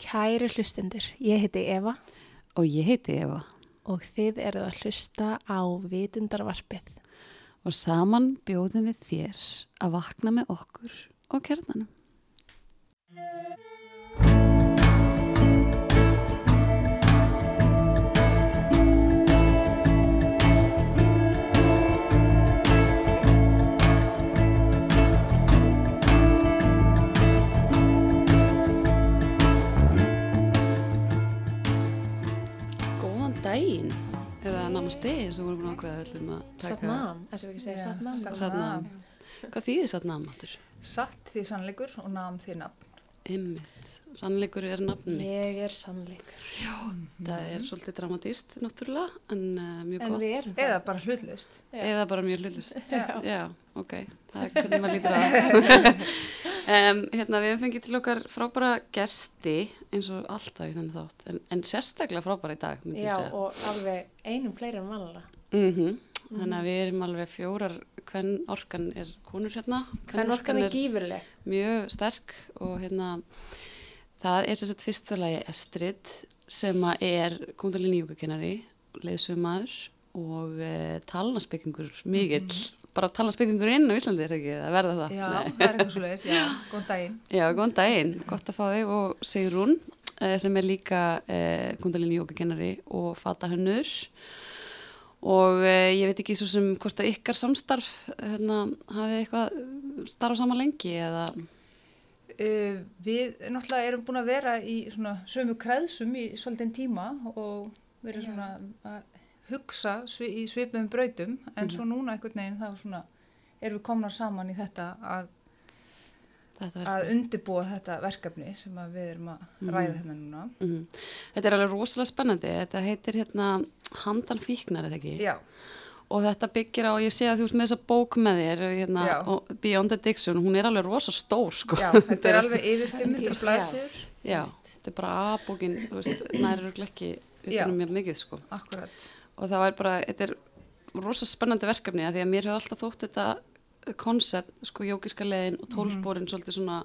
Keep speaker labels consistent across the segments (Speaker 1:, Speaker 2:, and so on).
Speaker 1: Kæri hlustendur, ég heiti Eva
Speaker 2: Og ég heiti Eva
Speaker 1: og þið eruð að hlusta á vitundarvarpið.
Speaker 2: og saman bjóðum við þér að vakna með okkur og kernanum. Namaste, eins og vorum búin að ákveða öllum að taka
Speaker 1: Satnam, þess að við ekki segja. Satnam.
Speaker 3: satnam.
Speaker 2: Hvað þýðir satnam áttur?
Speaker 3: Satt því sannleikur og nam því nafn.
Speaker 2: Ymmit, sannleikur er nafn mitt.
Speaker 1: Ég er sannleikur.
Speaker 2: Það er svolítið dramatíst, náttúrulega, en uh, mjög
Speaker 1: En
Speaker 2: gott.
Speaker 1: við erum
Speaker 3: Eða bara hlutlaust.
Speaker 1: Já.
Speaker 2: Eða bara mjög hlutist.
Speaker 1: Já.
Speaker 2: Já, ok, það er hvernig maður lítur að. um, hérna, við hefum fengið til okkar frábæra gesti, eins og alltaf í þenni þátt, en, en sérstaklega frábæra í dag, myndi ég
Speaker 1: Já,
Speaker 2: segja.
Speaker 1: og alveg einum fleiri en vanlega.
Speaker 2: Mm Þannig að við erum alveg fjórar, hvern orkan er konur hérna?
Speaker 1: Hvern orkan er gífurleg?
Speaker 2: mjög sterk og hérna það er þess að fyrstulegi Estrid sem að er kundalini júkakennari, leiðsumæður og e, talnaspekingur mikill, bara talnaspekingur inn á Íslandi er ekki að verða það
Speaker 3: Já,
Speaker 2: Nei.
Speaker 3: það er eitthvað svo leiðis. Já, góðan daginn.
Speaker 2: Já, góðan daginn, gott að fá þig og Sigrún e, sem er líka e, kundalini júkakennari og fatahönnur og e, ég veit ekki svo sem hvort að ykkar samstarf hérna, hafið eitthvað starfa saman lengi eða?
Speaker 3: Uh, við náttúrulega erum búin að vera í svona sömu kreðsum í svolítinn tíma og verið svona að hugsa svi, í svipum brautum. En svo núna einhvern veginn þá svona erum við komnar saman í þetta að, að undirbúa þetta verkefni sem að við erum að ræða hérna núna.
Speaker 2: Mhm. Þetta er alveg rosalega spennandi, þetta heitir hérna Handan fíknar, eða ekki?
Speaker 3: Já,
Speaker 2: Og þetta byggir á, ég sé að þú ert með þessa bók með þér, hérna, Beyond Addiction, hún er alveg rosa stór, sko.
Speaker 3: já, þetta er alveg yfir 500 blæsir.
Speaker 2: Já, þetta er bara A-bókin, þú veist, næri eru ekki
Speaker 3: Já.
Speaker 2: utanum mér mikið, sko.
Speaker 3: Akkurat.
Speaker 2: Og það var bara, þetta er rosa spennandi verkefni, að því að mér hefur alltaf þótt þetta koncept, sko, jókiska leiðin og tólfbórin svolítið svona,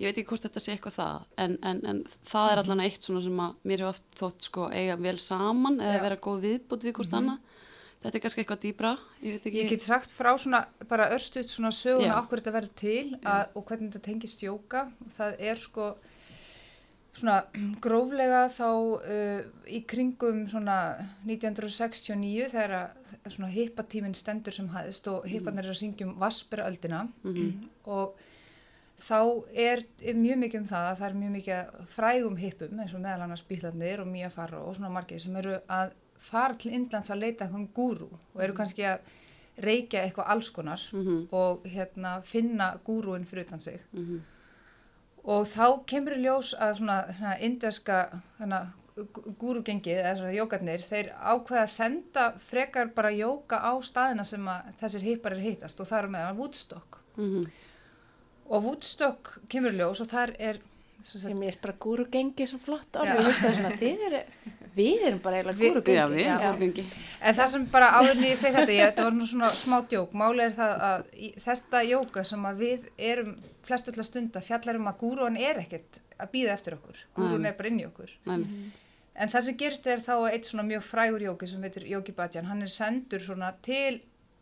Speaker 2: ég veit ekki hvort þetta sé eitthvað það, en, en, en það er allan eitt svona sem að mér hefur oft þótt, sko, eiga vel saman eða
Speaker 3: Já.
Speaker 2: vera góð viðbútt við hvort annað. Þetta er kannski eitthvað dýbra, ég veit ekki.
Speaker 3: Ég get sagt frá svona bara örstuðt svona söguna okkur þetta verður til að, og hvernig þetta tengist jóka. Það er sko svona gróflega þá uh, í kringum svona 1969 þegar að svona hippatíminn stendur sem hæðist og hipparnir er að syngjum Vassberöldina og þá er, er mjög mikið um það að það er mjög mikið frægum hippum eins og meðal annars bílarnir og Mía Farro og svona margir sem eru að fara til Indlands að leita eitthvað gúru og eru kannski að reykja eitthvað alls konar og hérna finna gúruinn fyrir utan sig.
Speaker 2: Mhm.
Speaker 3: Og þá kemur í ljós að svona, svona indveska svona, gúrugengið eða svona jókarnir þeir ákveða að senda frekar bara jóka á staðina sem að þessir hippar er hittast og það er meðan Woodstock
Speaker 2: Mhm.
Speaker 3: og Woodstock kemur í ljós og þar er
Speaker 1: Ég
Speaker 3: sagt,
Speaker 1: mér er bara gúrugengi svo flott orð.
Speaker 3: Já.
Speaker 1: Ég hugsaði svona, þið eru, við erum bara eiginlega gúrugengi.
Speaker 2: Já, við erum fórgengi.
Speaker 3: En það sem bara áður en ég segi þetta, ég, þetta var nú svona smá djók, máli er það að í, þetta jóka sem að við erum flest öll að stunda fjallar um að gúrúan er ekkert að býða eftir okkur, gúrúan er bara inn í okkur.
Speaker 2: Næmi.
Speaker 3: En það sem gerst er þá að eitt svona mjög frægur jóki sem heitir Jóki Bhajan, hann er sendur svona til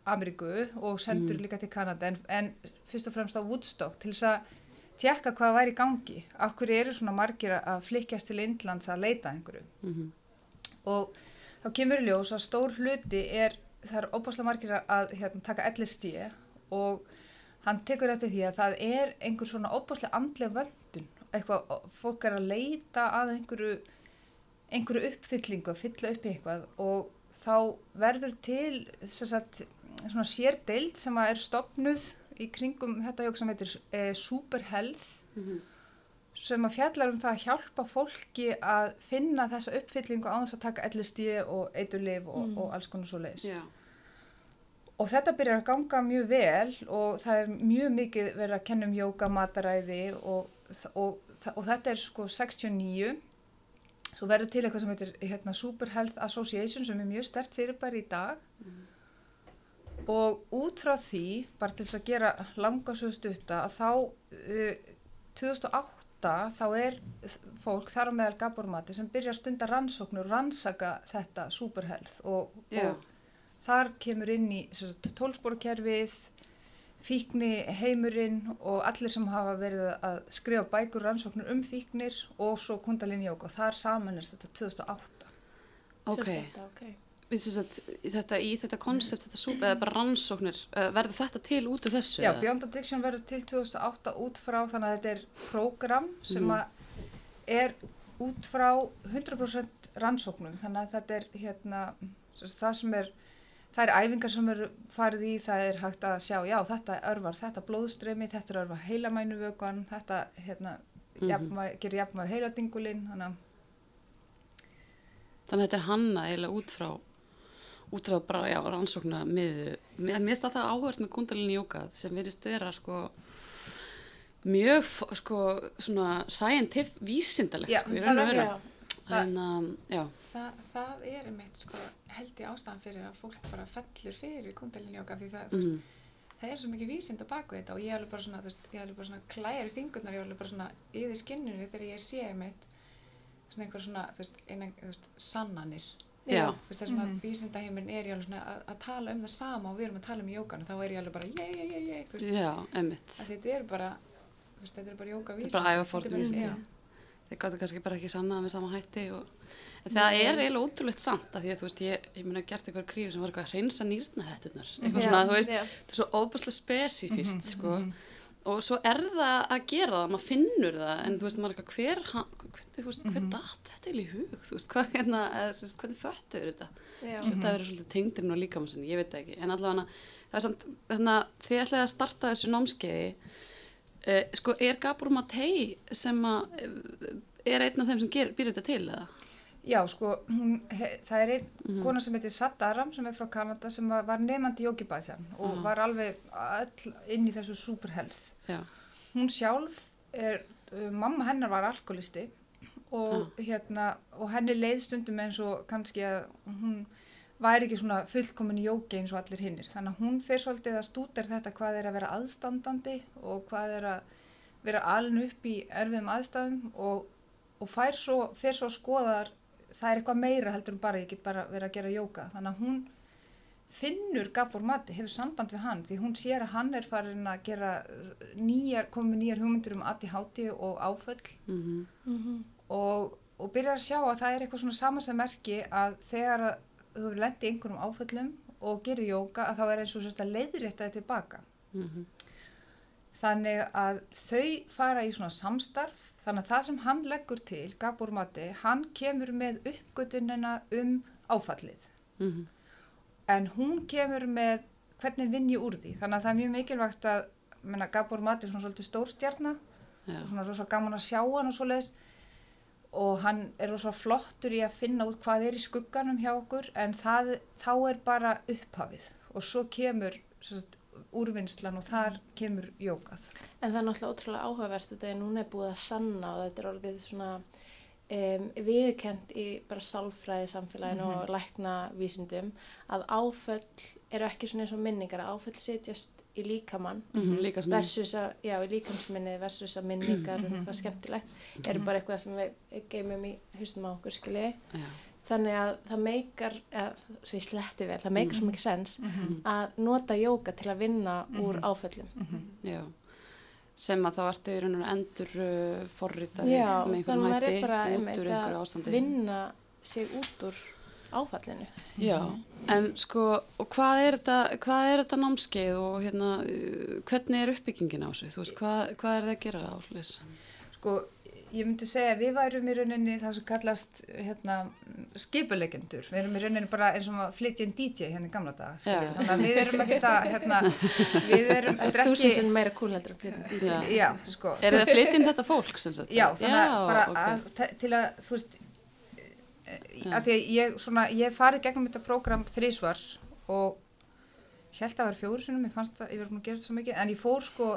Speaker 3: Ameríku og sendur líka til Kanada en, en fyrst og fremst á Woodstock til þess að tjekka hvað væri í gangi. Af hverju eru svona margir að flykkjast til Indlands að leita að einhverju
Speaker 2: Mhm.
Speaker 3: Og þá kemur ljós að stór hluti er, það er óbáslega margir að hérna, taka LSD og hann tekur eftir því að það er einhver svona óbáslega andlega vöndun eitthvað, fólk er að leita að einhverju einhverju uppfyllingu, að fylla upp í eitthvað og þá verður til sagt, svona sérdeild sem er stopnuð í kringum þetta jók sem heitir eh, Superhealth
Speaker 2: Mhm.
Speaker 3: Sem að fjallar um það að hjálpa fólki að finna þessa uppfyllingu á þess að taka LSD og eiturlif og, og alls konar svo leiðis.
Speaker 2: Já.
Speaker 3: Og þetta byrjar að ganga mjög vel og það er mjög mikið verið að kenna um jóka, mataræði og, og, og, þetta er sko 69. Svo verður til eitthvað sem heitir hérna, Super Health Association sem er mjög stert fyrirbæri í dag. Og út frá því, bara til þess að gera langa svo stutta, að þá uh, 2008 2008 þá er fólk þar á meðal Gabor Mati sem byrja að stunda rannsóknur og rannsaka þetta superhealth og, og þar kemur inn í tólsporkerfið, fíkni heimurinn og allir sem hafa verið að skrifa bækur rannsóknur um fíknir og svo kundalinn jók og þar samanist þetta 2008.
Speaker 2: Ok,
Speaker 1: 2008, ok.
Speaker 2: Að þetta í þetta koncept, þetta súpa eða bara rannsóknir, uh, verður þetta til út úr þessu?
Speaker 3: Já? Beyond Addiction verður til 2008 út frá þannig að þetta er prógram sem að er út frá 100% rannsóknum þannig að þetta er hérna sagt, það sem er það er æfingar sem eru farið í það er hægt að sjá, já þetta örvar þetta blóðstremi, þetta er örvar heilamænuvökuan þetta hérna
Speaker 2: Mhm.
Speaker 3: jafnvæg, gerir jafnvæg heiladingulinn þannig að
Speaker 2: Þannig að þetta er hannað eiginlega út frá út frá bara, já, rannsókna miðu. Mér finnst það áhört með kundalinn jóka sem verðist vera sko mjög, sko, svona scientific, vísindalegt,
Speaker 3: Já,
Speaker 2: sko, í
Speaker 3: það
Speaker 2: raun og
Speaker 3: er-.
Speaker 1: Já,
Speaker 2: Þannig að, já,
Speaker 4: Það, það er einmitt sko, held ég ástæðan fyrir að fólk bara fellur fyrir kundalínjóka því það, mm.
Speaker 2: mm,
Speaker 4: það er svo mikið vísind á baku þetta og ég er alveg bara svona, þú veist, ég er alveg bara svona klæjar í fingurnar, ég er alveg bara svona yfir skinnunni þegar ég sé einmitt svona einhver svona, þú veist, einan, þú veist, sannanir. Veist, þessum mm.
Speaker 3: Mhm.
Speaker 4: að vísindaheimurinn er ég alveg svona að, að tala um það sama og við erum að tala um jókanu, þá er ég alveg bara, ég, ég, ég, ég, að þetta er bara, þetta er bara jóka
Speaker 2: Þetta er bara ævafornt vísindi. Þeir gáttu kannski bara ekki sanna með sama hætti og en það er eiginlega ótrúlegt samt af því að þú veist, ég, ég meina gert eitthvað kríu sem var eitthvað að hreinsa nýrnahettunar, eitthvað svona, þú veist, þetta er svo óbúslega spesifist, sko, og svo er það að gera það, maður finnur það, en þú veist, maður er eitthvað, hver, hann- hvernig, þú veist, hver datt þetta í hug, þú veist, hvað, hérna, eða, veist, hvernig föttu þetta,
Speaker 1: Já.
Speaker 2: mm þetta verður svolítið tengdirinn og líkamansinni, ég veit ekki, en allavega, það er samt, þannig að þið ætlaði að starta þessu námskeiði, uh, sko, er Gabor Matei sem að, eh, er einn af þeim sem ger, býr þetta til, eða?
Speaker 3: Já, sko, hún, he, það er einn
Speaker 2: Mhm.
Speaker 3: kona sem heitir Satt Aram sem er frá Kanada sem var nefandi jókibæðsjan og
Speaker 2: Aha.
Speaker 3: var alveg öll inn í þessu superhealth.
Speaker 2: Já,
Speaker 3: Hún sjálf er, uh, mamma hennar var alkoholisti og, hérna, og henni leið stundum eins og kannski að hún væri ekki svona fullkomin jóki eins og allir hinnir. Þannig að hún fyrir svolítið að stúter þetta hvað er að vera aðstandandi og hvað er að vera alin upp í erfiðum aðstæðum og, og fær svo, fyrir svo að skoðar það er eitthvað meira heldur en bara ég get bara verið að gera jóka. Þannig að hún finnur Gabor Mati, hefur samband við hann því hún sér að hann er farin að gera nýjar, komið nýjar hugmyndir um ADHD og áföll
Speaker 2: mhm,
Speaker 1: Mhm.
Speaker 3: og, og byrjar að sjá að það er eitthvað svona sama sem merki að þegar að þú hefur lendið í einhverjum áföllum og gerir jóka að þá er eins og sérst að leiðrétta þetta tilbaka.
Speaker 2: mhm,
Speaker 3: Þannig að þau fara í svona samstarf, þannig að það sem hann leggur til, Gabor Mati, hann kemur með uppgötunina um áfallið. En hún kemur með hvernig vinn ég úr því. Þannig að það er mjög mikilvægt að, menna, Gabor Mati er svona svolítið stórstjarnar
Speaker 2: já,
Speaker 3: og svona rosa gaman að sjá hann og svoleiðis og hann er rosa flottur í að finna út hvað er í skugganum hjá okkur en það, þá er bara upphafið og svo kemur sérst, úrvinnslan og þar kemur jókað.
Speaker 1: En það er náttúrulega ótrúlega áhugavert þetta er núna er búið að sanna og þetta er orðið svona um, viðkent í bara sálfræði samfélaginu
Speaker 3: Mhm.
Speaker 1: og lækna vísindum að áföll eru ekki svona eins og minningar að áföll setjast í líkamann
Speaker 2: mhm, líka sem
Speaker 1: versus að, já, í líkamsminni versus að minningar um eitthvað skemmtilegt. Eru bara eitthvað sem við geymum í hustum á okkur skilji.
Speaker 2: Já,
Speaker 1: þannig að það meikar svo ég sletti vel, það meikar svo mikið sens
Speaker 3: Mhm.
Speaker 1: að nota jóka til að vinna úr áföllum.
Speaker 2: Já sem að þá ertu í raun og endur uh, forritaði með
Speaker 1: er
Speaker 2: hætti
Speaker 1: bara
Speaker 2: út úr einhverju
Speaker 1: að
Speaker 2: ástandi
Speaker 1: vinna sig út úr áfallinu.
Speaker 2: Já, en sko og hvað er þetta, hvað er þetta námskeið og hérna, hvernig er uppbyggingin á þessu, þú veist, hvað, hvað er það að gera á slis?
Speaker 3: Sko, ég myndi segja að við værum í rauninni það sem kallast hérna, skipulegendur. Við erum í rauninni bara eins og að flytja inn DJ hérna í gamla.
Speaker 2: Já.
Speaker 3: Þannig að við erum ekki að, hérna, við erum, þetta er
Speaker 1: Þúsund
Speaker 3: ekki,
Speaker 1: sem meira cool heldur að flytja DJ.
Speaker 2: Já.
Speaker 3: já, sko.
Speaker 2: Er það að flytja inn þetta fólk?
Speaker 3: Já, þannig að bara
Speaker 2: ok.
Speaker 3: að, til að, þú veist, að því að ég, svona, ég farið gegnum þetta prógram þrísvar og held að það var fjóru sinum, ég fannst það, ég verið búin að gera þetta svo mikið, en ég fór sko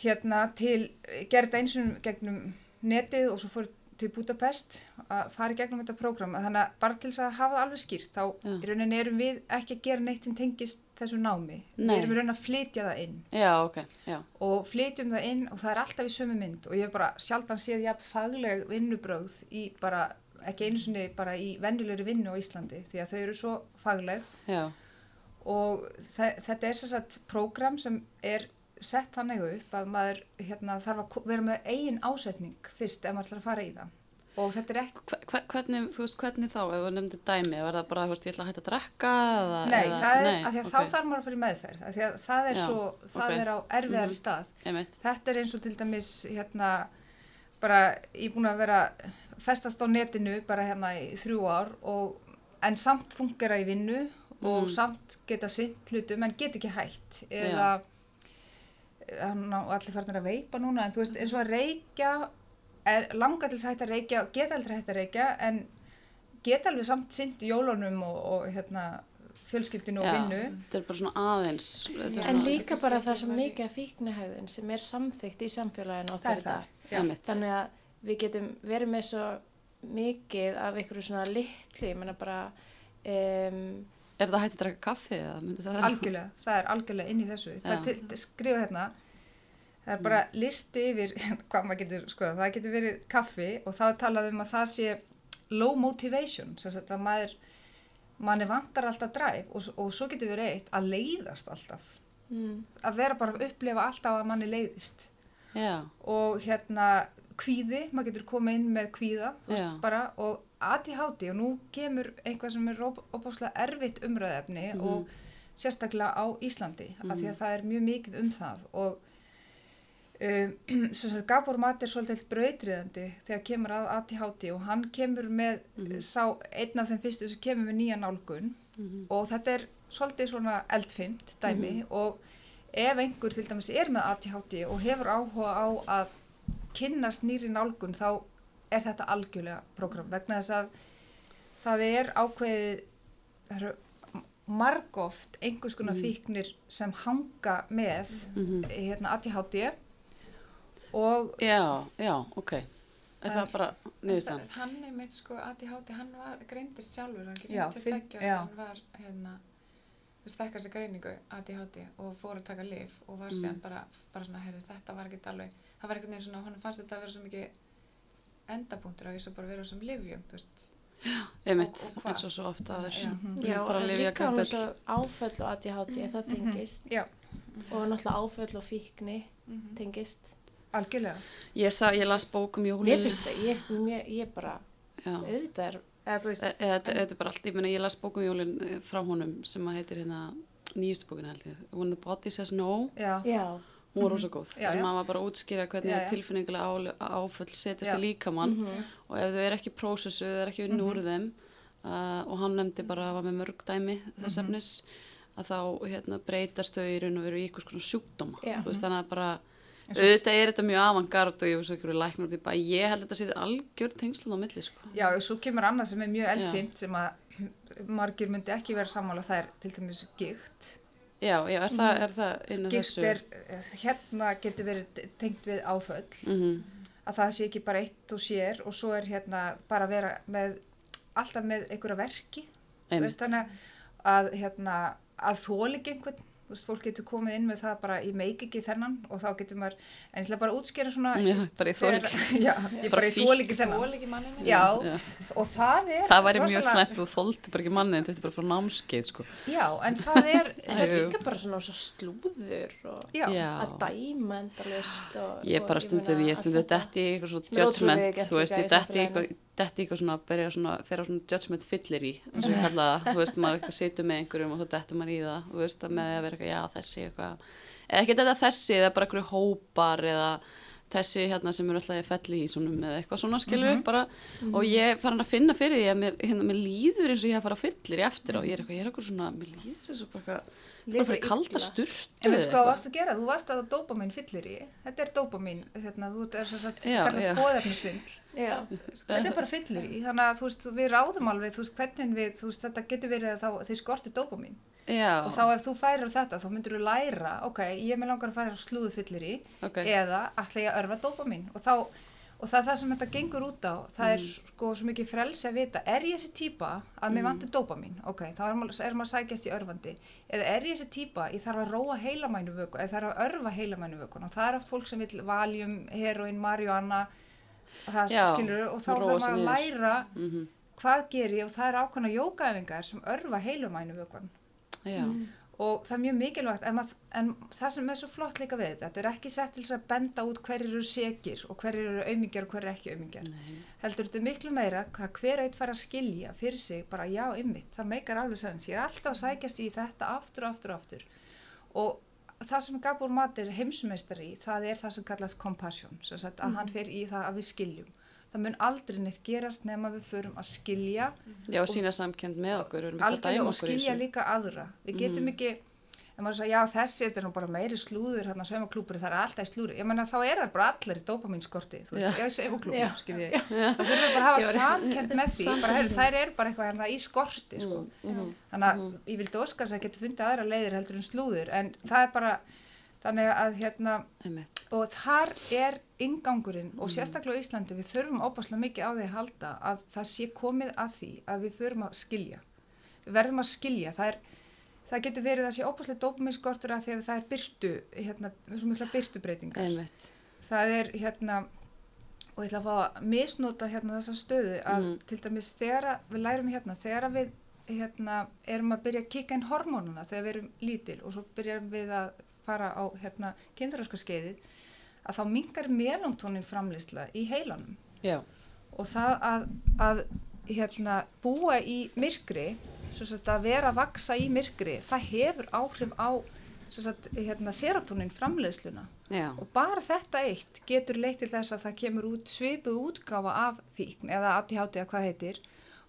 Speaker 3: hérna til, gerði þetta eins og gegnum netið og svo fór til Budapest að fara gegnum þetta prógram þannig að bara til þess að hafa það alveg skýrt þá
Speaker 2: Já.
Speaker 3: í rauninni erum við ekki að gera neitt sem tengist þessu námi
Speaker 2: Nei.
Speaker 3: við erum í rauninni að flytja það inn
Speaker 2: Já, ok, já.
Speaker 3: og flytjum það inn og það er alltaf í sömu mynd og ég hef bara sjaldan séð jafn fagleg vinnubrögð í bara ekki einu sinni bara í venjulegri vinnu á Íslandi því að þau eru svo fagleg
Speaker 2: Já,
Speaker 3: og þe- þetta er sér sagt prógram sem er sett þannig upp að maður hérna, þarf að vera með eigin ásetning fyrst ef maður ætlar að fara í það og þetta er ekki,
Speaker 2: hve- hvernig, þú veist, hvernig þá, ef þú nefndir dæmi, var það bara, þú veist, ég ætla að hætta að drekka eða,
Speaker 3: nei,
Speaker 2: eða,
Speaker 3: það er,
Speaker 2: nei,
Speaker 3: af því að
Speaker 2: ok,
Speaker 3: þá þarf maður að fara í meðferð því að það er
Speaker 2: Já,
Speaker 3: svo, það
Speaker 2: ok.
Speaker 3: er á erfiðari
Speaker 2: Mhm.
Speaker 3: stað
Speaker 2: einmitt,
Speaker 3: þetta er eins og til dæmis hérna bara ég er búin að vera festast á netinu bara hérna í þrjú ár og en samt fungera í vinnu og
Speaker 2: Mhm.
Speaker 3: samt geta sint hlutum en get ekki hætt eða hann á allir farnir að veipa núna en þú veist eins og að reykja er langa til þess að hætta að reykja og geta aldrei hætta að reykja en geta alveg samt sint í jólunum og, og hérna fjölskyldinu og
Speaker 2: Já.
Speaker 3: vinnu.
Speaker 2: þetta er bara svona aðeins, þetta er
Speaker 1: En
Speaker 2: svona,
Speaker 1: líka bara það er svo
Speaker 4: væri-
Speaker 1: mikið af fíknihægðun sem er samþygt í samfélaginu
Speaker 3: það
Speaker 1: okkar
Speaker 3: er
Speaker 2: einmitt,
Speaker 1: Þannig að við getum verið með svo mikið af einhverju svona litli, ég menna bara, um,
Speaker 2: er það hætti að drekka kaffi það
Speaker 3: algjörlega, það er algjörlega inn í þessu. Það
Speaker 2: Já.
Speaker 3: er til, til skrifa hérna. Það er bara listi yfir hvað maður getur, sko, það getur verið kaffi og þá er talað um að það sé low motivation, sagt að maður manni vantar alltaf dræf og, og svo getur verið eitt að leiðast alltaf.
Speaker 1: Mm,
Speaker 3: að vera bara að upplifa alltaf að manni leiðist.
Speaker 2: Já,
Speaker 3: og hérna kvíði, maður getur komið inn með kvíða veist, bara, og ADHD og nú kemur eitthvað sem er opáslega erfitt umræðefni
Speaker 2: Mhm.
Speaker 3: og sérstaklega á Íslandi af því að það er mjög mikið um það og um, Gabor Mat er svolítið brautriðandi þegar kemur að ADHD og hann kemur með sá einn af þeim fyrstu sem kemur með nýja nálgun
Speaker 2: Mhm.
Speaker 3: og þetta er svolítið svona eldfimt dæmi og ef einhver til dæmis er með ADHD og hefur áhuga á að kynnast nýri nálgun þá er þetta algjörlega program vegna þess að það er ákveðið það eru margóft einhvers konar fíknir sem hanga með
Speaker 2: Mhm.
Speaker 3: hérna, ADHD og
Speaker 2: já, já, ok er
Speaker 3: Það
Speaker 2: það
Speaker 3: er-
Speaker 2: bara niðurstaðan
Speaker 4: Hann er mitt sko ADHD, hann var greindist sjálfur, hann
Speaker 3: Já,
Speaker 4: ekki
Speaker 3: fimm-
Speaker 4: 52
Speaker 3: já.
Speaker 4: og hann var hérna, þekkar sér greiningu ADHD og fór að taka lif og var
Speaker 2: Mm.
Speaker 4: síðan bara, bara svona, heyrðu, þetta var ekkert alveg, það var einhvern veginn svona, hann fannst þetta að vera svo mikið endapunktur og ég svo bara vera þessum livjum, þú veist,
Speaker 2: einmitt,
Speaker 4: Og- og hvað?
Speaker 2: eins og svo ofta aður
Speaker 4: Já.
Speaker 3: Mhm.
Speaker 1: já,
Speaker 2: bara
Speaker 1: en
Speaker 2: lifja kartell
Speaker 1: svo áföll og ADHD, það tengist.
Speaker 3: Já,
Speaker 1: og náttúrulega áföll og fíkni
Speaker 4: Mhm.
Speaker 1: tengist.
Speaker 3: algjörlega.
Speaker 2: Ég, sa, ég las bók um jólin
Speaker 1: Mér finnst það, ég, mér, ég bara,
Speaker 2: já.
Speaker 1: auðvitað er,
Speaker 2: Þetta er bara allt, ég meina ég las bókum jólin eh, frá honum sem að heitir hérna nýjustu bókina held ég, When the Body Says No.
Speaker 3: Já,
Speaker 1: já,
Speaker 2: hún var rosa góð,
Speaker 3: Já,
Speaker 2: þar sem
Speaker 3: já.
Speaker 2: hann var bara að útskýra hvernig
Speaker 3: Já, já.
Speaker 2: tilfinningulega á, áföll setjast í líkamann.
Speaker 1: Mhm,
Speaker 2: og ef þau eru ekki prósessu, þau eru ekki unni úr þeim uh, og hann nefndi bara að var með mörg dæmi þess efnis að þá hérna, breytast þau í raun og veru í eitthvað svona sjúkdóma. Þú veist, þannig að bara auðvitað er þetta mjög avantgard og ég veist ekki læknur því bara ég held að þetta sé algjör tengslan á milli sko.
Speaker 3: já, og svo kemur annað sem er mjög eldfimt sem að margir myndi ekki vera sammála það er til dæmis gikt
Speaker 2: já, já, er það, er það inn á
Speaker 3: gikt
Speaker 2: þessu?
Speaker 3: er, hérna getur verið tengt við áföll.
Speaker 2: Mm
Speaker 3: að það sé ekki bara eitt og sér og svo er hérna bara að vera með alltaf með einhverja verki. Veist, þannig að hérna að ekki einhvern veist, fólk getur komið inn með það bara ég meik ekki þennan og þá getur maður en ég ætla bara að útskýra svona
Speaker 2: Já,
Speaker 3: þú veist,
Speaker 2: bara ég þoli
Speaker 3: þegar- já, ég
Speaker 2: Bara
Speaker 3: þóla ekki þennan
Speaker 4: Þól ekki manni minn.
Speaker 3: já,
Speaker 2: Já.
Speaker 3: og það er
Speaker 2: það væri mjög slæmt og þóldi bara ekki manni þetta er bara frá námskeið sko.
Speaker 3: já, en það er
Speaker 1: það er líka bara svona svo slúður og
Speaker 3: já,
Speaker 1: að dæma endalust og,
Speaker 2: ég bara stundum, ég stundum í eitthvað
Speaker 1: ótrúlega
Speaker 2: judgment, þú veist,
Speaker 1: í
Speaker 2: ég detti í
Speaker 1: samfélaginu.
Speaker 2: eitthvað detti eitthvað svona, byrja svona, fyrir svona judgment fyllir í, eins og ég kalla það, þú veist, maður eitthvað situr með einhverjum og svo dettur maður í það, þú veist, að með að vera eitthvað, já, þessi eitthvað, eða ekki þetta þessi, eða bara einhverju hópar eða þessi hérna sem eru alltaf í felli í svona eða eitthvað svona skilur
Speaker 3: Mhm.
Speaker 2: bara. Og ég farin að finna fyrir því að mér, hérna, mér líður eins og ég hef farið að fyllir í eftir og ég er eitthvað, ég er eitthvað svona, mér líður eins og bara eitthvað,
Speaker 1: Lifir
Speaker 2: fyrir kalda
Speaker 1: illa.
Speaker 2: sturtu
Speaker 3: En veist hvað varst að gera? Þú varst að dopamin fyllir í. Þetta er dopamin, hérna, þú ert þess að
Speaker 2: Já,
Speaker 3: kallast
Speaker 2: já.
Speaker 3: bóðefnisvindl.
Speaker 1: já,
Speaker 3: Þetta er bara fyllir í. Þannig að þú veist, við ráðum alveg, þú veist, hvernig við, þú veist, þetta getur verið að þá, þið skortir dopamin.
Speaker 2: Já,
Speaker 3: Og þá ef þú færir þetta, þá myndir þú læra, ok, ég er með langar að fara slúðu fyllir í,
Speaker 2: ok,
Speaker 3: eða ætla ég að örfa dopamin. Og þá, og það er það sem þetta gengur út á. Það er sko svo mikið frelsi að vita er ég þessi típa að mér vantir dopamin ok, þá er maður, að sækjast í örfandi eða er ég þessi típa, ég þarf að róa heilamænu vöku, eða þarf að örfa heilamænu vökun og það er oft fólk sem vil valjum heroin, marihuana það
Speaker 2: Já,
Speaker 3: skilur og þá þarf maður að læra
Speaker 2: Mhm.
Speaker 3: hvað ger ég og það er ákveðna jókaæfingar sem örfa heilumænu vökun
Speaker 2: Já,
Speaker 3: og það er mjög mikilvægt en, mað, en það sem er svo flott líka við þetta þetta er ekki sett til að benda út hverjir eru sekir og hverjir eru aumingjar og hverjir eru ekki aumingjar.
Speaker 2: Nei,
Speaker 3: heldur þetta miklu meira hvað hver eitt fara að skilja fyrir sig bara já ymmit, það meikar alveg sens ég er alltaf að sækjast í þetta aftur og aftur og aftur. Og það sem Gabor Mater er heimsmeistari í það er það sem kallast compassion sem sagt, að hann fer í það að við skiljum það mun aldrei neitt gerast nema við förum að skilja
Speaker 2: já, og sína samkend með okkur, að dæma
Speaker 3: og skilja líka aðra. Við getum ekki en maður sagði, já þessi, þetta er nú bara meiri slúður hérna saumaklúpur, það er alltaf slúður ég menna þá er það bara allir í dopaminskorti þú veist,
Speaker 2: Já.
Speaker 3: saumaklúpur,
Speaker 1: Já.
Speaker 3: skilji það þurfum við bara að hafa samkend með því. Bara, heyrðu, þær eru bara eitthvað hérna í skorti sko.
Speaker 2: Mhm.
Speaker 3: þannig að ég vildi óska þess að geta fundið aðra leiðir heldur en slúður en það er bara þannig að hérna
Speaker 2: Einmitt.
Speaker 3: og þar er ingangurinn og sérstaklega á Íslandi við þurfum óbáslega mikið á því að halda að það sé komið að því að við þurfum að skilja við verðum að skilja það, er, það getur verið að sé óbáslega dopaminskortur að því að það er byrtu hérna, svo mikla byrtubreitingar
Speaker 2: Einmitt.
Speaker 3: það er hérna og ég ætla að fá að misnota hérna þessa stöðu að
Speaker 2: Mm.
Speaker 3: til dæmis þegar við lærum hérna, þegar við hérna, erum að byrja að kika inn hormónuna þegar við erum lítil og svo byrjum við að fara á hérna kynþróska skeiðið að þá mingar melontónin framleysla í heilanum.
Speaker 2: Já,
Speaker 3: og það að, að hérna, búa í myrkri sagt, að vera að vaksa í myrkri það hefur áhrif á sagt, hérna, serotonin framleysluna
Speaker 2: já,
Speaker 3: og bara þetta eitt getur leitt til þess að það kemur út svipuð útgáfa af fíkn eða ADHD eða hvað heitir.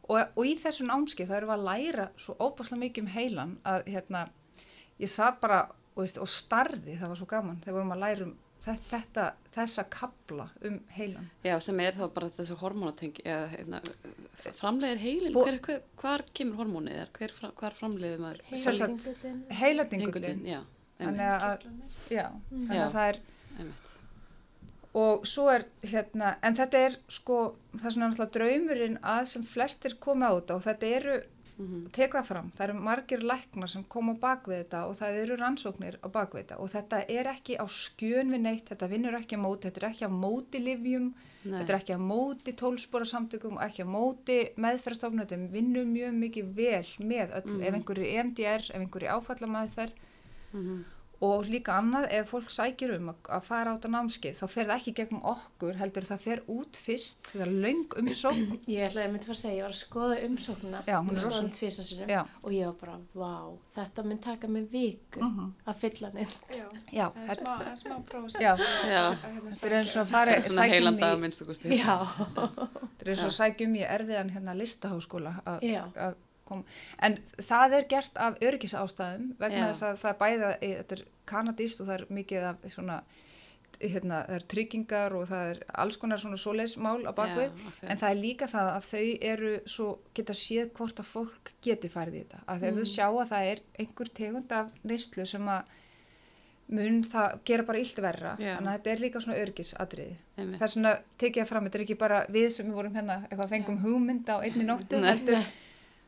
Speaker 3: Og, og í þessu námskeið þá erum við að læra svo óbúslega mikið um heilan að hérna, ég satt bara og, veist, og starði, það var svo gaman þegar vorum að læra um þetta, þetta þessa kabla um heilan
Speaker 2: já, sem er þá bara þessi hormónatengi, eða hérna, framleiðir heilin,
Speaker 3: Bo-
Speaker 2: hver, hver, hvar kemur hormónið þér, hver, fra- hvar framleiðir maður?
Speaker 3: Sem sagt,
Speaker 1: Heiladingullinn.
Speaker 3: heiladingullin
Speaker 2: Engullin, já,
Speaker 3: þannig að, já, þannig
Speaker 2: Já.
Speaker 3: að það er
Speaker 2: einmitt,
Speaker 3: og svo er hérna, en þetta er sko, það er svona náttúrulega draumurinn að sem flestir koma á og þetta eru,
Speaker 2: Mhm.
Speaker 3: tek það fram, það eru margir læknar sem koma á bakvið þetta og það eru rannsóknir á bakvið þetta og þetta er ekki á skjön við neitt, þetta vinnur ekki á móti, þetta er ekki á móti livjum,
Speaker 2: Nei.
Speaker 3: þetta er ekki á móti tólspora samtökum og ekki á móti meðferðstofnum, þetta vinnur mjög mikið vel með öll, ef einhverju EMDR, ef einhverju áfallamaðferð
Speaker 2: Mhm.
Speaker 3: Og líka annað ef fólk sækir um að, að fara át á námskeið þá fer það ekki gegnum okkur heldur það fer út fyrst það er löng umsókn
Speaker 1: Ég ætlaði að myndi fara að segja, ég var að skoða umsóknuna
Speaker 3: er
Speaker 1: og ég var bara, vá, þetta mun taka mig viku
Speaker 3: Mhm.
Speaker 1: að fylla hann inn.
Speaker 4: Já, er
Speaker 3: þetta,
Speaker 4: er smá prósess.
Speaker 3: Já.
Speaker 2: Já.
Speaker 4: hérna
Speaker 3: þetta er eins og að fara um þetta er eins og að sækja um í erfiðan hérna listaháskóla að, Að koma en það er gert af örgisástæðum vegna þess að það bæða þetta er kanadist og það er mikið af svona hérna, það er tryggingar og það er alls konar svona svoleiðsmál á bakvið
Speaker 2: Já, ok.
Speaker 3: En það er líka það að þau eru svo geta séð hvort að fólk geti farið í þetta. Að þegar þau sjá að það er einhver tegund af neyslu sem að mun það gera bara illt verra.
Speaker 2: Já.
Speaker 3: Þannig að þetta er líka svona örgisadriði.
Speaker 2: Einmitt.
Speaker 3: Það er svona tekið það fram, þetta er ekki bara við sem við vorum hérna eitthvað fengum hugmynd á einni nóttu. Heldur,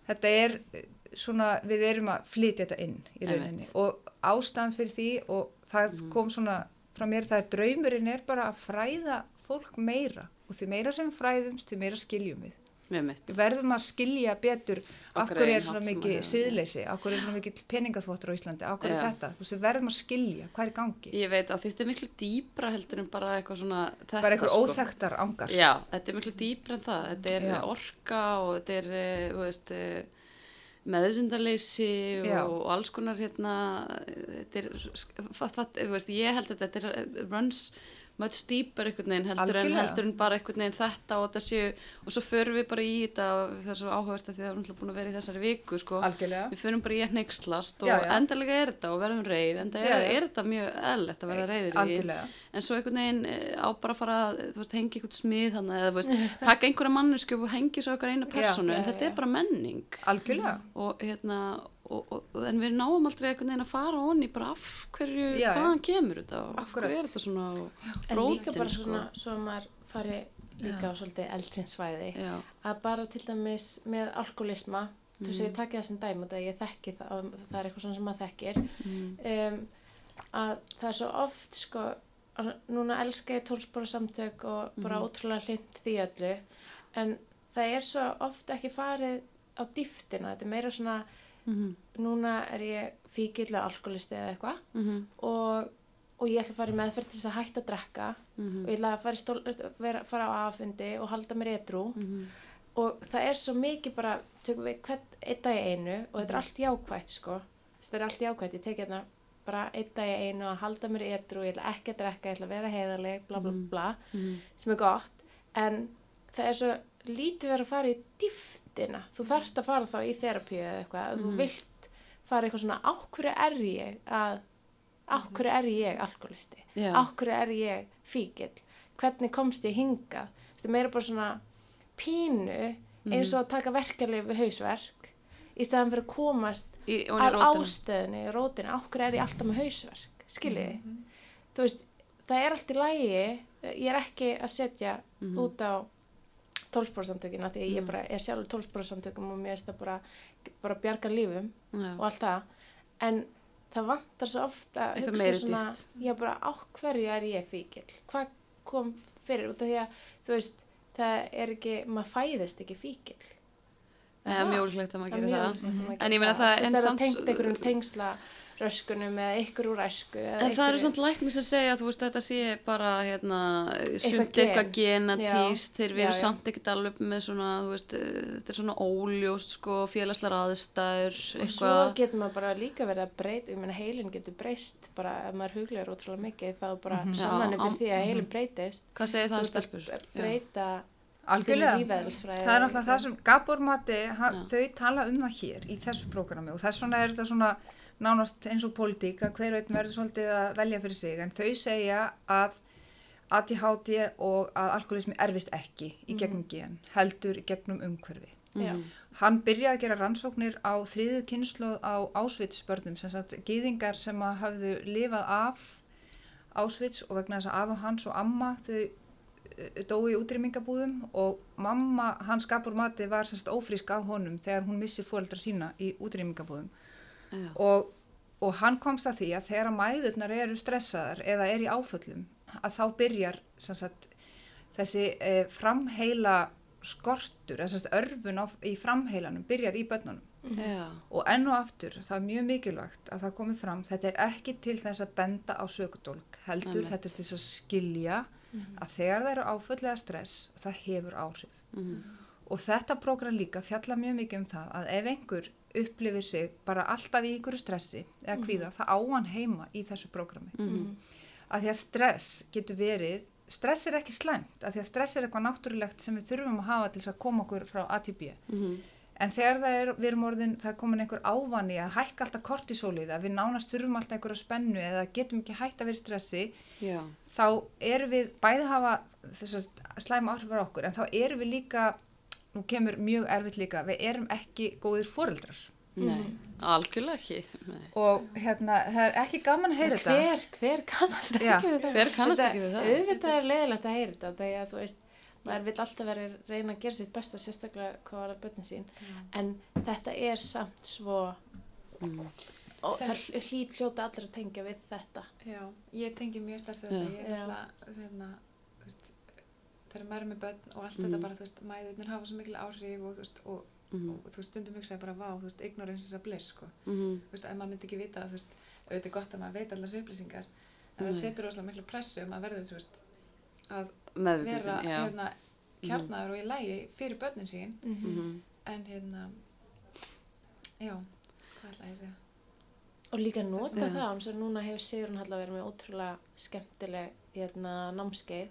Speaker 3: þetta er eh, svona, við erum að flytja þetta inn í rauninni. Og ástæðan fyrir því og það
Speaker 2: Mhm.
Speaker 3: kom svona frá mér, það er draumurinn er bara að fræða fólk meira. Og því meira sem fræðumst, því meira skiljum við. Verðum að skilja betur hverju
Speaker 2: eigin
Speaker 3: er svona mikið af hverju er svona mikið peningaþvottur á Íslandi, hverju er þetta. Þú veist, verðum að skilja hvað er gangi.
Speaker 2: Ég veit að þetta er miklu dýbra heldur en bara eitthvað svona þetta,
Speaker 3: Bara einhver
Speaker 2: sko.
Speaker 3: óþekktar ángar.
Speaker 2: Já, þetta er miklu dýbra en það. Þetta er
Speaker 3: Já.
Speaker 2: orka og þetta er, eh, þú veist, eh, meðsundaleysi
Speaker 3: Já.
Speaker 2: og, og alls konar hérna, þetta er, þú veist, ég held að þetta er eh, runs much deeper einhvern veginn heldur en,
Speaker 3: Algjörlega.
Speaker 2: heldur en bara einhvern veginn þetta og þetta séu, og svo förum við bara í þetta og það er svo áhugast að því að það er náttúrulega búin að vera í þessari viku, sko. Við förum bara í að neykslast og
Speaker 3: Já, já.
Speaker 2: endalega er þetta og verðum reyð, enda er,
Speaker 3: Já, já.
Speaker 2: er þetta mjög eðlilegt að í því.
Speaker 3: Algjörlega.
Speaker 2: En svo einhvern veginn eh, á bara að fara að veist, hengi einhvern smið þannig veist, taka einhverja mannesku og hengi svo okkar eina personu
Speaker 1: Já,
Speaker 2: en þetta er bara menning
Speaker 3: Algjörlega.
Speaker 2: og hérna og, og, og- en við náum aldrei einhvern veginn að fara onni bara af hverju,
Speaker 3: Já, já.
Speaker 2: hvaðan kemur þetta og af hverju er þetta svona og
Speaker 1: en líka bara
Speaker 2: sko.
Speaker 1: svona, svo að maður fari líka á svolítið eldfinsvæði
Speaker 2: já,
Speaker 1: að bara til dæmis með alkoholisma þú veist,
Speaker 2: Mhm.
Speaker 1: ég takki það sem dæmi út að ég þekki það, og það er eitthvað svona sem maður þekkir
Speaker 2: mm,
Speaker 1: um, að það er svo oft sko, núna elska ég tólspóra samtök og bara
Speaker 2: Mhm.
Speaker 1: ótrúlega hlind því öllu en það er svo oft ekki farið á dýftina, þetta er meira svona
Speaker 2: mhm,
Speaker 1: núna er ég fíkill eða alkoholisti eða eitthvað.
Speaker 2: Mhm,
Speaker 1: og, og ég ætla að fara í meðferð til þess að hætta að drekka.
Speaker 2: Mhm,
Speaker 1: og ég ætla að fara, stól, vera, fara á aðfundi og halda mér edru
Speaker 2: mhm,
Speaker 1: og það er svo mikið bara, tökum við hvern einn dag í einu og þetta er allt jákvætt sko. Þetta er allt jákvætt, ég tek hérna bara einn dag í einu að halda mér edru ég ætla ekki að drekka, ég ætla að vera heiðarleg bla bla
Speaker 2: Mhm.
Speaker 1: bla,
Speaker 2: mhm,
Speaker 1: sem er gott. En það er svo lítið verið að fara í dýftina, þú þarft að fara þá í þerapíu eða eitthvað, að
Speaker 2: Mhm.
Speaker 1: þú vilt fara eitthvað svona, áhverju er ég að, áhverju er ég alkoholisti
Speaker 2: já,
Speaker 1: áhverju er ég fíkil hvernig komst ég hingað? Þetta er meira bara svona pínu eins og að taka verkeflið við hausverk í stæðan fyrir að komast
Speaker 2: í,
Speaker 1: að ástöðinni, rótinu, áhverju er ég alltaf með hausverk? Skiljiði? Þú veist, það er allt í lægi ég er ekki að setja
Speaker 2: Mhm.
Speaker 1: út á tólsporsamtökina því að ég
Speaker 2: Mhm.
Speaker 1: bara er sjálfur tólsporsamtökum og mér finnst það bara, bara bjarga lífum
Speaker 2: Já.
Speaker 1: og allt það en það vantar svo ofta að
Speaker 2: Eitthvað
Speaker 1: hugsa svona,
Speaker 2: dýpt.
Speaker 1: já bara á hverju er ég fíkil hvað kom fyrir út af því að þú veist, það er ekki maður fæðist ekki fíkil
Speaker 2: það er mjög ólíklegt að maður
Speaker 1: er
Speaker 2: gerir það.
Speaker 1: að
Speaker 2: En ég meina það-
Speaker 1: veist, er það
Speaker 2: samt-
Speaker 1: tengt einhverjum tengsla röskunum eða ykkur úr æsku eða
Speaker 2: En það eru samt læknir sem segja, þú veist, þetta sé bara, hérna,
Speaker 1: gen.
Speaker 2: eitthvað genatíst, þeir veru samt ekkert alveg með svona, þú veist, eh, þetta er svona óljóst, sko, félagslar aðstæður,
Speaker 1: og svo getur maður bara líka verið að breyta ég meina heilin getur breyst bara ef maður huglegur ótrúlega mikið þá bara
Speaker 3: Mhm.
Speaker 1: sannanir
Speaker 2: Já,
Speaker 1: fyrir því að heilin breytist
Speaker 2: Hvað segir það um
Speaker 1: að
Speaker 2: stelpur?
Speaker 1: breyta
Speaker 3: Algjörlega. Það er náttúrulega það sem Gabor Mati, ha,
Speaker 2: Já.
Speaker 3: þau tala um það hér í þessu prógrami og þess vegna er þetta svona nánast eins og pólitík að hver veit verður svolítið að velja fyrir sig en þau segja að ADHD og að alkoholismi erfist ekki í gegnum gen, heldur í gegnum umhverfi.
Speaker 2: Mhm.
Speaker 3: Hann byrjaði að gera rannsóknir á þriðu kynslu á Ásvitsbörnum, sem sagt gýðingar sem að hafðu lifað af Ásvits og vegna þess að afa hans og amma þau eh, dói í útrýmingabúðum og mamma hans Gabor Mati var semst ófrísk af honum þegar hún missi fóreldra sína í útrýmingabúðum
Speaker 2: Já.
Speaker 3: Og, og hann komst að því að þegar mæðurnar eru stressaðar eða er í áföllum að þá byrjar sem sagt, þessi eh, framheila skortur, eða sem sagt, örfun á, í framheilanum byrjar í börnunum
Speaker 2: Já.
Speaker 3: og enn og aftur það er mjög mikilvægt að það komi fram þetta er ekki til þess að benda á sökudólk heldur
Speaker 2: Einmitt.
Speaker 3: þetta er til þess að skilja að þegar það eru áföllega stress það hefur áhrif
Speaker 2: Mhm.
Speaker 3: og þetta prógram líka fjalla mjög mikið um það að ef einhver upplifir sig bara alltaf í ykkur stressi eða kvíða, það á hann heima í þessu prógrami
Speaker 2: Mhm.
Speaker 3: að því að stress getur verið stress er ekki slæmt, að því að stress er eitthvað náttúrulegt sem við þurfum að hafa til þess að koma okkur frá A til B
Speaker 2: Mhm.
Speaker 3: En þegar það er, við erum orðin, það er komin einhver ávani að hækka alltaf kortisólið, að við nánast þurfum alltaf einhverja spennu eða getum ekki hægt að vera í stressi,
Speaker 2: Já.
Speaker 3: þá erum við bæði hafa þess að slæma áhrif á okkur, en þá erum við líka, nú kemur mjög erfitt líka, við erum ekki góðir foreldrar.
Speaker 2: Nei, algjörlega ekki. Nei.
Speaker 3: Og hérna, það er ekki gaman að heyra þetta.
Speaker 1: hver, hver kannast ekki
Speaker 3: Já,
Speaker 1: við það
Speaker 2: hver kannast
Speaker 1: Þetta-
Speaker 2: ekki við það?
Speaker 1: auðvitað er leiðilegt að heyra þetta þegar þú veist maður vil alltaf vera að reyna að gera sitt besta sérstaklega hvað var að börnin sín en þetta er samt svo
Speaker 2: Mm.
Speaker 1: og það hlýt hljóta allir að tengja við þetta
Speaker 4: Já, ég tengi mjög þetta, ég er alltaf, hérna, þú veist, þegar maður er með börn og allt
Speaker 2: Mhm.
Speaker 4: þetta bara, þú veist, mæðurnir hafa svo mikil áhrif og, þú veist, og,
Speaker 2: Mhm.
Speaker 4: og þú veist, stundum hugsaði bara, vá, þú veist, ignorance is a bliss, sko.
Speaker 2: Mhm.
Speaker 4: Þú veist, ef maður myndi ekki vita, þú veist, auðvitað er gott að maður veit allar þessu upplýsingar, en það setur rosalega miklu pressu um að verður, þú veist, að
Speaker 2: Meðvitundin,
Speaker 4: vera,
Speaker 2: já.
Speaker 4: hérna, kjarnaður og í lægi fyrir börnin sín,
Speaker 2: Mhm.
Speaker 4: en hérna, já, hvað ætla ég að segja?
Speaker 1: og líka nota það eins og núna hefur Sigrun Halla verið með ótrúlega skemmtileg hérna, námskeið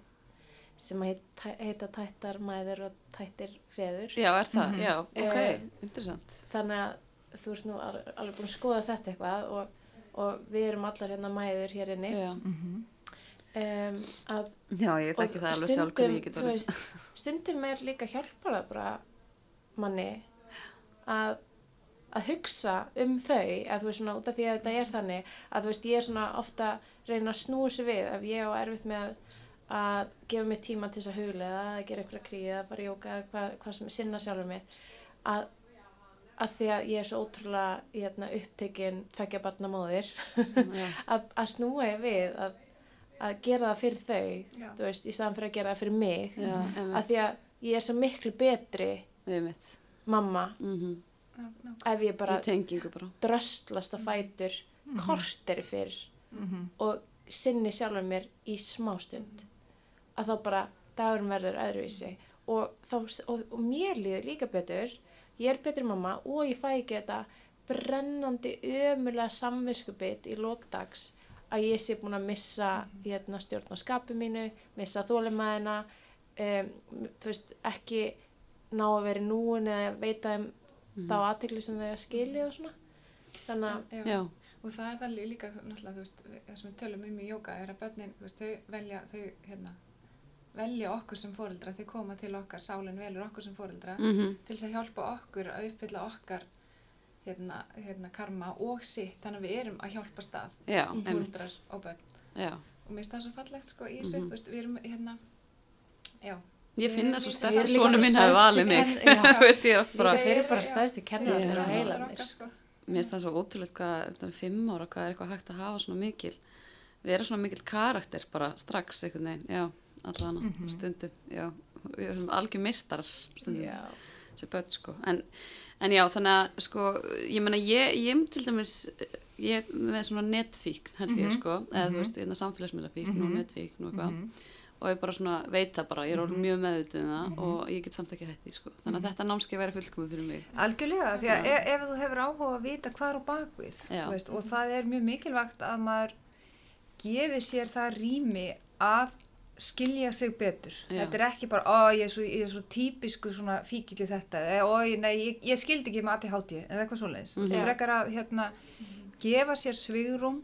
Speaker 1: sem að heit, heita tættar mæður og tættir feður
Speaker 2: Já, er það?
Speaker 3: Mhm.
Speaker 2: Já, ok,
Speaker 1: Eh,
Speaker 2: interessant.
Speaker 1: þannig að þú ert nú al- alveg búin að skoða þetta eitthvað og, og við erum allar hérna mæður hér inni
Speaker 2: Já,
Speaker 3: Mhm.
Speaker 1: um, að
Speaker 2: já ég þekki það alveg sjálf hvernig ég get
Speaker 1: þú
Speaker 2: orðið.
Speaker 1: veist, stundum er líka hjálpar það bara manni að að hugsa um þau að þú veist svona út af því að þetta er þannig að þú veist ég er svona ofta að reyna að snúa sér við ef ég á erfitt með að gefa mér tíma til þess að huglega að gera eitthvað kríða, að fara í jóka hvað, hvað sem sinna sjálfur mér. Að, að því að ég er svo ótrúlega hérna, upptekinn tveggja barna móðir
Speaker 2: Já.
Speaker 1: að, að snúa ég við að, að gera það fyrir þau þú veist, í staðan fyrir að gera það fyrir mig.
Speaker 2: Já,
Speaker 1: að því að ég er svo miklu betri mamma
Speaker 2: Mm
Speaker 4: Ná, ná,
Speaker 1: ef ég bara
Speaker 2: bara.
Speaker 1: dröstlast að fætur korteri fyrr og sinni sjálfur mér í smástund að þá bara dagurinn verður öðruvísi. Og, þá, og, og mér líður líka betur. Ég er betri mamma og ég fæ ekki þetta brennandi ömulega samviskubit í lókdags að ég sé búin að missa hérna, stjórn á skapi mínu, missa þólimaðina um, þú veist, ekki ná að vera núin eða veita þeim þá aðtegli sem þau að skilja og svona. Þannig að
Speaker 4: já.
Speaker 2: Já,
Speaker 4: og það er það lí- líka náttúrulega, þú veist, það sem við tölum um í jóka er að börnin, þú veist, þau velja þau, hérna, velja okkur sem fóreldra þau koma til okkar, sálinn velur okkur sem fóreldra
Speaker 2: mm
Speaker 4: til þess að hjálpa okkur að uppfylla okkar hérna, hérna karma og sitt, þannig að við erum að hjálpa stað
Speaker 2: já, einmitt.
Speaker 4: fóreldrar og börn
Speaker 2: Já.
Speaker 4: og mér finnst það svo fallegt sko í þessu, þú veist, við erum hérna já,
Speaker 2: Ég
Speaker 4: Við
Speaker 2: finn
Speaker 4: erum
Speaker 2: það svo
Speaker 1: þessu-
Speaker 2: að
Speaker 1: Við erum
Speaker 2: svona minn
Speaker 1: bara
Speaker 2: hafi valið mig.
Speaker 1: kenn- já.
Speaker 2: Þú veist, ég er oft bara,
Speaker 1: þeir eru bara stæðstu heilan
Speaker 4: okkar, sko.
Speaker 2: mér finnst það svo ótrúlega hvað, þetta er fimm ára, hvað er eitthvað hægt að hafa svona mikil, vera svona mikil karakter bara strax einhvern veginn, já, allan
Speaker 3: Mhm.
Speaker 2: stundum, já, við erum algjör mistarar stundum, þessi börn sko, en, en já, þannig að sko, ég meina, ég, ég til dæmis, ég með svona netfíkn held ég
Speaker 3: Mhm.
Speaker 2: sko, eða þú
Speaker 3: Mhm.
Speaker 2: veist, hérna samfélagsmiðlafíkn og
Speaker 3: Mhm.
Speaker 2: netfíkn og eitthvað, og ég bara svona veit það bara, ég er orðin mjög meðutuð um það og ég get samt ekki hætti sko, þannig að þetta námskeið væri fullkomið fyrir mig.
Speaker 3: Algjörlega, því að
Speaker 2: Já.
Speaker 3: ef, ef þú hefur áhuga að vita hvað er á bakvið veist, og það er mjög mikilvægt að maður gefi sér það rými að skilja sig betur.
Speaker 2: Já.
Speaker 3: Þetta er ekki bara, ó, ég er svo, ég er svo típisku svona fíkil í þetta, ó, nei, ég, ég skildi ekki með ADHD, eða eitthvað svoleiðis. Mm
Speaker 2: Mhm.
Speaker 3: -hmm. Frekar að, hérna, gefa sér svigrum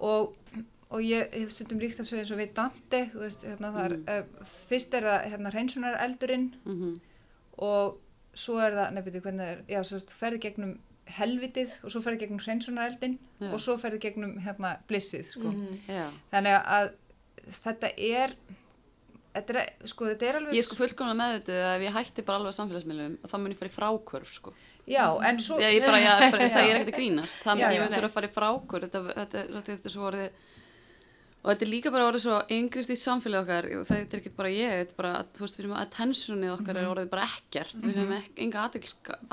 Speaker 3: og, og ég hef stundum líkt þessu eins og við Dante, þú veist, hérna, það er,
Speaker 2: Mhm.
Speaker 3: uh, fyrst er það, hérna, hreinsunar eldurinn,
Speaker 2: Mm
Speaker 3: og svo er það, nefnir hvernig það er, já, svo veist, ferði gegnum helvitið og svo ferði gegnum hreinsunareldin
Speaker 2: Já.
Speaker 3: og svo ferði gegnum hérna blissið, sko.
Speaker 1: Mhm.
Speaker 2: Já.
Speaker 3: Þannig að þetta er, þetta er, sko, þetta er alveg,
Speaker 2: Ég er sko fullkomlega meðvituð að ef ég hætti bara alveg samfélagsmiðlum þá mun ég fara í frákvörf sko.
Speaker 3: já, en svo,
Speaker 2: Já, ég bara, já, bara það er ekkert að grínast. Það mun ég mun þurfa að fara í frákvörf, þetta, þetta, þetta, þetta er svo orðið, og þetta er líka bara orðið svo yngrift í samfélagi okkar, það er ekkert bara ég, þetta er bara, þú veist, við erum að attentionið okkar er orðið bara ekkert, við höfum ek, enga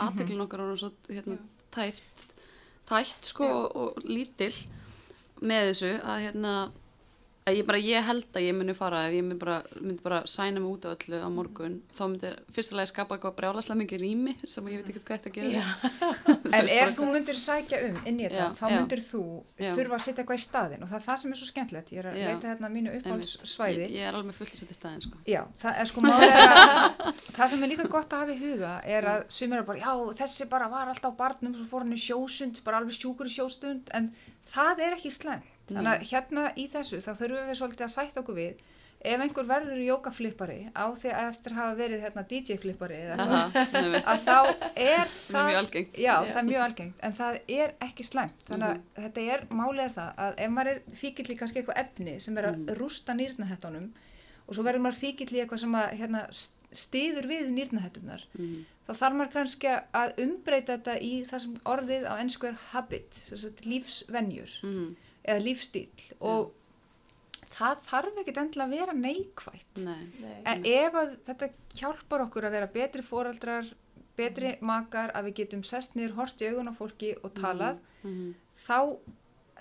Speaker 2: aðteglin okkar orðið svo, hérna, tæft, tætt, sko, og, og lítil með þessu, að hérna, að ég bara, ég held að ég muni fara ef ég myndi bara, myndi bara sæna mig út á öllu á morgun, þá myndi fyrstulega skapa eitthvað brjálaslega mikið rými sem ég veit ekki hvað þetta
Speaker 1: Já.
Speaker 3: en ef þú myndir sækja um inn í þetta, þá myndir þú þurfa að setja eitthvað í staðin og það er það sem er svo skemmtilegt, ég er að leita hérna mínu
Speaker 2: Einmitt.
Speaker 3: uppáhaldssvæði.
Speaker 2: ég, ég er alveg fullt að setja í staðin sko.
Speaker 3: Já, það er sko málega að það sem er líka gott að hafa í huga er að sumir er bara, já þessi bara var alltaf barnum svo fór hann í sjósund, bara alveg sjúkur í sjóstund en það er ekki slæm þannig að hérna í þessu þá þurfum við svolítið að sætta okkur við ef einhver verður jókaflippari á því að eftir hafa verið hérna DJ-flippari að þá er
Speaker 2: er algengt
Speaker 3: Já, það er mjög algengt, en það er ekki slæmt, þannig að
Speaker 2: Mhm.
Speaker 3: þetta er, málið er það að ef maður er fíkill í kannski eitthvað efni sem er að
Speaker 2: Mhm.
Speaker 3: rústa nýrnahettunum og svo verður maður fíkill í eitthvað sem að hérna, stiður við nýrnahettunar,
Speaker 2: Mhm.
Speaker 3: þá þarf maður kannski að umbreyta þetta í það sem orðið á ennsku er habit, lífsvenjur
Speaker 2: Mhm.
Speaker 3: Eða lífstíl og það þarf ekkit endilega að vera neikvætt.
Speaker 2: Nei.
Speaker 1: Nei.
Speaker 3: En ef að þetta hjálpar okkur að vera betri fóraldrar, betri makar, að við getum sest niður, hort í augun á fólki og talað,
Speaker 2: Mhm.
Speaker 3: þá,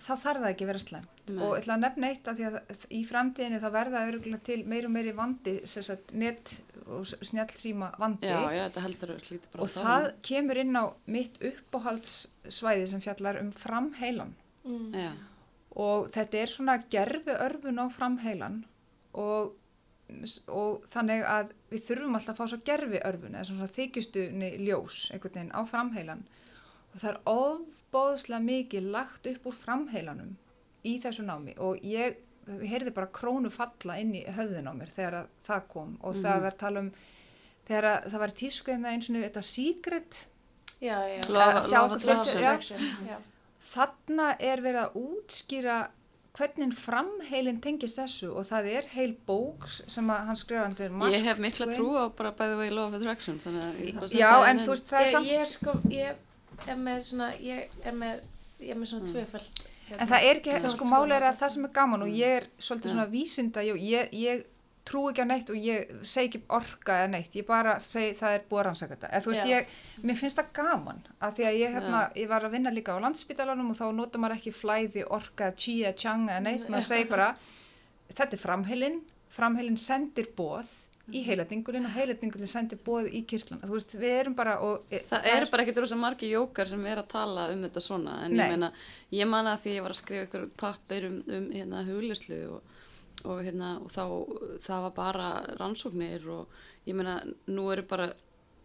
Speaker 3: þá þarf það ekki að vera slæmt.
Speaker 2: Nei.
Speaker 3: Og ég ætla að nefna eitt að því að í framtíðinni þá verða örgulega til meir og meiri vandi, sem sagt net og snjallsíma vandi.
Speaker 2: já, já, þetta heldur hlítið bara
Speaker 3: og það kemur inn á mitt uppáhaldssvæði sem fjallar um framheilan
Speaker 1: Mm.
Speaker 2: já,
Speaker 3: og þetta er svona gerfi örfun á framheilan og, og þannig að við þurfum alltaf að fá svo gerfi örfun eða svona þykjustunni ljós einhvern veginn á framheilan og það er ofbóðslega mikið lagt upp úr framheilanum í þessu námi og ég heyrði bara krónu falla inn í höfðin á mér þegar að það kom og það var tala um þegar að það var tísku en það eins og þetta secret
Speaker 1: Já, já.
Speaker 3: Okkur
Speaker 2: attraction.
Speaker 3: þessu- já. Þarna er verið að útskýra hvernig framheilin tengist þessu og það er heil bók sem að hann skrifa hann fyrir
Speaker 2: Ég hef mikla trú á bara by the way law of attraction þannig að ég bara
Speaker 3: Já, en þú veist, það er
Speaker 1: ég,
Speaker 3: samt
Speaker 1: ég er sko, ég er með svona, ég er með, ég er með svona tvöfald. hérna.
Speaker 3: En það er ekki, sko máli er að það sem er gaman og ég er svolítið
Speaker 2: Já.
Speaker 3: svona vísinda, ég, ég, ég trú ekki á neitt og ég segi ekki orka eða neitt, ég bara segi það er búið að rannsaka þetta. Eða þú veist,
Speaker 1: Já.
Speaker 3: ég, mér finnst það gaman að því að ég, hérna, ég var að vinna líka á landsspítalanum og þá nota maður ekki flæði, orka, chi, chang eða neitt, maður segir bara, þetta er framheilin, framheilin sendir bóð í heilatningurinn og heilatningurinn sendir bóð í kirtlan. Þú veist, við erum bara og... e,
Speaker 2: Það eru bara ekkert rosa margi jókar sem er að tala um þetta svona en
Speaker 3: Nei.
Speaker 2: ég meina, ég man að því ég var að skrifa ykkur pappir um, um hérna og, hérna og þá það var bara rannsóknir og ég meina, nú eru bara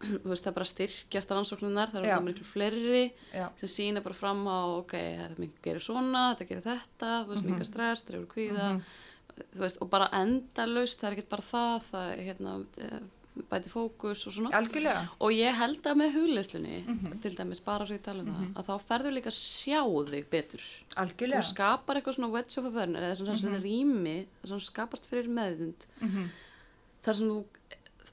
Speaker 2: þú veist, það er bara styrkjast rannsóknunar það eru miklu fleiri
Speaker 3: Já.
Speaker 2: sem sína bara fram á, ok, þetta gerir svona þetta gerir þetta, þú veist,
Speaker 3: Mhm.
Speaker 2: mingar stress dreifur kvíða, þú veist og bara endalaust, það er ekkert bara það það er hérna, eh, bæti fókus og svona
Speaker 3: Algjörlega.
Speaker 2: og ég held að með hugleislunni
Speaker 3: Mhm.
Speaker 2: til dæmis bara svo ég tala um það að þá ferður líka að sjá þig betur
Speaker 3: Algjörlega.
Speaker 2: og skapar eitthvað svona wedge of awareness eða svona mm rými það sem skapast fyrir meðvund
Speaker 3: Mhm.
Speaker 2: þar sem þú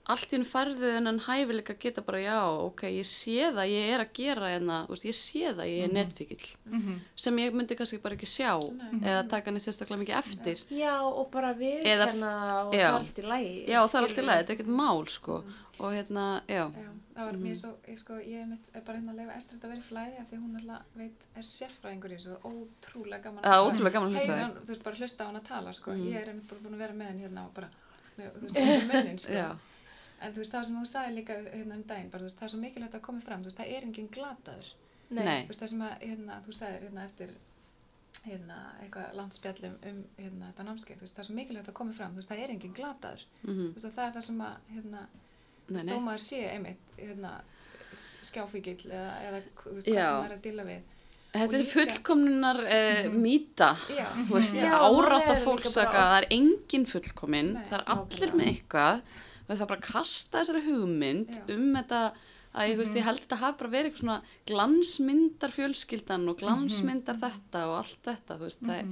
Speaker 2: allt í henni færðu en hæfileika geta bara já, ok, ég sé það ég er að gera hérna, ég sé það ég er netfíkil,
Speaker 3: Mhm.
Speaker 2: sem ég myndi kannski bara ekki sjá
Speaker 4: Nei.
Speaker 2: eða taka henni sérstaklega mikið eftir.
Speaker 1: Já, og bara við
Speaker 2: Eða-
Speaker 1: kenna og
Speaker 2: já.
Speaker 1: það er allt í lægi.
Speaker 2: já, það er allt í lagi, þetta er ekkert mál sko, og hérna, já.
Speaker 4: Já, það var mér svo, ég sko, ég mitt er bara hérna að leifa Estrid að vera í flæði af því að hún alltaf veit, er sérfræðingur í þessu og ótrúlega gaman
Speaker 2: það er ótrúlega gaman að hlusta það
Speaker 4: þú veist, bara hlusta á hann að tala, sko,
Speaker 2: Mm.
Speaker 4: ég er einmitt bara búin að vera með hann hérna og bara, þú veist, með munnin, sko,
Speaker 2: já,
Speaker 4: en þú veist, það sem þú sagði líka hérna um daginn, bara, þú veist, það er svo mikilvægt að koma fram, þú veist, það er enginn glataður,
Speaker 1: Nei.
Speaker 2: Nei.
Speaker 4: þú veist, það sem að, hérna, þú sagðir, hérna, eftir, hérna, eitthvað langt spjallum um, hérna, þetta námskeið, það er svo mikilvægt að koma fram, það er enginn glataður,
Speaker 2: mhm,
Speaker 4: þú veist, og það er það sem að, hérna,
Speaker 2: nei,
Speaker 4: þó maður sé einmitt hérna, skjáfíkil eða, eða hvað sem maður er að díla við.
Speaker 2: Þetta er fullkomnunar uh, mýta,
Speaker 4: Já,
Speaker 2: árátta
Speaker 1: maður er líka
Speaker 2: fólksaka, það er engin fullkomin,
Speaker 4: Nei,
Speaker 2: það er allir með eitthvað, veist, það er bara að kasta þessari hugmynd
Speaker 4: Já.
Speaker 2: um þetta, að ég, þú veist, ég held þetta hafi bara verið eitthvað svona glansmyndar fjölskyldan og glansmyndar þetta og allt þetta, veist, það er,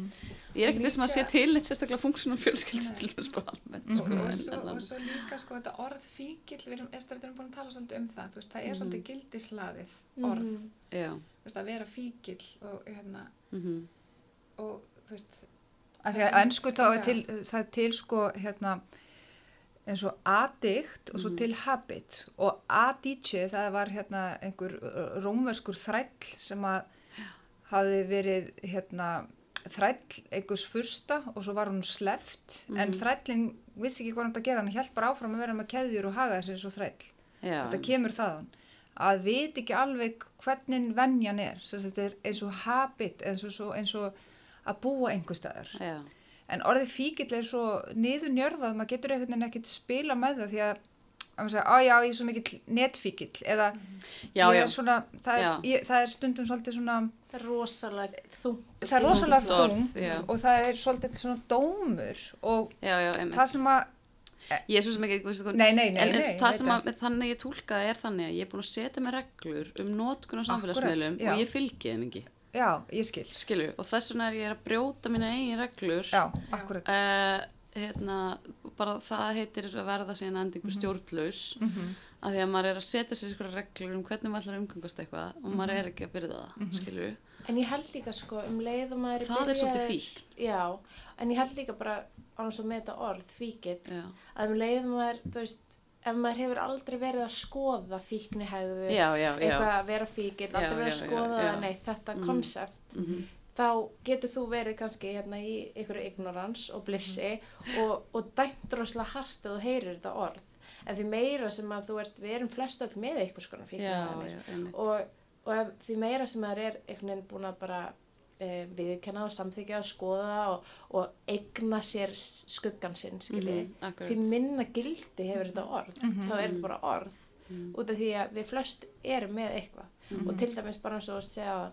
Speaker 2: ég er ekkert
Speaker 4: Líka-
Speaker 2: vissum að sé til eitt sérstaklega funksjónal fjölskyldu til þess bara almennt, sko,
Speaker 4: og,
Speaker 2: en,
Speaker 4: svo,
Speaker 2: en,
Speaker 4: og svo líka sko þetta orð fíkil við erum, erum búin að tala svolítið um það veist, það er
Speaker 2: Mhm.
Speaker 4: svolítið gildislaðið orð
Speaker 1: Mhm.
Speaker 4: veist, að vera fíkil og hérna
Speaker 2: mhm,
Speaker 4: og þú veist
Speaker 3: Af því að ennsku þá er
Speaker 4: Já.
Speaker 3: til, það er til sko hérna eins og addict og svo
Speaker 2: Mhm.
Speaker 3: til habit. Og adice það var hérna einhver uh, rómverskur þræll sem að hafi verið hérna þræll einhvers fyrsta og svo var hún sleft en
Speaker 2: Mhm.
Speaker 3: þrællin vissi ekki hvað hann að gera hann held bara áfram að vera með keðjur og haga þessi eins og þræll.
Speaker 2: Já,
Speaker 3: þetta kemur þaðan. Að vita ekki alveg hvernig venjan er. Er eins og habit eins og, eins og að búa einhver staðar.
Speaker 2: Já,
Speaker 3: en orðið fíkill er svo niður njörfað, maður getur einhvern veginn ekkert spila með það því að að maður segja, á já, ég er svo mikill netfíkill. Eða
Speaker 2: já,
Speaker 3: ég er svona, það er, ég, það er stundum svolítið svona,
Speaker 1: Það er rosalega þungt.
Speaker 3: það er rosalega
Speaker 2: Þungt
Speaker 3: og það er svolítið svona dómur og
Speaker 2: já, já,
Speaker 3: það sem að,
Speaker 2: Ég er svo sem ekki,
Speaker 3: nei, nei, nei,
Speaker 2: en,
Speaker 3: nei,
Speaker 2: en það sem að, þannig ég tólkaði er þannig að ég er búin að setja mig reglur um notkun á samfélagsmiðlum og ég fylgi þeim ekki,
Speaker 3: já, ég skil,
Speaker 2: skilju, og þess vegna er ég að brjóta mína eigin reglur.
Speaker 3: Já, akkurat,
Speaker 2: uh, hérna, bara það heitir að verða síðan endingu stjórnlaus
Speaker 3: Mhm.
Speaker 2: að því að maður er að setja sér ykkur reglur um hvernig maður ætlar að umgangast eitthvað og maður er ekki að byrja það, skilju
Speaker 1: En ég held líka sko um leið og maður
Speaker 2: Það er svolítið fíkn.
Speaker 1: Já, en ég held líka bara annars að með þetta orð, fíkill
Speaker 2: já,
Speaker 1: að um leið og maður, þú veist ef maður hefur aldrei verið að skoða fíknihægðu,
Speaker 2: já, já, já.
Speaker 1: eitthvað að vera fíkill,
Speaker 2: Já,
Speaker 1: aldrei verið að
Speaker 2: já, já,
Speaker 1: skoða
Speaker 2: já.
Speaker 1: það, nei, þetta
Speaker 2: Mhm.
Speaker 1: konsept
Speaker 2: Mhm.
Speaker 1: þá getur þú verið kannski hérna í einhverju ignorans og blissi og, og dæmt rosalega hart að þú heyrir þetta orð en því meira sem að þú ert, við erum flest öll með konar
Speaker 2: já,
Speaker 1: fíknihægðanir
Speaker 2: já,
Speaker 1: og, og því meira sem maður er einhvern veginn búin að bara e, viðkenna og samþykja og skoða og, og eigna sér skuggan sinn
Speaker 2: Mhm, akkurat.
Speaker 1: því minna gildi hefur þetta orð, þá er þetta bara orð.
Speaker 2: Mhm.
Speaker 1: út af því að við flest erum með eitthvað. Og til dæmis bara eins og að segja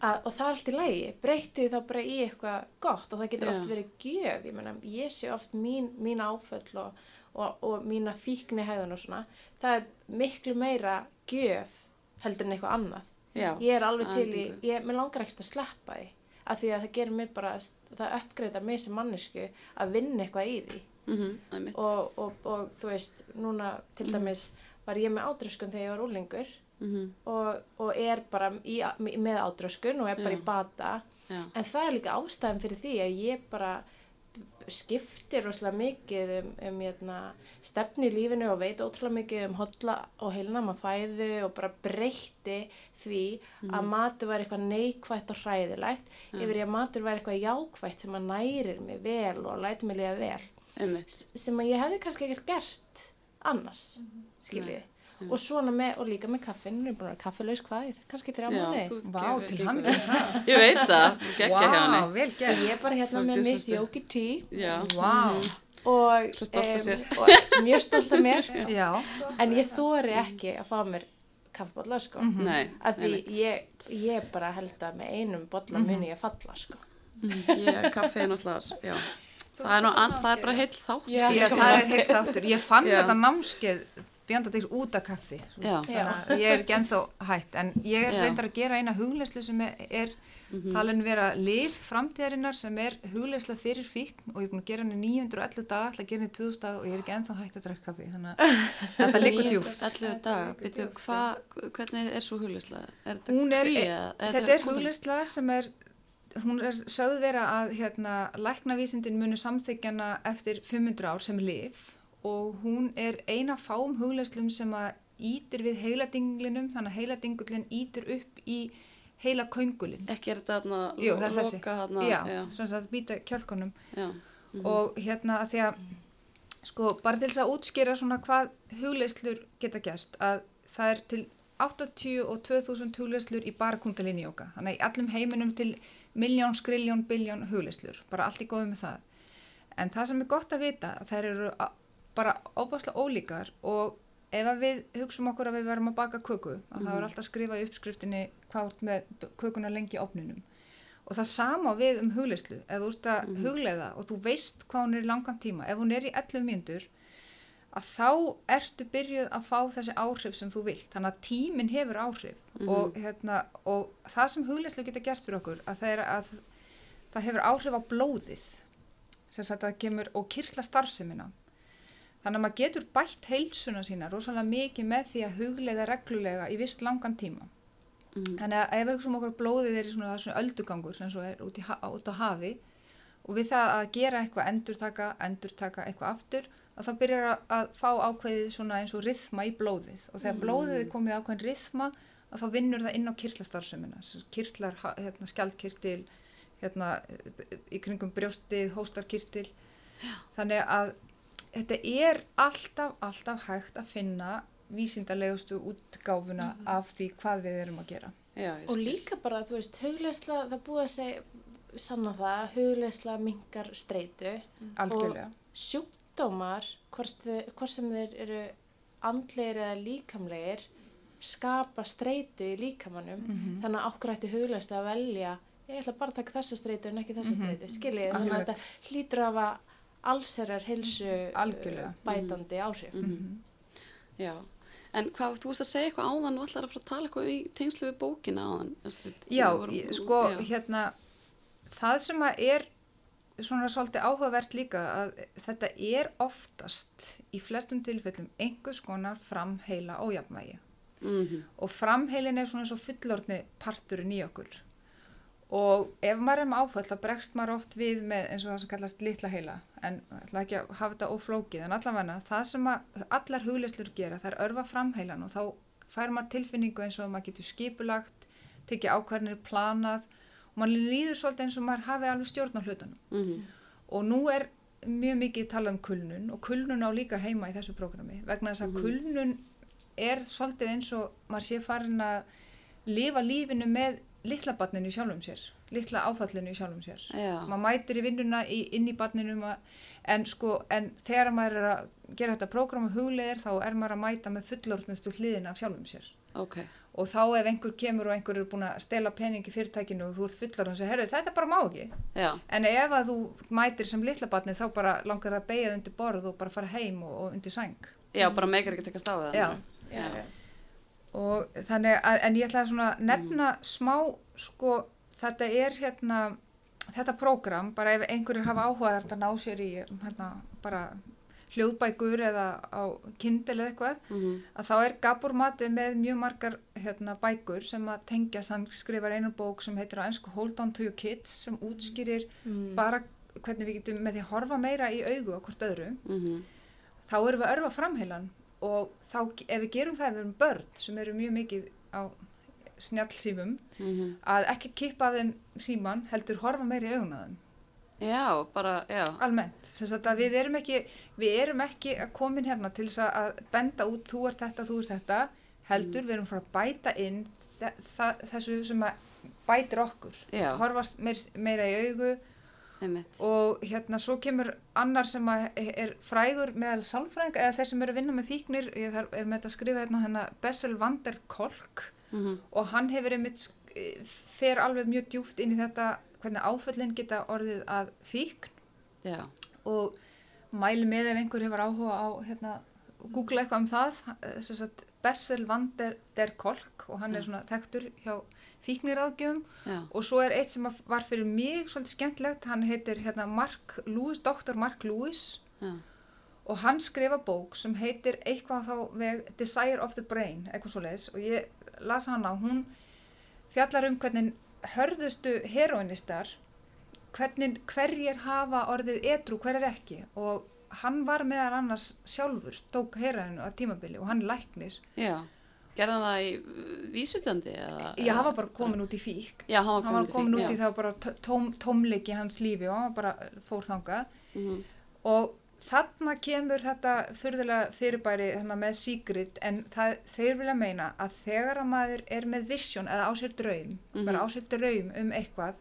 Speaker 1: að, og það er allt í lægi breyttu þá bara í eitthvað gott og það getur
Speaker 2: Já.
Speaker 1: oft verið gjöf. Ég, meina, ég sé oft mín, mín áföll og, og, og mína fíkni hæðun og svona, það er miklu meira gjöf heldur en eitthvað annað
Speaker 2: já,
Speaker 1: ég er alveg til í, ég, mér langar ekkert að sleppa því af því að það gerir mig bara, það uppgreita mig sem mannesku að vinna eitthvað í því.
Speaker 2: Mhm, einmitt.
Speaker 1: og, og, og þú veist, núna til dæmis var ég með ádröskun þegar ég var úlingur
Speaker 2: Mhm,
Speaker 1: og, og er bara í, með ádröskun og er bara
Speaker 2: Já.
Speaker 1: í bata.
Speaker 2: Já,
Speaker 1: en það er líka ástæðan fyrir því að ég bara skiptir rosalega mikið um, um hérna, stefni í lífinu og veit ótrúlega mikið um hotla og heilnama fæðu og bara breytti því að matur var eitthvað neikvætt og hræðilegt yfir í að matur var eitthvað jákvætt sem að nærir mig vel og lætur mig líða vel.
Speaker 2: Einmitt.
Speaker 1: sem að ég hefði kannski ekkert gert annars, skiljiði og svona með, og líka með kaffin við erum búin að vera kaffelaus hvað, kannski þrjá
Speaker 2: þú
Speaker 3: Vá, til
Speaker 2: ekki ykkur-
Speaker 3: með það.
Speaker 2: Ég veit það, geggja hjá henni.
Speaker 3: vel gert.
Speaker 1: ég er bara hérna með mitt tea
Speaker 2: Já,
Speaker 3: Vá,
Speaker 1: og,
Speaker 2: Svo stolt af
Speaker 1: em,
Speaker 2: sér.
Speaker 1: og mjög stolt af mér
Speaker 3: já.
Speaker 1: en ég þóri ekki að fá mér kaffibólla sko
Speaker 2: nei,
Speaker 1: af því ég, ég bara held að með einum bolla muni ég falla sko
Speaker 2: Mhm, Ég, kaffi er náttúrulega, já. Það er, nú, an, það er bara heill þátt.
Speaker 1: Já.
Speaker 3: Já, það er heilt þáttur. Ég fann
Speaker 2: Já.
Speaker 3: þetta námskeið bjöndadegs út af kaffi. þú ég er ekki ennþá hætt. En ég er reyndar að gera eina hugleyslu sem er, er
Speaker 2: Mhm.
Speaker 3: talin vera lif framtíðarinnar sem er hugleysla fyrir fíkn og ég er búin að gera henni 911 daga, ætla að gera henni 2000 daga og ég er ekki ennþá hætt að drekka kaffi. Þannig að þetta liggur djúft.
Speaker 2: 11 daga, byrju, hva, hvernig er svo huglislega? Er þetta
Speaker 3: Hún er, hugleysla sem er, hún er sögð vera að hérna, læknavísindin muni samþykjana eftir 500 ár sem lif og hún er eina fáum hugleyslum sem að ítir við heiladinglinum, þannig að heiladingullin ítir upp í heila köngulin.
Speaker 2: Ekki er þetta þarna,
Speaker 3: Jú, það
Speaker 2: loka þarna,
Speaker 3: já,
Speaker 2: já,
Speaker 3: svona að það býta kjálkunum
Speaker 2: já. Mhm.
Speaker 3: og hérna að því að sko bara til þess að útskýra svona hvað hugleyslur geta gert að það er til 80 og 2000 hugleyslur í bara kundalini jóka þannig í allum heiminum til miljón, skriljón, biljón hugleyslur bara allt í góðu með það en það sem er gott að vita að þær eru bara óbáslega ólíkar og ef við hugsum okkur að við verum að baka köku að það er alltaf skrifað í uppskriftinni hvað út með kökuna lengi opninum og það sama við um hugleyslu ef þú ert að hugleiða og þú veist hvað hún er í langan tíma, ef hún er í 11 mínútur að þá ertu byrjuð að fá þessi áhrif sem þú vilt. Þannig að tíminn hefur áhrif og, hérna, og það sem hugleyslu geta gert fyrir okkur að það, að það hefur áhrif á blóðið sem sagt kemur og kyrla starfsemina þannig að maður getur bætt heilsuna sína rosalega mikið með því að hugleiða reglulega í vist langan tíma.
Speaker 2: Mhm.
Speaker 3: Þannig að ef við hugsaum okkur blóðið er í svona, svona öldugangur sem svo er út, út á hafi og við það að gera eitthvað endurtaka, endurtaka eitthvað aftur að þá byrjar að, að fá ákveðið svona eins og rithma í blóðið. Og þegar blóðið er komið ákveðin rithma að þá vinnur það inn á kirtlastarfsemina kirtlar, hérna, skjaldkirtil hérna, í kringum brjóstið, hóstarkirtil. Þannig að þetta er alltaf, alltaf hægt að finna vísindalegustu útgáfuna af því hvað við erum að gera.
Speaker 2: Já,
Speaker 1: og líka bara, þú veist, hugleysla það búið að segja, sanna það hugleysla minkar streitu
Speaker 3: Algjörlega.
Speaker 1: sjúkdómar hvort, hvort sem þeir eru andlegir eða líkamlegir skapa streitu í líkamannum
Speaker 3: Mhm.
Speaker 1: þannig að okkur ætti hugleysla að velja ég ætla bara að taka þessa streitu en ekki þessa
Speaker 3: Mhm.
Speaker 1: streitu skiljið, þannig að þetta hlýtur að hafa allserjar heilsu
Speaker 3: Algjörlega.
Speaker 1: uh, bætandi áhrif
Speaker 2: Mhm. Já, en hvað, þú veist að segja eitthvað áðan og ætlar að fara að tala eitthvað í tengslu við bókina áðan?
Speaker 3: Já,
Speaker 2: vorum-
Speaker 3: ég- sko,
Speaker 2: já.
Speaker 3: hérna, það sem að er svona svolítið áhugavert líka að þetta er oftast í flestum tilfellum einhvers konar framheila ójafnvægi
Speaker 2: Mhm,
Speaker 3: og framheilin er svona eins og fullorðni parturinn í okkur og ef maður er með áfall þá bregst maður oft við með eins og það sem kallast litla heila. En ætla ekki að hafa þetta óflókið. En allavega það sem að allar hugleislur gera það er örfa framheilan og þá fær maður tilfinningu eins og maður getur skipulagt tekið ákvarðinir planað og maður líður svolítið eins og maður hafi alveg stjórn á hlutunum.
Speaker 2: Mhm,
Speaker 3: og nú er mjög mikið talað um kulnun og kulnun á líka heima í þessu prógrami vegna þess að kulnun er svolítið eins og maður sé farin að lifa lífinu með litla barninu í sjálfum sér litla áfallinu í sjálfum sér.
Speaker 2: Já,
Speaker 3: maður mætir í vinnuna í, inn í barninu en sko, en þegar maður er að gera þetta prógram og hugleðir þá er maður að mæta með fullorðnustu hliðina af sjálfum sér.
Speaker 2: Ok,
Speaker 3: og þá ef einhver kemur og einhver er búin að stela peningi fyrirtækinu og þú ert fullorðn og segir, herru, þetta bara má ekki.
Speaker 2: Já,
Speaker 3: En ef að þú mætir sem litla barni þá bara langar það að beigja undir borð og bara fara heim og, og undir sæng.
Speaker 2: já, bara meikar ekki tekast á það.
Speaker 3: Já.
Speaker 1: Já,
Speaker 2: Já.
Speaker 3: Og þannig að, en ég ætla að svona nefna smá sko þetta er hérna, þetta prógram, bara ef einhverjir hafa áhuga þetta ná sér í hérna, bara hljóðbækur eða á kindil eða eitthvað,
Speaker 2: Mhm.
Speaker 3: að þá er Gabor Mati með mjög margar hérna, bækur sem að tengjast, hann skrifar einu bók sem heitir á ennsku Hold On To Your Kids sem útskýrir
Speaker 1: Mm.
Speaker 3: bara hvernig við getum með því horfa meira í augu hvort öðru,
Speaker 2: Mhm.
Speaker 3: þá erum við að örfa framheilan og þá, ef við gerum það ef við erum börn sem eru mjög mikið á snjallsímum,
Speaker 2: Mhm.
Speaker 3: að ekki kippa þeim síman, heldur horfa að þeim,
Speaker 2: Já, bara, já.
Speaker 3: almennt. Sagt að við erum ekki, við erum ekki að komin hérna til þess að- benda út þú ert þetta, þú ert þetta, heldur við erum frá að bæta inn þessu sem að bætir okkur. Horfast meir, meira í augu. Og hérna svo kemur annar sem að er frægur meðal sálfræðing eða þeir sem eru að vinna með fíknir ég er með þetta að skrifa hérna hérna Bessel van der Kolk
Speaker 2: Mhm.
Speaker 3: og hann hefur einmitt sk- fer alveg mjög djúft inn í þetta hvernig áföllin geta orðið að fíkn
Speaker 2: Já.
Speaker 3: og mæli með ef einhver hefur áhuga á hérna, googla eitthvað um það eh, sem sagt, Bessel van der, der Kolk og hann er svona þekktur hjá fíkniráðgjöfum. Og svo er eitt sem var fyrir mig svolítið skemmtlegt, hann heitir hérna Mark Lewis, Dr. Mark Lewis.
Speaker 2: Já.
Speaker 3: og hann skrifa bók sem heitir eitthvað þá veg Desire of the Brain, eitthvað svo leiðis og ég las hana, hún fjallar um hvernig hörðustu heroinistar hvernig hverjir hafa orðið edru, hverjir ekki. Og hann var meðal annars sjálfur, tók heroinu á tímabili og hann læknir,
Speaker 2: Já. Gerði hann það í uh, vísvitandi? Eða,
Speaker 3: ég hafa bara komin út í fík
Speaker 2: Já, hann var
Speaker 3: hann var komin út í
Speaker 2: já.
Speaker 3: það bara tóm, tómleiki hans lífi og hann var bara fór þangað
Speaker 2: Mhm.
Speaker 3: og þarna kemur þetta fyrðulega fyrirbæri með síkrit en það, þeir vilja meina að þegar að maður er með vision eða á sér draum,
Speaker 2: Mhm.
Speaker 3: bara á sér draum um eitthvað,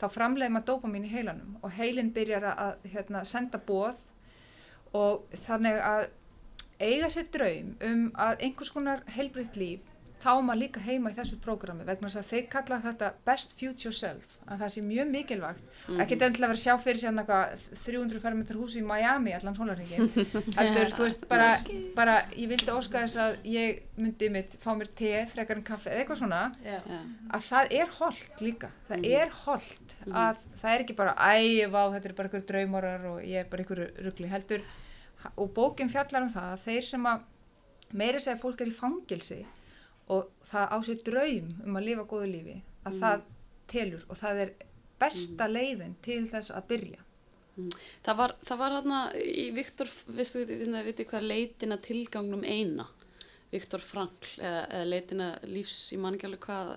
Speaker 3: þá framleiði maður dópamin í heilanum og heilin byrjar að hérna, senda bóð og þannig að eiga sér draum um að einhvers konar heilbritt líf þá á maður líka heima í þessu prógrami vegna þess að þeir kalla þetta best future self að það sé mjög mikilvægt
Speaker 2: Mhm.
Speaker 3: ekki endilega vera að sjá fyrir sér eitthvað 300 fermetrar hús í Miami allan sólarhingin heldur þú veist bara, bara ég vildi óska þess að ég myndi mitt fá mér te frekar en kaffe eða eitthvað svona.
Speaker 1: Já.
Speaker 3: að það er holdt líka það
Speaker 2: Mhm.
Speaker 3: er holdt að það er ekki bara æ, vá, þetta er bara einhverju draumarar og ég er bara einhverju ruggli heldur og bókin fjallar um það að þeir sem að meiri segja fólk er í fangilsi og það á sér draum um að lifa góðu lífi að
Speaker 2: Mhm.
Speaker 3: það telur og það er besta leiðin til þess að byrja.
Speaker 2: Það var, það var hérna í Viktor, veistu þið, hvað leitina tilgangnum eina? Viktor Frankl eða, eða leitina lífs í mannkjálu hvað,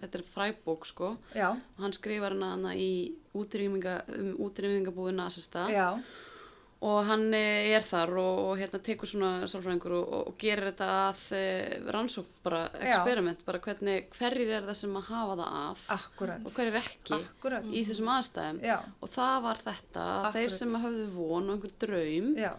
Speaker 2: þetta er fræbók sko.
Speaker 3: Já,
Speaker 2: og hann skrifar hana, hana í útrýminga, um útrýmingabúið nasista.
Speaker 3: Já,
Speaker 2: og hann eh, er þar og, og hérna tekur svona sálfræðingur og, og, gerir þetta að e, rannsókn bara,
Speaker 3: Já.
Speaker 2: experiment, bara hvernig hverjir er það sem að hafa það af
Speaker 3: akkurat
Speaker 2: og hverjir ekki
Speaker 3: akkurat,
Speaker 2: í þessum aðstæðum.
Speaker 3: Já,
Speaker 2: og það var þetta að þeir
Speaker 3: Akkurat.
Speaker 2: sem höfðu von og einhvern draum
Speaker 3: já,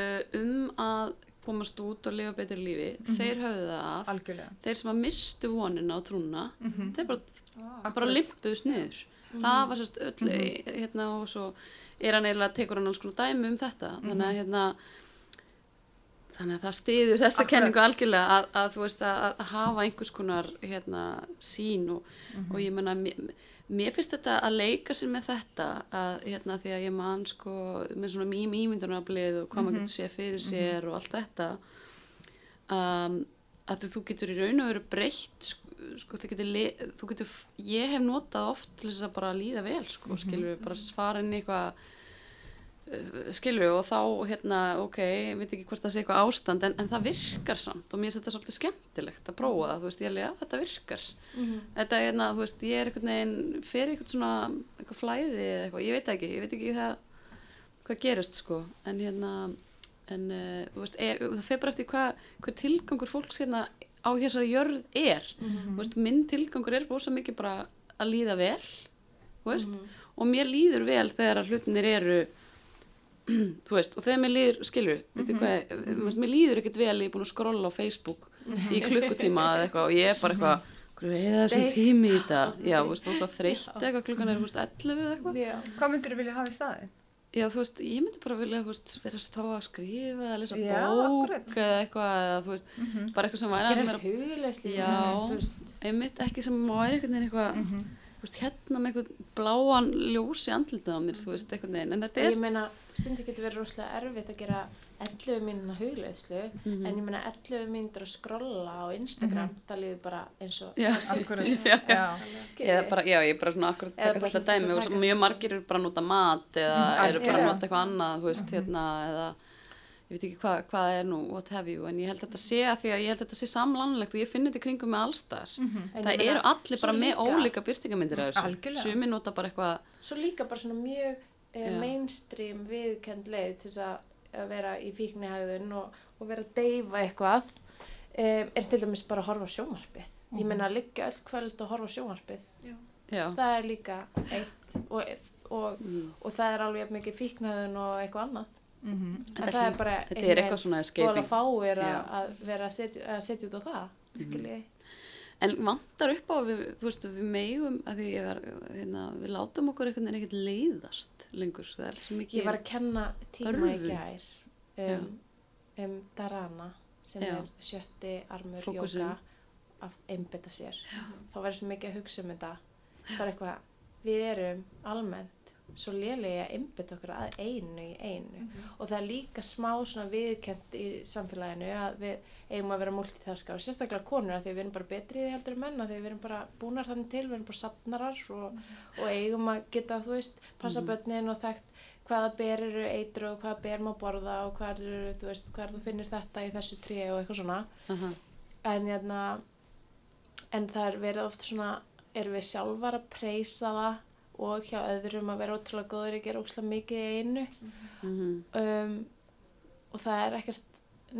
Speaker 2: uh, um að komast út og lifa betri lífi, þeir höfðu það af.
Speaker 3: Algjörlega.
Speaker 2: Þeir sem að mistu vonina og trúna
Speaker 3: Mhm.
Speaker 2: þeir bara,
Speaker 3: Akkurat.
Speaker 2: bara limpuðust niður það var sérst öll hérna og svo er hann eiginlega tekur hann alls konar dæmi um þetta. Þannig að hérna þannig að það stiður þessa
Speaker 3: Akkurat.
Speaker 2: kenningu algjörlega að, að þú veist að, að hafa einhvers konar hérna sín og, og ég menna mér, finnst þetta að leika sér með þetta að hérna því að ég man sko með svona mým ímyndunarblið og hvað maður getur séð fyrir sér og allt þetta um, að þú getur í raun og veru breytt sko, sko þú getur, le- þú getur ég hef notað oft til þess að bara líða vel sko, skilur við, bara svara inn í eitthvað uh, skilur við og þá hérna, ok, ég veit ekki hvort það sé eitthvað ástand en, en það virkar samt og mér finnst þetta svolítið skemmtilegt að prófa það, þú veist, ég alveg, já, þetta virkar. Þetta, hérna, þú veist, ég er einhvern veginn fyrir eitthvað svona, eitthvað flæði eða eitthvað, ég veit ekki, ég veit ekki það hvað gerist, sko en hérna, en uh, þú veist, er, það fer bara eftir hvað hver tilgangur fólks hérna á þessari jörð er, þú veist, minn tilgangur er rosa mikið bara að líða vel þú veist, og mér líður vel þegar að hlutinir eru þú veist, og þegar mér líður, skilur mm -hmm. hvað, mm -hmm. mér líður ekkert vel ég er búin að skrolla á Facebook í klukkutíma eða eitthvað og ég er bara eitthvað er það þessum tími í þetta já, þú veist, bara svo þreytt eitthvað klukkan er, þú veist, 11 eða eitthvað
Speaker 1: Já.
Speaker 3: hvað myndir þú vilja hafa í staðin?
Speaker 2: Já, þú veist, ég myndi bara vilja, þú veist, vera þá að skrifa eða lesa
Speaker 3: Já,
Speaker 2: bók
Speaker 3: akkurat.
Speaker 2: eða eitthvað, eða þú veist, bara eitthvað sem væri að
Speaker 1: Gera
Speaker 2: mér
Speaker 1: hugleysli
Speaker 2: Já.
Speaker 1: þú veist.
Speaker 2: einmitt ekki sem væri eitthvað þú veist, hérna með einhvern bláan ljós í andlitið á mér, þú veist, einhvern veginn, en þetta
Speaker 1: ég
Speaker 2: er,
Speaker 1: meina, stundi getur verið rosalega erfitt að gera 11 mínúna hugleðslu
Speaker 2: Mhm.
Speaker 1: en ég meina 11 mínútur að skrolla á Instagram, það líður bara eins og
Speaker 2: já,
Speaker 3: Akkurat.
Speaker 2: já,
Speaker 3: Já.
Speaker 2: Eða bara, já, ég er bara svona akkurat
Speaker 1: Eða
Speaker 2: taka þetta dæmi og mjög margir eru bara að nota mat eða
Speaker 3: Mhm,
Speaker 2: eru bara að nota eitthvað annað, þú veist, hérna, eða ég veit ekki hvað, hvað það er nú, what have you, en ég held þetta sé að því að ég held þetta sé samlanlegt og ég finn þetta kringum með allstar.
Speaker 1: En
Speaker 2: Það
Speaker 1: ég meina,
Speaker 2: eru allir bara með
Speaker 1: líka-
Speaker 2: ólíka byrtingamyndir af þessu.
Speaker 3: Algjörlega.
Speaker 2: Sumi nota bara eitthvað,
Speaker 1: svo líka bara svona mjög eh,
Speaker 2: Já.
Speaker 1: mainstream viðkend leið til þess að, að vera í fíknihæðun og, og vera að deyfa eitthvað um, er til dæmis bara að horfa sjónvarpið ég meina að liggja öll kvöld og horfa sjónvarpið
Speaker 2: já,
Speaker 1: það er líka eitt og, og,
Speaker 2: mm.
Speaker 1: og það er alveg mikið fíknihæðun og eitthvað annað
Speaker 3: Mhm.
Speaker 1: en
Speaker 2: Þetta
Speaker 1: það er bara
Speaker 2: þetta er eitthvað svona
Speaker 1: fáir að, að vera að setja, að setja út á það, skiljiði.
Speaker 2: En vantar upp á, við, þú veist, við megum, að því ég var, hérna, við látum okkur einhvern veginn ekkert leiðast lengur.
Speaker 1: Ég var að kenna tíma
Speaker 2: Örvun.
Speaker 1: í gær um, um Dharana sem
Speaker 2: Já.
Speaker 1: er sjötti armur
Speaker 2: Fókusinn.
Speaker 1: jóka að einbytta sér. Já. Þá var svo mikið að hugsa um þetta. Það er eitthvað, við erum almennt svo lélega að einbytta okkur að einu í einu. Og það er líka smá svona viðkent í samfélaginu að við eigum að vera multitaska og sérstaklega konur að því við erum bara betri í því heldur en menna því við erum bara búnar þannig til, við erum bara safnarar og, og eigum að geta, þú veist, passa börnin og þekkt hvaða ber eru eitru og hvaða ber má borða og hvað eru, þú veist, hvað þú finnir þetta í þessu tré og eitthvað svona.
Speaker 2: Aha,
Speaker 1: en hérna en það er verið oft svona erum við sjálfar að preysa það og hjá öðrum að vera ótrúlega góður að gera ótrúlega mikið í einu.
Speaker 2: Mhm,
Speaker 1: um, og það er ekkert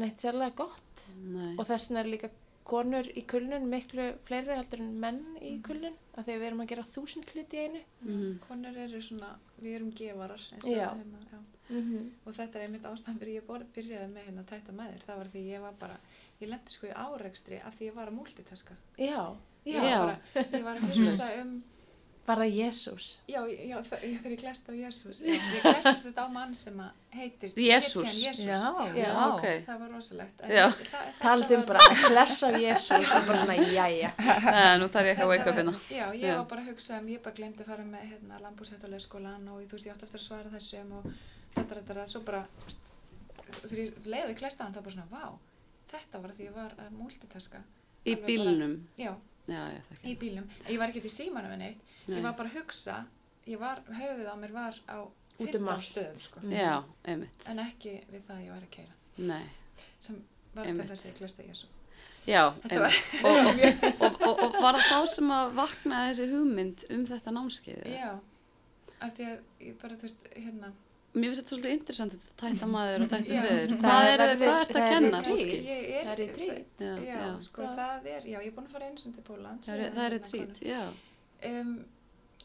Speaker 1: neitt sérlega gott.
Speaker 2: Nei,
Speaker 1: og þess vegna er líka konur í kulnun miklu fleiri heldur en menn í kulnun af því að við erum að gera þúsund hluti í einu.
Speaker 2: Mhm,
Speaker 4: Konur eru svona, við erum gefarar eins og
Speaker 1: Já.
Speaker 4: hérna, já.
Speaker 1: mm -hmm.
Speaker 4: og þetta er einmitt ástæðan fyrir ég bor- byrjaði með hérna tæta maður, það var því ég var bara ég lendi sko í árekstri af því ég var að multitaska.
Speaker 1: Já,
Speaker 4: ég
Speaker 1: já,
Speaker 4: var,
Speaker 2: Já.
Speaker 4: bara, ég var að hugsa um
Speaker 1: var það Jésús
Speaker 4: já, já þegar ég glæst á Jésús ég glæstist þetta á mann sem að heitir sem
Speaker 2: Jesús.
Speaker 4: hét síðan Jesús
Speaker 3: Já,
Speaker 1: Já,
Speaker 3: já.
Speaker 2: ok.
Speaker 4: það var rosalegt
Speaker 1: um
Speaker 4: var-
Speaker 1: bara að klessa á Jésús og bara svona
Speaker 2: Nei, nú þarf ég ekki að wake
Speaker 4: Þetta
Speaker 2: up hérna.
Speaker 4: var- Já, ég
Speaker 2: Já.
Speaker 4: var bara að hugsa um, ég bara glemdi að fara með hérna, lambúsett á leikskólan og þú veist, ég átti eftir að svara þessum og þetta, þetta, þetta, svo bara, þegar ég leiði klæst á hann, það bara svona, vá, þetta var því ég var að multitaska.
Speaker 2: Í
Speaker 4: bara-
Speaker 2: bílnum.
Speaker 4: Já,
Speaker 2: Já, ég
Speaker 4: í bílnum. En ég var ekki í símanum en neitt,
Speaker 2: Nei.
Speaker 4: ég var bara að hugsa, ég var, höfuð á mér var á
Speaker 1: Út um
Speaker 4: 15
Speaker 1: allt.
Speaker 4: stöðum, sko,
Speaker 1: Mm.
Speaker 4: En ekki við það að ég var að keira,
Speaker 2: Nei.
Speaker 4: sem var
Speaker 2: Einmitt.
Speaker 4: til þess að ég Jésu.
Speaker 2: Já,
Speaker 4: Þetta var-.
Speaker 2: Og, og, og, og, og var það þá sem að vaknaði þessi hugmynd um þetta námskeið? eða?
Speaker 4: Já, af því að ég bara, þú veist, hérna,
Speaker 2: Mér finnst þetta svolítið interessant þetta tætta maður og veður.
Speaker 1: Það
Speaker 2: Hvað
Speaker 1: er verður-
Speaker 2: hvað ertu
Speaker 1: það
Speaker 2: að kenna?
Speaker 1: retreat.
Speaker 4: Ég
Speaker 1: Það er retreat.
Speaker 2: Já,
Speaker 4: sko það er, já, ég er búin að fara einu sinni til Pólans.
Speaker 2: Það er, það er retrít, já.
Speaker 4: Um,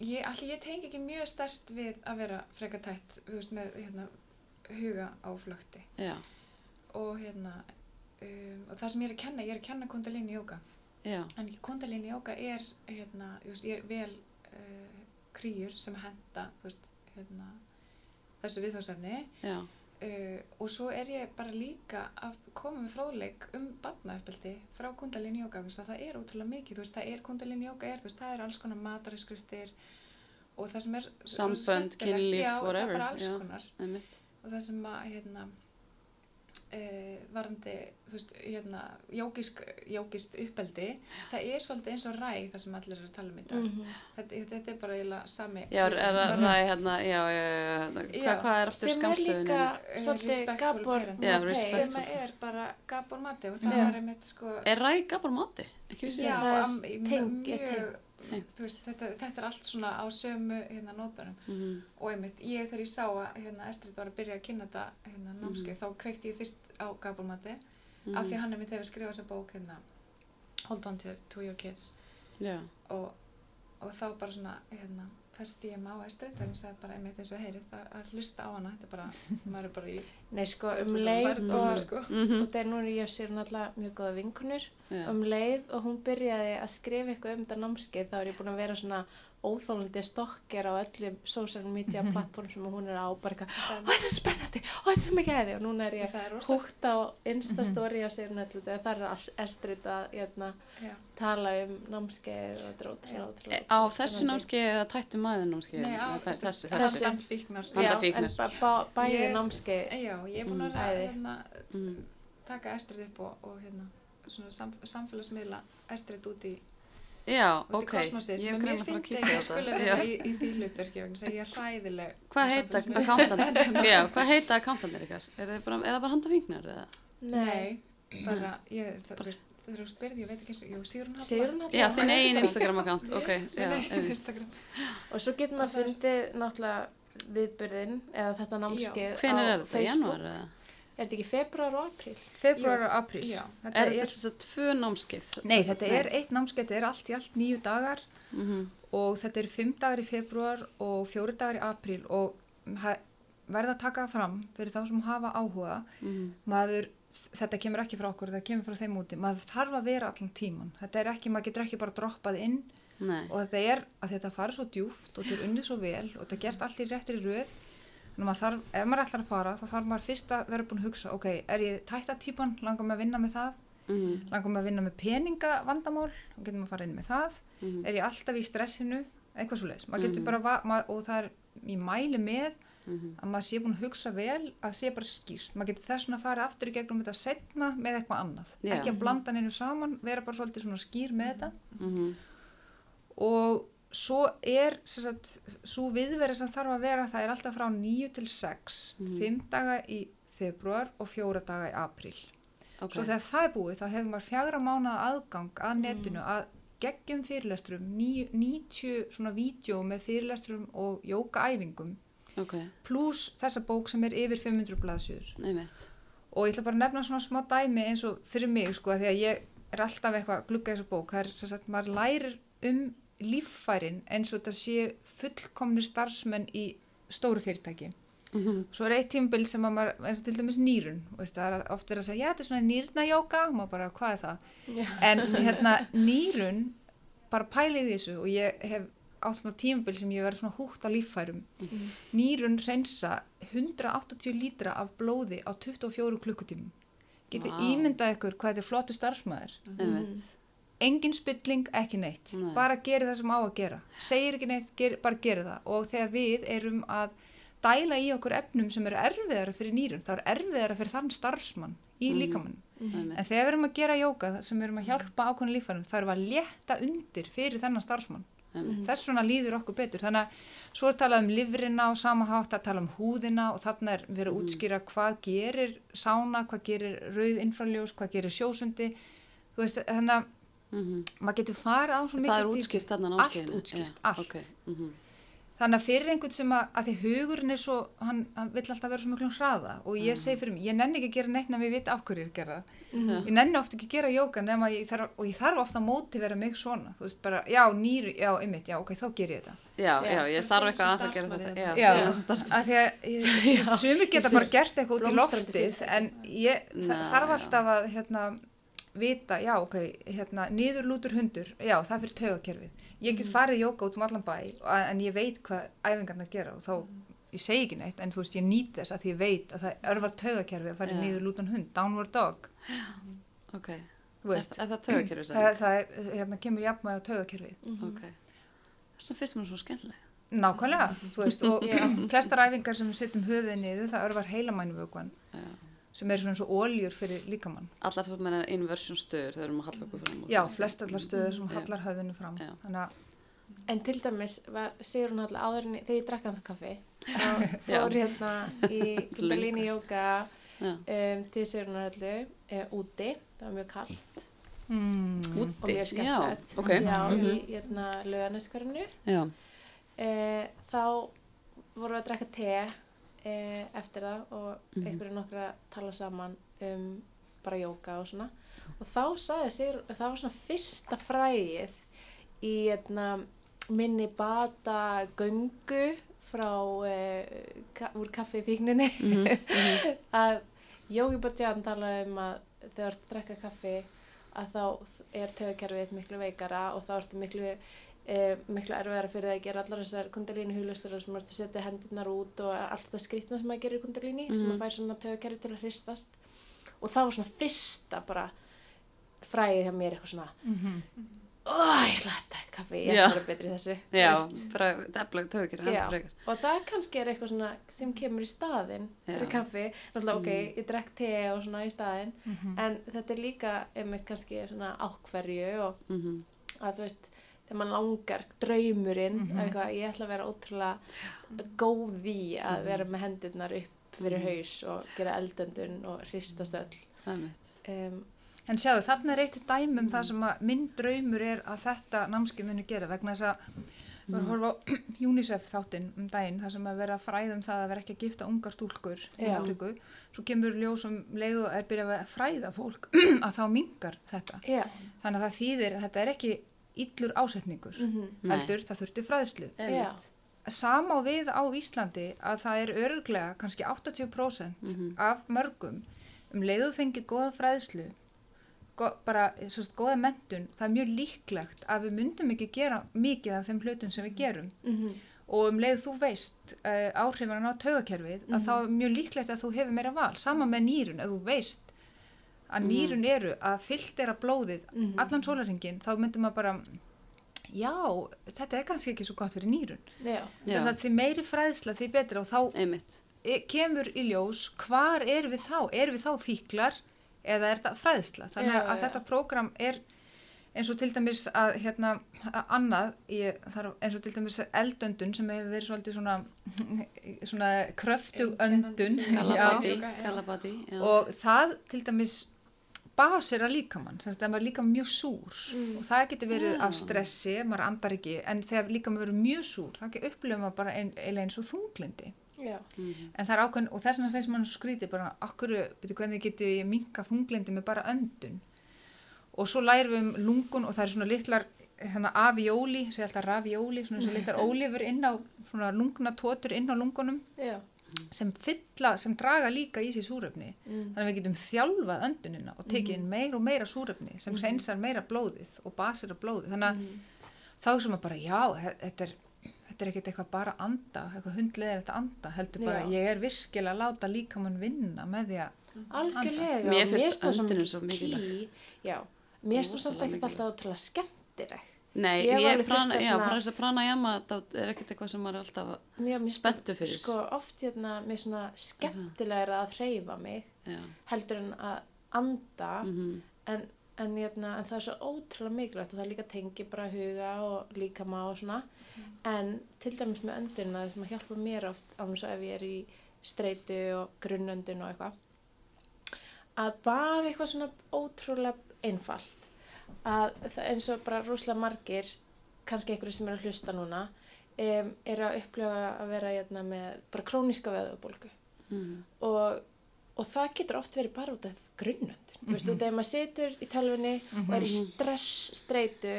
Speaker 4: ég, allir, ég tengi ekki mjög stert við að vera frekar tætt, þú veist, með hérna, huga á flökti.
Speaker 2: Já,
Speaker 4: Og hérna, um, og það sem ég er að kenna, ég er að kenna kundalini jóka.
Speaker 2: já,
Speaker 4: En kundalini jóka er, hérna, þú veist, ég er vel uh, krýjur sem henda, þú veist, hérna, þessu viðfáðsefni. Uh, og svo er ég bara líka að koma með fróðleik um barnauppeldi frá kundalini jóka það er ótrúlega mikið, þú veist, það er kundalini jóka er, veist, það er alls konar matariskriftir og það sem er
Speaker 2: Sambönd, kynlíf, whatever,
Speaker 4: er bara alls
Speaker 2: já.
Speaker 4: konar
Speaker 2: einmitt.
Speaker 4: og það sem að hérna uh, varandi þú veist, hérna, jógisk jógist uppeldi, það er svolítið eins og ræ það sem allir eru að tala um í dag
Speaker 1: Mhm.
Speaker 4: þetta, þetta er bara eiginlega sami
Speaker 2: Já, er er það ræði hérna, já, já, já, hérna,
Speaker 4: Já.
Speaker 2: hvað, hvað er aftur
Speaker 1: sem er líka
Speaker 4: Eh,
Speaker 1: svolítið Gabor.
Speaker 2: Já, respect.
Speaker 4: sem er bara Gabor Mati og það
Speaker 1: Já.
Speaker 4: var einmitt sko
Speaker 2: Er ræði gabal mati? Ekki vissi
Speaker 4: Já,
Speaker 2: það?
Speaker 1: er ég
Speaker 4: mjög, veist, þetta, þetta er allt svona á sömu hérna nótunum.
Speaker 2: Mhm,
Speaker 4: og einmitt, ég þegar ég sá að hérna Estrid var að byrja að kynna þetta hérna námskeið, þá kveikti ég fyrst á Gabalmati
Speaker 2: mhm,
Speaker 4: af því að hann einmitt hefur skrifað þessa bók hérna Hold on to, to your kids.
Speaker 2: Já,
Speaker 4: og, og þá bara svona hérna, festi ég má Estrid og ég sagði bara einmitt eins og heyri það að hlusta á hana, þetta er bara, maður er bara í
Speaker 1: Nei, sko, um leið
Speaker 4: lærdómur,
Speaker 1: og,
Speaker 4: sko.
Speaker 2: mhm,
Speaker 1: og það er núna ég og sér náttúrulega mjög góða vinkunur
Speaker 2: já,
Speaker 1: um leið og hún byrjaði að skrifa eitthvað um þetta námskeið þá er ég búin að vera svona óþólandi stokkir á öllum social media
Speaker 3: Mhm.
Speaker 1: plattform sem hún er á bara eitthvað, ó þetta er spennandi, ó þetta er mikið æði og núna er ég
Speaker 4: er
Speaker 1: húgt á instastory á sér þegar það er Estrid að hérna,
Speaker 4: Já.
Speaker 1: tala um námskeið og er ótrúlega,
Speaker 2: á þessu námskeið eða tættu maður námskeið
Speaker 4: Nei, á
Speaker 2: þessu,
Speaker 4: þessu,
Speaker 2: þessu.
Speaker 4: þessu fíknar
Speaker 1: Já,
Speaker 2: Handafíknar.
Speaker 1: en bæði námskeið
Speaker 4: Já, ég er búin
Speaker 1: Mm.
Speaker 4: að hérna,
Speaker 2: Mm.
Speaker 4: taka Estrid upp og, og hérna, samfélagsmiðla Estrid út í,
Speaker 2: já, ok ég
Speaker 4: sem
Speaker 2: er
Speaker 4: mér
Speaker 2: greinilega að fara að
Speaker 4: finnst
Speaker 2: kíkja
Speaker 4: ekki
Speaker 2: á
Speaker 4: að skula
Speaker 2: þetta
Speaker 4: vera í, í því hlutverki vegna að ég er hræðileg
Speaker 2: hvað
Speaker 4: á
Speaker 2: heita accountant já, hvað heita accountantir ykkar er það bara, eða bara handa vingnar eða?
Speaker 1: Nei,
Speaker 4: bara, ég, það, þú veist, þú spyrði, ég veit ekki eins og, jú, Sigrun Halla.
Speaker 1: Sigrun Halla.
Speaker 2: já, þinn eigin Instagram account ok, já,
Speaker 4: Nei,
Speaker 2: einmitt.
Speaker 4: Instagram.
Speaker 1: Og svo getur maður fundið náttúrulega viðburðin eða þetta námskeið
Speaker 2: hvenær
Speaker 1: á
Speaker 2: er þetta,
Speaker 1: Facebook.
Speaker 2: janúar eða?
Speaker 1: Er þetta ekki februar og april?
Speaker 3: Februar og apríl.
Speaker 4: Já.
Speaker 3: Þetta
Speaker 2: er
Speaker 3: er,
Speaker 2: þetta þess að tvö námskeið
Speaker 3: nei, þetta er eitt námskeið, þetta er allt í allt nýju dagar.
Speaker 2: Mhm.
Speaker 3: og þetta er fimm dagar í februar og fjóri dagar í apríl. Og verða að taka það fram fyrir þá sem hafa áhuga.
Speaker 2: Mhm.
Speaker 3: maður, þetta kemur ekki frá okkur, það kemur frá þeim úti. Maður þarf að vera allan tíman þetta er ekki, maður getur ekki bara droppað inn.
Speaker 2: Nei,
Speaker 3: og þetta er að þetta fari svo djúft og þetta er unnið svo vel og þetta er gert allt í réttri röð maður þarf, ef maður ætlar að fara þá þarf maður fyrst að vera búin að hugsa ok, er ég tætta típan, langar maður að vinna með það
Speaker 2: Mhm.
Speaker 3: langar maður að vinna með peningavandamál og getur maður að fara inn með það
Speaker 2: Mhm.
Speaker 3: er ég alltaf í stressinu, eitthvað svo leis maður getur
Speaker 2: Mhm.
Speaker 3: bara, maður, og það er í mæli með
Speaker 2: Mhm.
Speaker 3: að maður sé búin að hugsa vel að sé bara skýrt, maður getur þess að fara aftur í gegnum þetta setna með eitthvað annað
Speaker 2: Já.
Speaker 3: ekki að blanda neinu saman, vera bara svolítið svona skýr með þetta
Speaker 2: Mhm.
Speaker 3: og svo er svo viðverið sem þarf að vera það er alltaf frá 9 til 6
Speaker 2: Mhm.
Speaker 3: fimm daga í februar og fjóra daga í apríl.
Speaker 2: Ok,
Speaker 3: svo þegar það er búið þá hefur maður fjagra mánuða aðgang að netinu að geggjum fyrirlesturum ní- 90 svona vídeo með fyrirlesturum og jókaæfingum
Speaker 2: ok,
Speaker 3: pluss þessa bók sem er yfir 500 blaðsjúður
Speaker 2: einmitt.
Speaker 3: Og ég ætla bara að nefna svona smá dæmi eins og fyrir mig sko því að ég er alltaf eitthvað að glugga í þessa bók. Það er sem sagt maður lærir um líffærin eins og þetta sé fullkomnir starfsmenn í stóru fyrirtæki.
Speaker 2: Mhm.
Speaker 3: svo er eitt tímabil sem að maður eins og til dæmis nýrun veist, það er oft verið að segja já þetta er svona nýrnajóka og maður bara hvað er það?
Speaker 1: Já.
Speaker 3: en hérna nýrun bara pælið í þessu og ég hef átt svona tímabil sem ég verið svona húgt á líffærum. Nýrun reynsa 180 lítra af blóði á 24 klukkutímum. Getið
Speaker 2: Vá.
Speaker 3: ímyndað ykkur hvað þetta er flottu starfsmæður
Speaker 2: einmitt
Speaker 3: engin spilling, ekki neitt.
Speaker 2: Nei.
Speaker 3: bara geri það sem á að gera. Segir ekki neitt, ger, bara geri það. Og þegar við erum að dæla í okkur efnum sem eru erfiðara fyrir nýrun þá er erfiðara fyrir þann starfsmann í
Speaker 2: Mhm.
Speaker 3: líkamann
Speaker 2: einmitt
Speaker 3: en þegar við erum að gera jóka sem við erum að hjálpa ákveðin lífærum þá erum við að létta undir fyrir þennan starfsmann.
Speaker 2: Einmitt.
Speaker 3: Þess vegna líður okkur betur. Þannig að svo er talað um livrina og samahátt að tala um húðina og þarna er verið að útskýra hvað gerir sána, hvað gerir rauð að
Speaker 2: Mhm.
Speaker 3: maður getur farið á svo mikið
Speaker 2: það er útskýrt þarna
Speaker 3: Allt
Speaker 2: námskeiðinu
Speaker 3: útskýrt,
Speaker 2: Já,
Speaker 3: allt.
Speaker 2: ok, mhm.
Speaker 3: þannig að fyrir einhvern sem að, að því hugurinn er svo hann, hann vill alltaf vera svo miklum hraða og ég segi fyrir mig, ég nenni ekki að gera neitt nema ég veit af hverju ég er að gera það
Speaker 2: Já.
Speaker 3: ég nenni ofta ekki að gera jóka nema ég þarf, og ég þarf ofta að mótivera mig svona þú veist bara, já, nýru, já, einmitt, já, ok, þá ger ég þetta
Speaker 2: já,
Speaker 1: Já,
Speaker 2: já, ég þarf eitthvað aðeins að gera þetta
Speaker 4: hérna.
Speaker 2: já, starfsmaður.
Speaker 3: að því að sumir geta bara gert eitthvað út í loftið en ég þarf
Speaker 2: já.
Speaker 3: alltaf að hérna, vita, já ok, hérna niður lútur hundur, já það fyrir taugakerfið. Ég get farið í jóka út um allan bæ en ég veit hvað æfingarna gera og þá, ég segi ekki neitt en þú veist ég nýt þess að ég veit að það örvar taugakerfið að fara í
Speaker 2: Já.
Speaker 3: niður lútan hund, downward dog.
Speaker 2: Ok, er, er það tögakerfi sem
Speaker 3: það, það er, hérna kemur jafnvæg á taugakerfið.
Speaker 2: Ok, þess að fyrst mér svo skemmtileg.
Speaker 3: Nákvæmlega, þú veist, og flestar æfingar sem setjum höfuðið niður, það örvar heilamænuvökuan
Speaker 2: já.
Speaker 3: Sem er svona eins og óljur fyrir líkamann.
Speaker 2: Allar sem meina inversion stöður þau erum að halla okkur fram og-
Speaker 3: Já, flest allar stöður sem hallar höfðinu fram. Að,
Speaker 1: En til dæmis var Sigrun alltaf áður en þegar ég drakk hann það kaffi þá fór hérna í Kundalini Yoga um, til Sigrun allu uh, úti, það var mjög kallt
Speaker 3: mm,
Speaker 1: og
Speaker 2: úti,
Speaker 1: mjög
Speaker 2: já,
Speaker 1: skemmtilegt
Speaker 2: ok.
Speaker 1: Já,
Speaker 2: Mhm.
Speaker 1: í hérna löganeskverinu
Speaker 2: já,
Speaker 1: uh, þá vorum við að drekka te uh, eftir það og
Speaker 2: Mhm.
Speaker 1: einhverju nokkra tala saman um bara jóka og svona. Og þá sagði Sigrun, það var svona fyrsta frægið í hérna, minni bata göngu frá uh, ka úr kaffifíkninni
Speaker 2: Mhm,
Speaker 1: að Jógi Bajjan talaði um að þegar þú ert að drekka kaffi að þá er tögakerfið miklu veikara og þá ertu miklu e, miklu erfiðara fyrir það að gera allar þessar kundalínu huglistur sem að setja hendurnar út og allt þetta skrýtna sem að gera í kundalíni sem
Speaker 2: Mhm.
Speaker 1: að fær svona tögakerfi til að hristast og það var svona fyrsta bara fræðið hjá mér eitthvað svona
Speaker 3: Mhm.
Speaker 1: ó, ég ætla að drekka kaffi, ég ætla að vera betri í þessu
Speaker 2: Já, bara hendur frekar.
Speaker 1: og það kannski er eitthvað svona sem kemur í staðinn fyrir kaffi, náttúrulega ok,
Speaker 2: Mm.
Speaker 1: ég drekk te og svona í staðinn,
Speaker 3: Mhm.
Speaker 1: en þetta er líka einmitt kannski svona ákverju og
Speaker 2: Mm
Speaker 1: að þú veist, þegar mann langar draumurinn,
Speaker 3: Mhm.
Speaker 1: eitthvað, ég ætla að vera ótrúlega góð í að
Speaker 2: Mhm.
Speaker 1: vera með hendurnar upp fyrir
Speaker 2: Mhm.
Speaker 1: haus og gera eldöndun og hristast öll. Um,
Speaker 3: En sjáðu, þarna er eitt dæmi um það sem að minn draumur er að þetta námskeið muni gera vegna þess að við erum að horfa á UNICEF þáttinn um daginn þar sem að vera að fræða um það að vera ekki að gifta ungar stúlkur svo kemur ljós um leið og er byrjað að fræða fólk að þá mingar þetta.
Speaker 1: Já,
Speaker 3: þannig að það þýðir að þetta er ekki illur ásetningur
Speaker 1: mm
Speaker 2: Nei.
Speaker 3: heldur það þurfti fræðslu
Speaker 1: já,
Speaker 3: sama á við á Íslandi að það er örglega kannski 80%
Speaker 2: Mhm.
Speaker 3: af mörgum um leiðu fengi góða fræðslu go, bara sérst, góða mentun það er mjög líklegt að við myndum ekki gera mikið af þeim hlutum sem við gerum
Speaker 1: mm
Speaker 3: og um leið þú veist uh, áhrifan á taugakerfið að
Speaker 1: Mhm.
Speaker 3: þá er mjög líklegt að þú hefur meira val sama með nýrun, ef þú veist að
Speaker 2: Mhm.
Speaker 3: nýrun eru að filtera blóðið
Speaker 1: Mhm.
Speaker 3: allan sólarringin þá myndum maður bara já, þetta er kannski ekki svo gott fyrir nýrun þess að því meiri fræðsla því betra og þá
Speaker 2: einmitt.
Speaker 3: e- kemur í ljós hvar erum við þá, erum við þá fíklar eða er þetta fræðsla þannig
Speaker 1: Já,
Speaker 3: að
Speaker 1: já.
Speaker 3: þetta prógram er eins og til dæmis að hérna að annað, ég, eins og til dæmis eldöndun sem hefur verið svolítið svona svona kröftug öndun
Speaker 2: Kalabati,
Speaker 4: Já.
Speaker 2: kalabati,
Speaker 3: og það til dæmis basir að líkamann, sem það er líka mjög súr
Speaker 1: Mm.
Speaker 3: og það getur verið
Speaker 2: Já.
Speaker 3: af stressi, maður andar ekki en þegar líka maður verið mjög súr það upplifum maður bara ein, eiginlega eins og þunglindi
Speaker 1: já,
Speaker 2: Mhm.
Speaker 3: en það er ákveðin og þess vegna finnst svo skrítið bara okkur, byrju hvernig getur ég minka þunglindi með bara öndun og svo lærum við um lungun og það er svona litlar hérna avióli, segja alltaf ravióli svona eins og litlar ólifur inn á svona lungnatótur inn á lungunum
Speaker 1: já
Speaker 3: sem fylla, sem draga líka í sér súrefni
Speaker 1: mm.
Speaker 3: þannig að við getum þjálfað öndunina og tekið inn meira og meira súrefni sem
Speaker 1: Mhm.
Speaker 3: hreinsar meira blóðið og basir af blóðið þannig að
Speaker 1: Mm.
Speaker 3: þá sem að bara já, þe- þetta er þetta er ekkert eitthvað bara að anda eitthvað hundleðilegt að anda, heldur bara
Speaker 1: Já.
Speaker 3: ég er virkilega að láta líka mann vinna með því að
Speaker 1: algjörlega
Speaker 2: Mér
Speaker 1: og
Speaker 2: finnst
Speaker 1: það
Speaker 2: öndunin svo
Speaker 1: mikið
Speaker 2: mikilvæg.
Speaker 1: key. já, mér finnst þú samt ekkert alltaf ótrúlega skemmtileg
Speaker 2: Nei,
Speaker 1: Ég
Speaker 2: ég, prana,
Speaker 1: að
Speaker 2: já,
Speaker 1: svona-
Speaker 2: þess að prana jama, það er ekkert eitthvað sem maður er alltaf, Spenntur fyrir.
Speaker 1: Sko, oft hérna, mér svona skemmtilega að hreyfa mig
Speaker 2: já.
Speaker 1: heldur en að anda.
Speaker 2: Mm
Speaker 1: en, en, hérna, en það er svo ótrúlega mikilvægt og það líka tengi bara huga og líkama og svona. En til dæmis með öndunna það sem að hjálpa mér oft á eins og ef ég er í streitu og grunnöndun og eitthvað að bara eitthvað svona ótrúlega einfalt að eins og bara rúslega margir kannski einhverju sem eru að hlusta núna um, eru að upplifa að vera hérna, með bara króniska veðubólgu
Speaker 2: -hmm.
Speaker 1: og, og það getur oft verið bara út af grunnöndin þú veist,
Speaker 3: Mhm.
Speaker 1: út af að maður situr í tölvunni og er í stress, streitu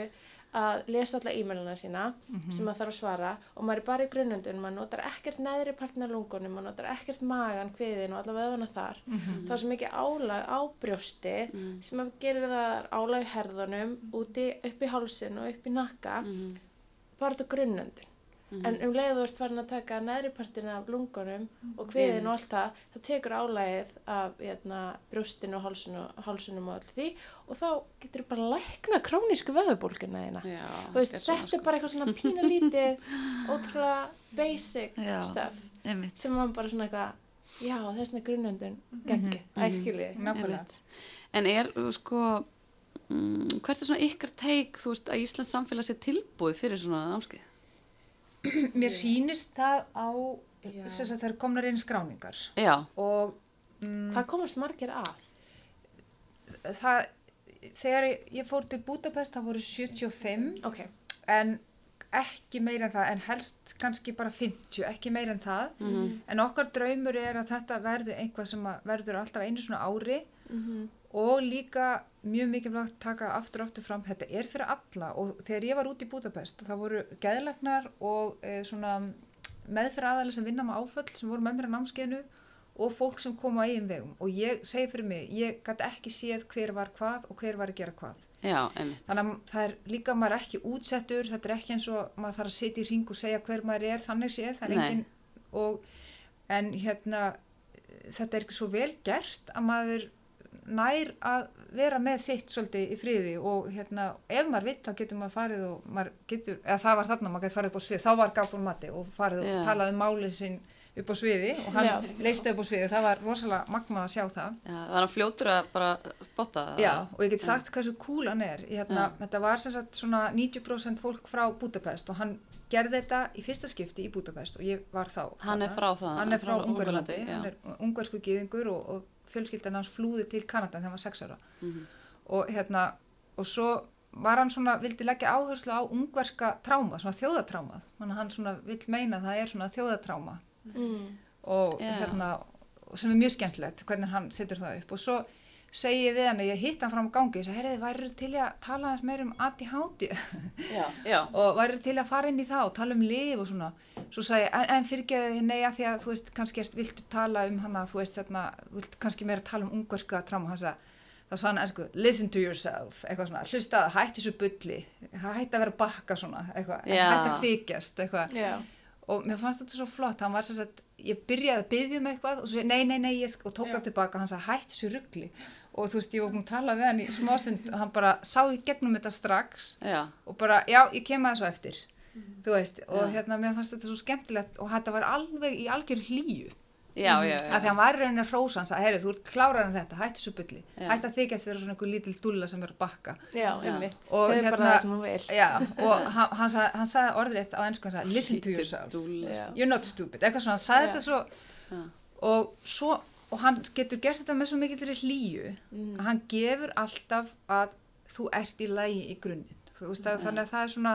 Speaker 1: að lesa alla e-mailina sína sem maður þarf að svara og maður er bara í grunnöndun, maður notar ekkert neðri partin af lungunum, maður notar ekkert magan, kviðin og alla veðuna þar. Þá er svo mikið álag á brjósti
Speaker 2: Mm.
Speaker 1: sem að gerir það álag í herðunum úti upp í hálsin og upp í nakka.
Speaker 2: Mm.
Speaker 1: bara út af grunnöndun
Speaker 2: Mhm.
Speaker 1: en um leið þú ert farin að taka neðri partin af lungunum og kviðin og allt það þá tekur álagið af hérna, brjóstinu og hálsinu, hálsunum og allt því og þá getur þú bara lækna krónísku veðubólkina þína
Speaker 2: Já,
Speaker 1: veist,
Speaker 2: er svona,
Speaker 1: þetta er bara eitthvað svona pína lítið ótrúlega basic
Speaker 2: Já.
Speaker 1: stuff
Speaker 2: einmitt.
Speaker 1: sem maður bara svona eitthvað já, þessna grunnöndun geggið,
Speaker 2: Mhm.
Speaker 1: æskilið
Speaker 3: nákvæmlega
Speaker 2: Einmitt. En er, uh, sko, mm, hvert er svona ykkar teik, þú veist, að Íslands samfélag sé tilbúið fyrir svona námskeið?
Speaker 3: mér sýnist það á þess að það er komnar inn skráningar.
Speaker 2: Já,
Speaker 3: og mm,
Speaker 1: hvað komast margir að?
Speaker 3: það þegar ég- fór til Budapest það voru 75
Speaker 1: ok,
Speaker 3: en ekki meira en það en helst kannski bara 50 ekki meira en það.
Speaker 2: Mhm.
Speaker 3: en okkar draumur er að þetta verði einhvað sem að verður alltaf einu svona ári.
Speaker 1: Mm
Speaker 3: og líka mjög mikilvægt taka aftur aftur fram þetta er fyrir alla. Og þegar ég var út í Budapest það voru geðlegnar og e, svona meðfyrir aðalega sem vinna með áföll sem voru með mér á námskeiðinu og fólk sem kom á eigin vegum. Og ég segi fyrir mig, ég gæti ekki séð hver var hvað og hver var að gera hvað.
Speaker 2: Já,
Speaker 3: þannig að það er líka maður er ekki útsettur þetta er ekki eins og maður þarf að sitja í ring og segja hver maður er, þannig séð er engin og en hérna þetta er svo vel gert að maður nær að vera með sitt svolítið í friði og hérna ef maður vitt þá getur maður farið og maður getur, eða það var þarna maður getur farið upp á svið, þá var Gabon Matti og farið
Speaker 2: Já.
Speaker 3: og talað um málið sinn upp á sviði og hann
Speaker 1: Já.
Speaker 3: leisti upp á sviði, það var rosalega magnað að sjá það
Speaker 2: Já, var hann fljótur að bara spotta það?
Speaker 3: Já, og ég get sagt hversu cool hann er. Hérna, þetta var sem sagt svona 90% fólk frá Budapest og hann gerði þetta í fyrsta skipti í Budapest og ég var þá.
Speaker 2: Hann er frá það,
Speaker 3: Hann er frá
Speaker 2: já.
Speaker 3: hann er ungversku gýðingur og, og fjölskyldan hans flúði til Kanada þegar hann var 6 ára.
Speaker 2: Mhm.
Speaker 3: Og hérna, og svo var hann svona, vildi leggja áherslu á ungverska tráma, svona þjóðatráma. Hann svona vill meina að það er svona þjóðatráma
Speaker 1: Mm.
Speaker 3: og
Speaker 2: Já.
Speaker 3: hérna sem er mjög skemmtilegt hvernig hann setur það upp og svo segi ég við hann að ég hitt hann fram á gangi og ég segi, heyrðu, væri til að tala aðeins meir um ADHD
Speaker 2: Já, já.
Speaker 3: og væri til að fara inn í það og tala um lif og svona svo sagði ég, en, en fyrirgeði nei að því að þú veist, kannski ert, viltu tala um hana, þú veist, þarna, vilt kannski meira tala um ungverska tráma, hann sagði þá sagði hann ennsku, listen to yourself. Eitthvað svona, hlusta, hætti þessu bulli hætti að vera bakka svona eitthvað,
Speaker 2: Já.
Speaker 3: hætti að þykjast eitthvað.
Speaker 1: Já.
Speaker 3: og mér fannst þetta svo flott, hann var sem sagt ég byrjaði að byggja um eitthvað og svo nei, nei, nei, ég, og tók það tilbaka hann sagði hætt þessu ruggli og þú veist, ég var búin að tala við hann í smásund og hann bara sá í gegnum þetta strax og bara, já, ég kem að þessu eftir þú veist, og
Speaker 2: Já.
Speaker 3: hérna, mér fannst þetta svo skemmtilegt og þetta var alveg í algjör hlýju
Speaker 2: já, já. já.
Speaker 3: að því hann var í rauninni að hrósa hann sagði, heyri, þú ert klárar en þetta, hætt þessu bulli
Speaker 2: Já.
Speaker 3: hætt að þykjast vera svona einhver lítil dúlla sem er að bakka
Speaker 1: Já.
Speaker 3: Og
Speaker 1: Það er
Speaker 3: hérna-
Speaker 1: bara það sem hún vil.
Speaker 3: já, og hann, hann, sagði, hann sagði orðrétt á ennsku, hann sagði, listen to yourself you're not stupid, eitthvað svona, hann sagði
Speaker 1: Já.
Speaker 3: þetta svo og svo og hann getur gert þetta með svo mikillir hlýju
Speaker 1: Mm.
Speaker 3: að hann gefur alltaf að þú ert í lægi í grunninn þú veist að
Speaker 2: Já.
Speaker 3: þannig að það er svona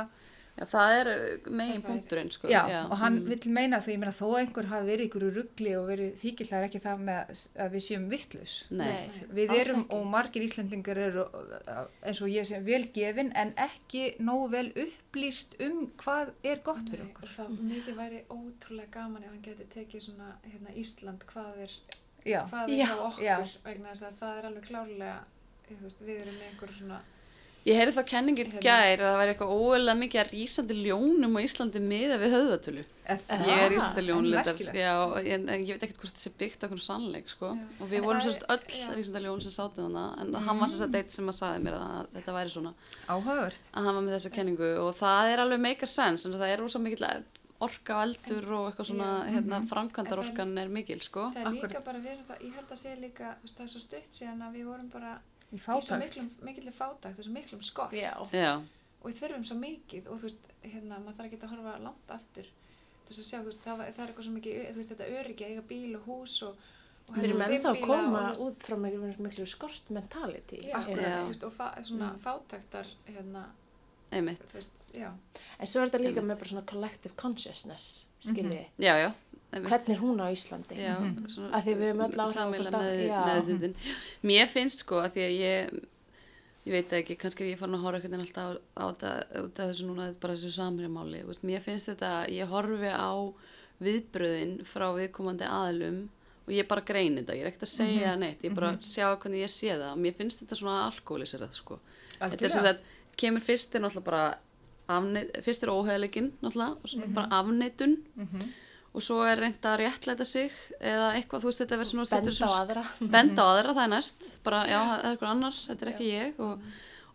Speaker 2: Já, það er megin
Speaker 4: Það er-
Speaker 2: punkturinn, sko.
Speaker 3: já, og hann
Speaker 2: mm.
Speaker 3: vill meina því, ég meina þó að einhver hafi verið ykkur ruggli og verið fíkil það er ekki það með að við séum vittlus við
Speaker 1: alls
Speaker 3: erum
Speaker 1: ekki.
Speaker 3: og margir Íslendingar eru uh, eins og ég sem vel gefin en ekki nógu vel upplýst um hvað er gott fyrir
Speaker 4: Nei,
Speaker 3: okkur
Speaker 4: og það mikið væri ótrúlega gaman ef hann geti tekið svona hérna, Ísland hvað er,
Speaker 3: já,
Speaker 4: hvað er
Speaker 1: Já,
Speaker 4: hjá okkur
Speaker 3: já.
Speaker 4: vegna þess að það er alveg klárlega veist, við erum með einhver svona
Speaker 2: Ég heyrði þá kenningin
Speaker 4: Hérna.
Speaker 2: gær að það væri eitthvað óeðlega mikið að rísandi ljónum á Íslandi miða við
Speaker 1: Ah,
Speaker 2: Ég er ljónlindar,
Speaker 3: merkilegt.
Speaker 2: já, en, en ég veit ekkert hvort þetta sé byggt á okkur sannleik, sko.
Speaker 4: Já.
Speaker 2: Og við
Speaker 4: En
Speaker 2: vorum sérst öll
Speaker 4: já.
Speaker 2: rísandi ljón sem sátum hana, en hann var sérst eitt sem að saði mér að þetta væri svona,
Speaker 3: áhugavert
Speaker 2: að hann var með þessa kenningu og það er alveg make a sense, en það er rosa mikill orka og eldur og eitthvað svona, hérna,
Speaker 3: Mhm.
Speaker 2: framkvæmdarorkan er mikil, sko.
Speaker 4: það er líka bara það, ég held að segja líka það er svo stutt síðan að við vorum bara
Speaker 3: í
Speaker 4: svo miklum, mikill fátækt og svo miklum skort
Speaker 1: Já.
Speaker 2: Já,
Speaker 4: og við þurfum svo mikið og þú veist, hérna, maður þarf ekki að horfa langt aftur þess að sjá, þú veist, það, var, það er eitthvað svo mikið, þú veist, þetta öryggi, að eiga bíl og hús og, og
Speaker 1: Við erum ennþá að koma
Speaker 4: og,
Speaker 1: út frá miklu, miklu skort mentality.
Speaker 4: já,
Speaker 2: Akkurat.
Speaker 4: og fa, svona
Speaker 1: Mm.
Speaker 4: fátæktar, hérna,
Speaker 2: einmitt.
Speaker 1: En svo er þetta líka
Speaker 2: Einmitt.
Speaker 1: með bara svona collective consciousness, skiljiði.
Speaker 2: Já, já, einmitt.
Speaker 1: Hvernig er hún á Íslandi?
Speaker 2: Já,
Speaker 3: Mhm.
Speaker 2: svona
Speaker 1: Að því við höfum öll áhrif á
Speaker 2: sameiginlega
Speaker 1: hvort að-
Speaker 2: með,
Speaker 1: já.
Speaker 2: meðvitundin. Mér finnst sko að því að ég ég veit ekki, kannski er ég farin að horfa veginn alltaf á, á þetta út af þessu núna þetta er bara þessu samrýmáli, mér finnst þetta ég horfi á viðbröðin frá viðkomandi aðlum og ég bara greini þetta, ég er ekkert að segja neitt ég bara sjá hvernig ég sé það og mér finnst þetta svona alkoholiserað sko þetta er sem sagt, kemur fyrst er náttúrulega bara afneit, fyrst er óheðleikin náttúrulega, og svo bara afneitun
Speaker 3: Mhm.
Speaker 2: Og svo er reynd að réttlæta sig eða eitthvað, þú veist, þetta verður svona
Speaker 1: Benda á aðra.
Speaker 2: benda á aðra, það er næst. Bara, já, það er eitthvað annar, þetta er ekki ég og,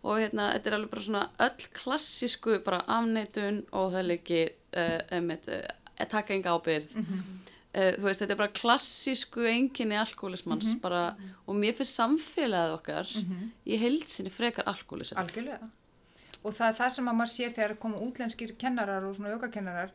Speaker 2: og hérna, þetta er alveg bara svona öll klassísku, bara afneitun og það uh, um, uh, taka enga ábyrð uh, þú veist, þetta er bara klassísku enginni alkoholismans, bara og mér finnst samfélagið okkar í heilsinni frekar alkoholism
Speaker 3: algjörlega. Og það er það sem að maður sér þegar koma útlenskir kennarar og svona jókakennarar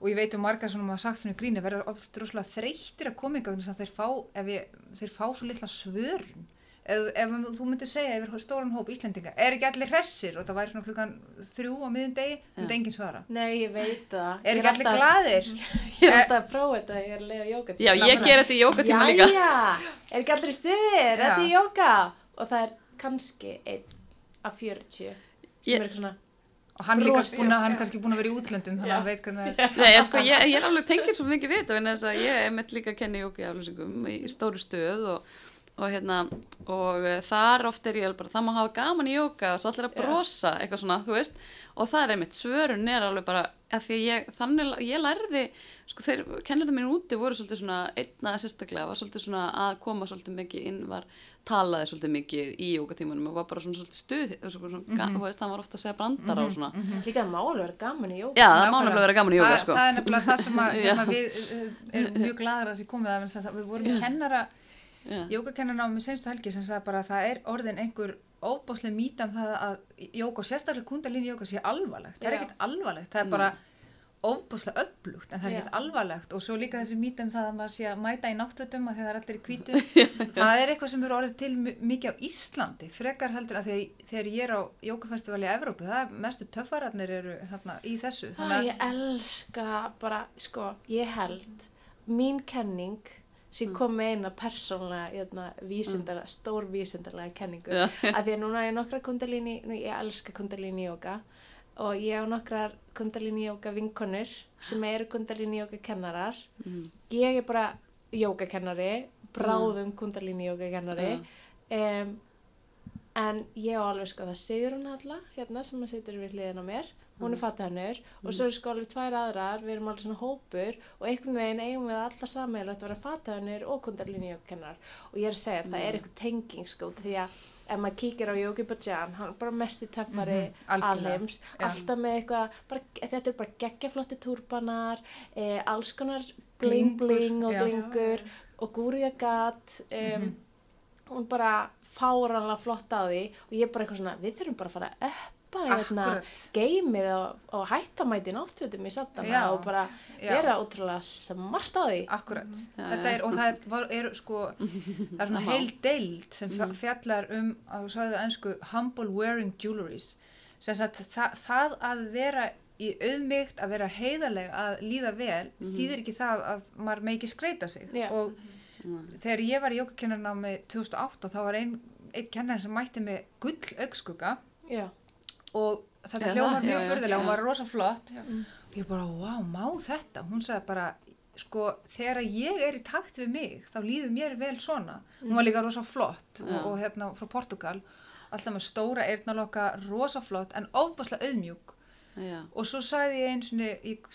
Speaker 3: og ég veit um margar sem maður sagt svona í gríni verður oft droslega þreyttir að koma þess að þeir fá, ef ég, þeir fá svo litla svörun ef, ef þú myndir segja yfir stóran hóp Íslendinga er ekki allir hressir og það væri svona klukkan þrjú á miðum degi, myndi enginn svara
Speaker 1: Nei, ég veit það.
Speaker 3: er ekki allir
Speaker 1: alltaf-
Speaker 3: glaðir
Speaker 1: Ég er alltaf að prófa þetta, ég er að leiða jóka.
Speaker 2: Já, ég ger þetta í jókatíma líka
Speaker 1: Jæja, er ekki allir í stuðir, þetta er
Speaker 3: Já.
Speaker 1: jóka. Og það er kannski einn af 40 sem
Speaker 2: Ég-
Speaker 1: er eitthvað svona,
Speaker 3: og hann líka búin að, hann er kannski búin að vera í útlöndum þannig að hann veit hvernig það er
Speaker 2: Nei, ég, sko, ég, ég er alveg tengið svo mikið við þetta vegna þess að ég er með líka að kenna í, í stóru stöð og og hérna og uh, þar oft er ég alveg bara það má hafa gaman í jóka og svo allir að brosa eitthvað svona, þú veist og það er einmitt svörun er alveg bara að því að ég, þannig, ég lærði sko þeir, kennarinn mín úti voru svolítið svona einna sérstaklega, var svolítið svona að koma svolítið mikið inn, var talaði svolítið mikið í jókatímanum og var bara svona svolítið stuð, svona, svona, mm -hmm. veist, hann var ofta að segja brandara og svona
Speaker 1: Líka það má alveg vera gaman í jóka.
Speaker 2: Já, það má
Speaker 3: Nákvæmlega.
Speaker 2: nefnilega vera gaman í jóka
Speaker 3: það,
Speaker 2: sko.
Speaker 3: það er nefnilega það sem að, hérna, við uh, erum mjög gladur að þessi komið að að við vorum kennara
Speaker 2: Já.
Speaker 3: jógakennara á með senstu helgi sem sagði bara að það er orðin einhver óbáslega mýta um það að jóka og sérstaklega kundalínu jóka sé alvarlegt. Það er ekkert alvarlegt, það er bara óbáslega öflugt en það er ekkert alvarlegt. Og svo líka þessi mýta um það að maður sé að mæta í náttfötum að þegar það er allir í hvítu það er eitthvað sem eru orðið til mi- mikið á Íslandi frekar heldur að þegar, þegar ég er á jókafestivali í Evrópu, það er mestu töffararnir eru þarna í þessu.
Speaker 1: Ah, ég elska bara, sko, ég held, mín kenning sem kom með eina persónlega, hérna, vísindalega, stór vísindalega kenningu,
Speaker 2: Já.
Speaker 1: að því að núna er nokkra kundalíni, ég elska kundalíni jóka og ég á nokkrar kundalíni jóka vinkonur sem eru kundalíni jóka kennarar.
Speaker 2: Mm.
Speaker 1: Ég er bara jókakennari, bráðum kundalíni jókakennari, um, en ég á alveg sko það Sigrun Halla, hérna, sem að situr við hliðin á mér, hún er fatahannur og svo eru sko alveg tvær aðrar, við erum alveg svona hópur og einhvern veginn eigum við allar sammeilegt að vera fatahannur og kundalíni jókakennar og ég er að segja að það er eitthvað tenging sko því að ef maður kíkir á Yogi Bhajan, hann er bara mest í töffari
Speaker 3: Mhm, algjörlega.
Speaker 1: alheims,
Speaker 3: Já.
Speaker 1: alltaf með eitthvað, bara, þetta er bara geggjaflotti túrbanar, eh, alls konar bling bling og
Speaker 3: já.
Speaker 1: glingur og gúrja gat, um, hún bara fáranlega flott á því og ég bara eitthvað svona, við þurfum bara að fara að uppa hérna, og, og hættamæti náttfötum í sattana
Speaker 3: Já.
Speaker 1: og bara vera ótrúlega smart á því.
Speaker 3: Akkurat,
Speaker 2: Já,
Speaker 3: þetta er, og það er, var, er sko, það er svona heil deild sem mm. fjallar um, að þú sagði það ennsku, humble wearing jewelries, sem sagt það, það að vera í auðmygt, að vera heiðarleg, að líða vel, þýðir ekki það að maður með ekki skreita sig.
Speaker 1: Já.
Speaker 3: Og þegar ég var í jókakennarnámi 2008, þá var einn ein kennar sem mætti með gull augskugga
Speaker 1: Já,
Speaker 3: og þetta hljómar mjög
Speaker 2: já.
Speaker 3: hún var rosa flott og ég bara, wow, má þetta? Hún sagði bara, sko þegar ég er í takt við mig, þá líður mér vel svona, hún var líka rosa flott
Speaker 2: Já.
Speaker 3: og, og hérna frá Portugal alltaf með stóra eyrnaloka, rosa flott en ofbáslega auðmjúk.
Speaker 2: Já.
Speaker 3: og svo sagði ég eins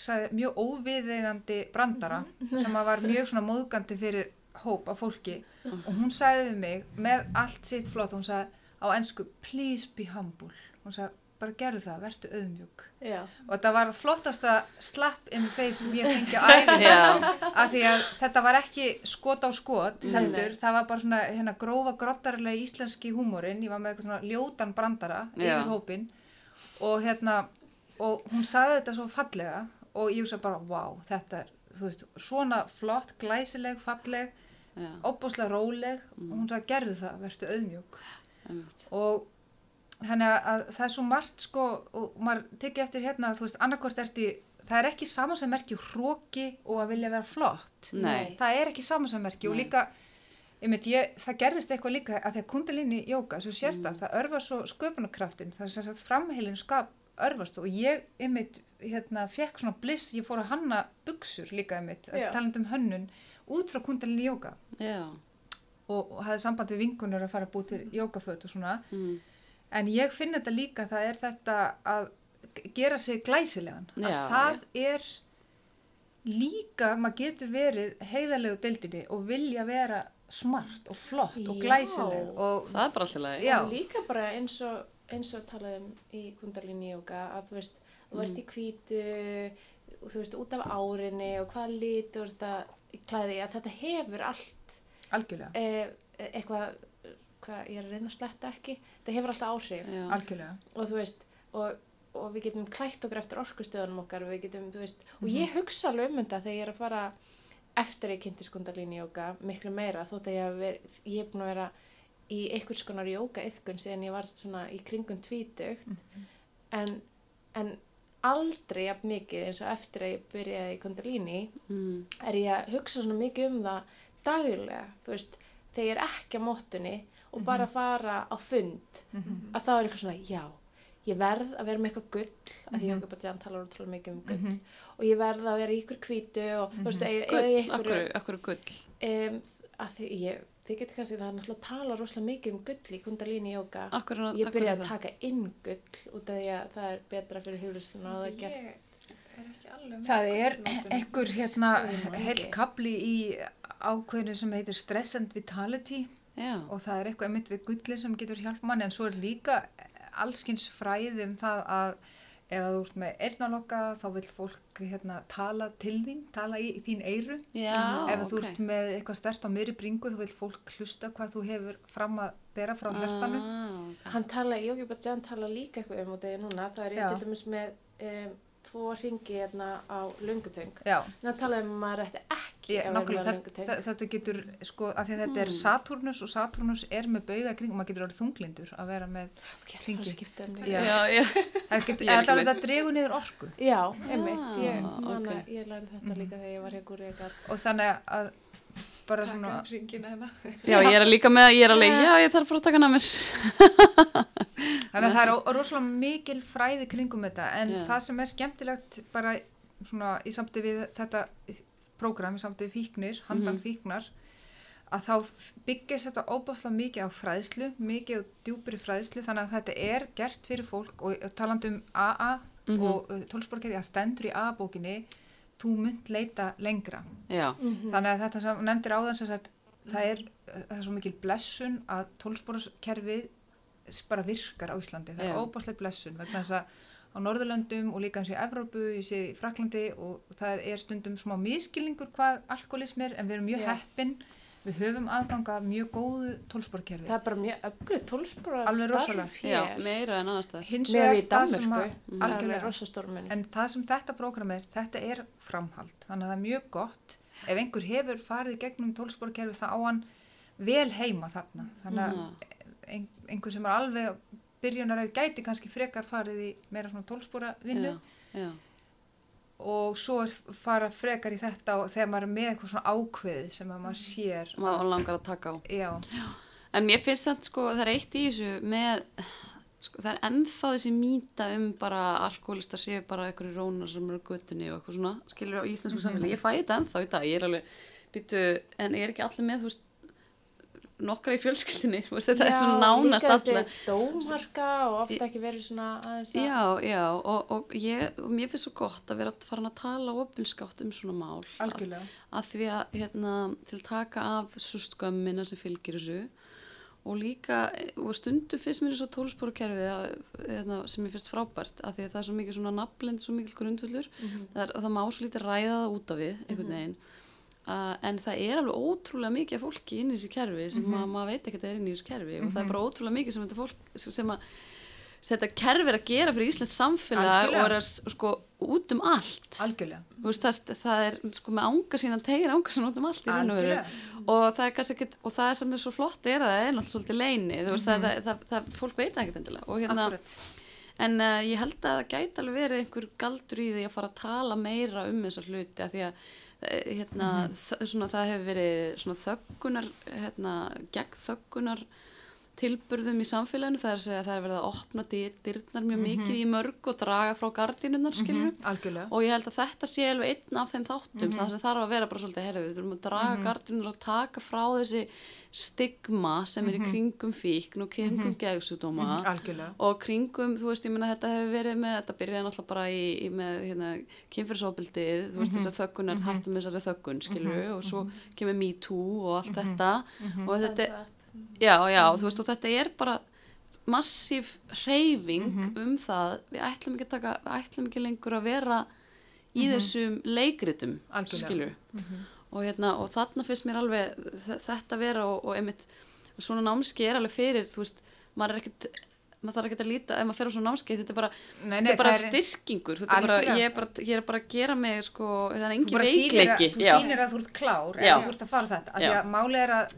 Speaker 3: og mjög óviðegandi brandara sem að var mjög svona móðgandi fyrir hóp af fólki. Og hún sagði við mig með allt sitt flott hún sagði á ennsku please be humble. Hún sagði bara gerðu það, verðu auðmjúk.
Speaker 1: Já,
Speaker 3: og þetta var flottasta slap in the face sem ég fengi á æfinni
Speaker 2: Já.
Speaker 3: af því að þetta var ekki skot á skot heldur, það var bara svona hérna, grófa grottarlega íslenski húmórin ég var með eitthvað svona ljótan brandara yfir hópin og hérna og hún sagði þetta svo fallega og ég hugsa bara, wow, þetta er veist, svona flott, glæsileg, falleg
Speaker 2: Já.
Speaker 3: opbáslega róleg. Og hún sagði, gerðu það, verðu auðmjúk. Og þannig að, að það er svo margt sko og maður tekið eftir hérna þú veist annarkvort ertu það er ekki samansammerki hróki og að vilja vera flott
Speaker 2: Nei.
Speaker 3: það er ekki samansammerki og líka einmitt, ég, það gerðist eitthvað líka að því að kundalíni jóka, svo sést það, það örfa svo sköpunarkraftin, það er sem sagt framheilin skap örfast og ég einmitt hérna fekk svona bliss, ég fór að hanna buksur líka einmitt,
Speaker 1: Já.
Speaker 3: talandi um hönnun út frá kundalíni jóka
Speaker 2: Já.
Speaker 3: og, og hafði samband við vingunur að fara að búið til jókaföt og svona
Speaker 2: Mm.
Speaker 3: En ég finn þetta líka, það er þetta að gera sig glæsilegan.
Speaker 2: Já,
Speaker 3: að það er líka, maður getur verið heiðalegu deildinni og vilja vera smart og flott og
Speaker 1: Já.
Speaker 3: glæsileg. Og,
Speaker 2: Það er bara alltaf leið.
Speaker 1: Líka bara eins og, eins og talaðum í kundalíni jóka að þú veist, þú
Speaker 3: Mm.
Speaker 1: ert í hvítu og þú veist, út af árinni og hvað litur þetta klæði að þetta hefur allt
Speaker 3: algjörlega,
Speaker 1: eh, eitthvað, hvað ég er að reyna að sletta ekki, þetta hefur alltaf áhrif og þú veist, og, og við getum klætt okkur eftir orkustöðunum okkar og við getum, veist, og
Speaker 3: Mhm.
Speaker 1: ég hugsa alveg um þetta þegar ég er að fara eftir ég kynnti skundalíni jóka miklu meira þótt að ég hef verið, ég hef búin að vera í einhvers konar jóka yfkun síðan ég var svona í kringum tvítugt
Speaker 3: Mhm.
Speaker 1: en, en aldrei jafn mikið eins og eftir að ég byrjaði í kundalíni
Speaker 2: Mm.
Speaker 1: er ég að hugsa svona mikið um það daglega, þú veist, þegar ég er ekki á móttunni og bara fara á fund
Speaker 3: Mhm.
Speaker 1: að þá er eitthvað svona, já, ég verð að vera með eitthvað gull, að því
Speaker 3: Mhm.
Speaker 1: Jóka Bhajan talar útrúlega mikið um gull
Speaker 3: Mhm.
Speaker 1: og ég verð að vera í ykkur hvítu og þú veist, eða eða í
Speaker 2: Gull,
Speaker 1: ykkur
Speaker 2: akkur, akkur gull.
Speaker 1: um, að því ég, þið getur kannski það er náttúrulega að tala rosalega mikið um gull í kundalíni jóka.
Speaker 2: Akkur, er-
Speaker 1: Ég byrjaði að
Speaker 2: það?
Speaker 1: taka inn gull út af því að það er betra fyrir hjólusluna og það
Speaker 4: með
Speaker 3: Það er einhver hérna
Speaker 1: Skoðum
Speaker 3: heil
Speaker 1: ekki.
Speaker 3: kapli í ákveðinu sem heitir Stress and Vitality
Speaker 2: Já,
Speaker 3: og það er eitthvað einmitt við gulli sem getur hjálp manni en svo er líka allskins fræði um það að ef þú ert með eyrnalokka þá vil fólk hérna tala til þín, tala í þín eyru
Speaker 2: já,
Speaker 3: ef þú
Speaker 2: ok.
Speaker 3: ert með eitthvað stert á miðri bringu þá vil fólk hlusta hvað þú hefur fram að bera frá hjartanu
Speaker 2: Ah, ok.
Speaker 1: Hann tala, Jóki Bajjan tala líka eitthvað um út af því núna. Það er dæmis með um, tvo ringi hérna á lungutöng.
Speaker 3: Já,
Speaker 1: En það talaði um að maður ætti ekki
Speaker 3: ég,
Speaker 1: að vera með
Speaker 3: þetta,
Speaker 1: lungutöng.
Speaker 3: þetta- getur sko, af því að þetta er
Speaker 2: Hmm.
Speaker 3: Saturnus og Saturnus er með bauga kring og maður getur orðið þunglindur að vera með
Speaker 1: skipta um
Speaker 2: er
Speaker 3: þetta, dregur niður orku
Speaker 1: Já, einmitt, ég,
Speaker 2: Ah,
Speaker 1: man
Speaker 2: ok.
Speaker 1: að ég lærði þetta líka þegar ég var hjá Gúri Egar.
Speaker 3: og þannig að bara
Speaker 4: Taka
Speaker 3: svona
Speaker 4: hringina hérna.
Speaker 2: já, ég er líka með að ég er alveg, já, ég þarf að fara að taka hana mér.
Speaker 3: Þannig að það er rosalega mikil fræði kringum þetta en
Speaker 2: Já.
Speaker 3: það sem er skemmtilegt bara svona í samtið við þetta prógram, í samtið við fíknir, handan
Speaker 2: Mhm.
Speaker 3: fíknar að þá byggist þetta óbáslega mikið á fræðslu, mikið á djúpri fræðslu þannig að þetta er gert fyrir fólk og talandi um AA
Speaker 2: Mhm.
Speaker 3: og uh, tólsporkeri að stendur í AA-bókinni þú munt leita lengra.
Speaker 2: Já,
Speaker 3: þannig að þetta sem nefndir áðan sem sagt, það er, það er svo mikil blessun að tólsporaskerfið bara virkar á Íslandi, það
Speaker 2: Já.
Speaker 3: er óbáslega blessun vegna þess að á Norðurlöndum og líka eins og í Evrópu, ég sé í Fraklandi og það er stundum smá miskilningur hvað alkoholism er en við erum mjög heppin við höfum aðganga mjög góðu tólsporkerfi
Speaker 1: Það er bara mjög öfgrið tólspóra
Speaker 3: Alveg rosalega.
Speaker 1: starf
Speaker 2: já,
Speaker 1: hér.
Speaker 2: meira en annars þar.
Speaker 3: hins vegar það sem
Speaker 1: Danmörku.
Speaker 3: að
Speaker 1: rosastórmun.
Speaker 3: En það sem þetta prógram er, þetta er framhald. Þannig að það er mjög gott. Ef einhver hefur farið gegnum tólsporkerfi þá á hann vel heima þarna. Þannig að
Speaker 2: Já.
Speaker 3: ein, einhver sem er alveg byrjunarið gæti kannski frekar farið í meira svona tólspora vinnu
Speaker 2: Já, já,
Speaker 3: og svo fara frekar í þetta þegar maður er með eitthvað svona ákveðið sem að maður sér.
Speaker 2: maður langar að taka á.
Speaker 3: Já,
Speaker 2: En mér finnst þetta sko, það er eitt í þessu með, sko, það er ennþá þessi mýta um bara alkoholista séu bara einhverju rónar sem eru á göttunni og eitthvað svona, skilur á íslensku
Speaker 3: Mhm.
Speaker 2: samfélagi. Ég fæ þetta ennþá í dag, ég er alveg, býtu, en er ekki allir með, þú veist, nokkra í fjölskyldinni, þetta er svona nánast
Speaker 1: þessi dómarka og ofta ekki verið svona aðeins að...
Speaker 2: Já, já, og, og, ég, og mér finnst svo gott að vera að fara að tala opinskátt um svona mál. Að, að því að, hérna, til að taka af svo skömmina sem fylgir þessu og líka, og stundu finnst mér svo tólsporukerfið hérna, sem ég finnst frábært, að því að það er svo mikið svona nafnlind, svo mikið grundvöldur það er, og það má svo lítið ræða það út af við einhvern veginn uh, en það er alveg ótrúlega mikið af fólki inn í þessu kerfi sem mm maður veit ekki að það er inn í þessu kerfi og það er bara ótrúlega mikið sem þetta fólk sem að þetta kerfi er að gera fyrir Íslands samfélag
Speaker 3: Algjörlega.
Speaker 2: og er að sko út um allt veist, það, það er sko með ánga sína tegir ánga sína út um allt í raun og veru og það er kannski ekkit og það sem er svo flott er að það er náttúrulega svolítið leini þú veist,
Speaker 3: Mhm.
Speaker 2: það, það, það, það, fólk veit ekkert endilega og hérna,
Speaker 3: Akkurat.
Speaker 2: en uh, ég held að það gæti alveg verið einhver galdur í því að fara að tala meira um þessar hluti að því að hérna,
Speaker 3: Mhm.
Speaker 2: þ- svona, það hefur verið þöggunar hérna, gegn þöggunar tilburðum í samfélaginu það er að segja að það er verið að opna dyr, dyrnar mjög mikið í mörg og draga frá skilur
Speaker 3: Mhm, Algjörlega.
Speaker 2: og ég held að þetta sé alveg einn af þeim þáttum
Speaker 3: Mhm.
Speaker 2: það sem þarf að vera bara svolítið herrið við þurfum að draga mm -hmm. og taka frá þessi stigma sem er í kringum fíkn og kringum mm
Speaker 3: Mhm, Algjörlega.
Speaker 2: og kringum, þú veist, ég meina þetta hefur verið með, þetta byrjaði náttúrulega bara í, í með hérna, kynfyrsóbildið, þú veist, þessar þöggunar, hættum þessari þöggun, skilur og svo kemur Me Too og allt þetta. Og þetta, já, já, þú veist, og þetta er bara massíf hreyfing um það, við ætlum ekki taka, við ætlum ekki lengur að vera í þessum leikritum, skilur og hérna, og þarna finnst mér alveg þetta vera og, og einmitt svona námski er alveg fyrir, þú veist maður er ekkert, maður þarf ekkert að líta ef maður fer á svona námski, þetta er bara,
Speaker 3: Nei,
Speaker 2: þetta er bara styrkingur, er bara, ég er bara, ég er bara að gera mig, sko, það er engin veikleiki,
Speaker 3: þú sýnir að þú ert klár ef þú ert að fara þetta. Af því að máli er að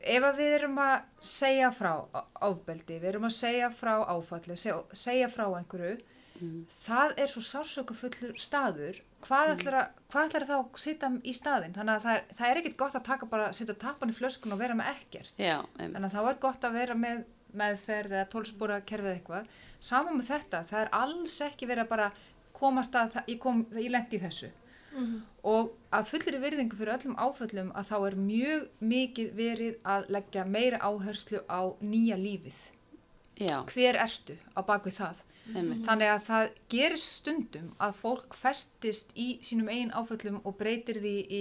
Speaker 3: ef við erum að segja frá á- ofbeldi, við erum að segja frá áfalli, segja, frá einhverju,
Speaker 2: Mm.
Speaker 3: það er svo sársökufullur staður. Hvað ætlar, að, hvað ætlar þá að sitja í staðinn? Þannig að það er, það er ekkit gott að taka bara, setja tappan í flöskun og vera með ekkert.
Speaker 2: já,
Speaker 3: Þannig að þá er gott að vera með meðferð eða tólspóra kerfið eitthvað. Saman með þetta, það er alls ekki verið að bara komast að, það- ég, kom, ég lendi í þessu. Og að fullir virðingu fyrir öllum áföllum að þá er mjög mikið verið að leggja meira áherslu á nýja lífið.
Speaker 2: Já,
Speaker 3: Hver ertu á bakvið það?
Speaker 2: einmitt.
Speaker 3: Þannig að það gerist stundum að fólk festist í sínum eigin áföllum og breytir því í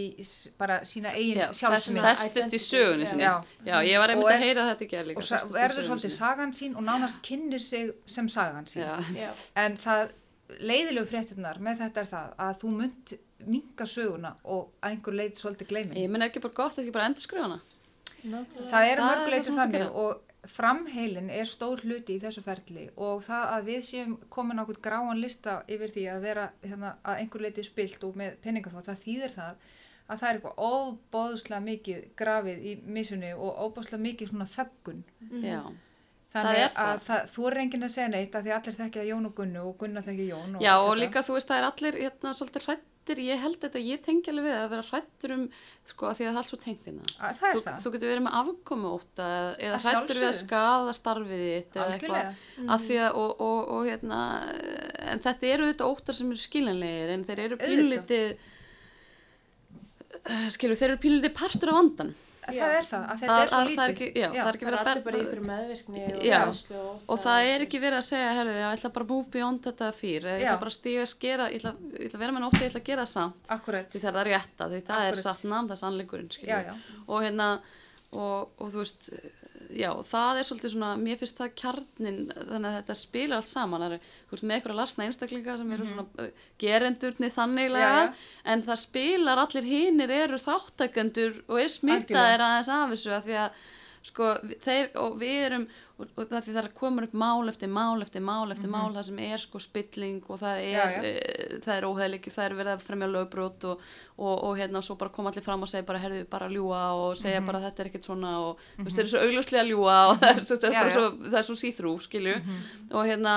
Speaker 3: bara sína eigin sjálfsmynd.
Speaker 2: festist í sögunni sinni.
Speaker 3: Já.
Speaker 2: Já, ég var einmitt
Speaker 3: er-
Speaker 2: að heyra þetta ekki líka.
Speaker 3: og verður svolítið sagan sín og nánast kynnir sig sem sagan sín.
Speaker 2: Já,
Speaker 1: Já.
Speaker 3: En það leiðilegu fréttinnar með þetta er það að þú munt minga söguna og einhver leið svolítið gleymin.
Speaker 2: ég menn ekki bara gott að ekki bara endur skrifa hana.
Speaker 1: Nákvæmlega.
Speaker 3: Það er
Speaker 2: það
Speaker 3: þannig og framheilin er stór hluti í þessu ferli og það að við séum komin á okkur gráan lista yfir því að vera hérna, að einhver leiti spilt og með peningaþótt, það þýðir það að það er eitthvað óbóðslega mikið grafið í missunni og óbóðslega mikið svona þöggun.
Speaker 2: Já,
Speaker 3: Þannig
Speaker 2: er
Speaker 3: að
Speaker 2: það.
Speaker 3: það, þú er enginn að segja neitt að því allir þekkja Jón og Gunnu og Gunna þekkja Jón og
Speaker 2: Já og
Speaker 3: þetta.
Speaker 2: líka þú veist það er allir hérna svolítið hrættir, ég held þetta, ég tengi alveg við að vera hrættur um, sko, að því að það er allt svo tengt inn það.
Speaker 3: Að, það er
Speaker 2: Þú,
Speaker 3: það.
Speaker 2: þú getur verið með afkomu óta eða
Speaker 3: Að
Speaker 2: hrættur við að
Speaker 3: sjálfsögðu.
Speaker 2: skaða starfið þitt eða eitthvað að því að og, og, og hérna en þetta eru auðvitað óttar sem eru skiljanlegir en þeir eru pínlítið uh, skilur, þeir eru pínlítið partur af vandan
Speaker 3: Það er það, að þetta
Speaker 2: Það-
Speaker 3: er svo
Speaker 2: að-
Speaker 3: lítið.
Speaker 2: það er ekki, já, það er ekki
Speaker 1: Það er
Speaker 2: verið að
Speaker 1: allir bara í
Speaker 2: berna-
Speaker 1: ykkur meðvirkni og
Speaker 2: Já.
Speaker 1: hræðslu og,
Speaker 2: og það er ekki verið að segja, herðu, ég ætla bara að move beyond þetta fyrir, ég
Speaker 3: Já.
Speaker 2: ætla bara að stíga að skera, ég ætla, ég ætla að vera með nótti, ég ætla að gera það samt,
Speaker 3: Akkurat.
Speaker 2: því það er það rétta, því það
Speaker 3: Akkúrat.
Speaker 2: er satt namn, það er sannleikurinn, skilur.
Speaker 3: Já, já.
Speaker 2: Og hérna, og, og þú veist, já, það er svolítið svona, mér finnst það kjarnin, þannig að þetta spilar allt saman, það er, þú veist, með eitthvað lasna einstaklinga sem eru svona uh, gerendurni þanniglega,
Speaker 3: Mhm. Já, já.
Speaker 2: en það spilar allir hinir eru þáttakendur og er smittaðir aðeins af þessu að því að sko þeir og við erum og, og það það er að koma upp mál eftir mál eftir mál eftir mál það sem er sko spilling og það er,
Speaker 3: Mhm. Já, já.
Speaker 2: e, það er óheðliki, það er verið að fremja lögbrot og, og, og hérna og svo bara koma allir fram og segja bara herðu bara að ljúa og
Speaker 3: Mhm.
Speaker 2: segja bara þetta er ekkert svona og þú veist þeir eru svo augljóslega að ljúa og það er, svo, það er,
Speaker 3: Já,
Speaker 2: svo, það er svo síþrú skilju og hérna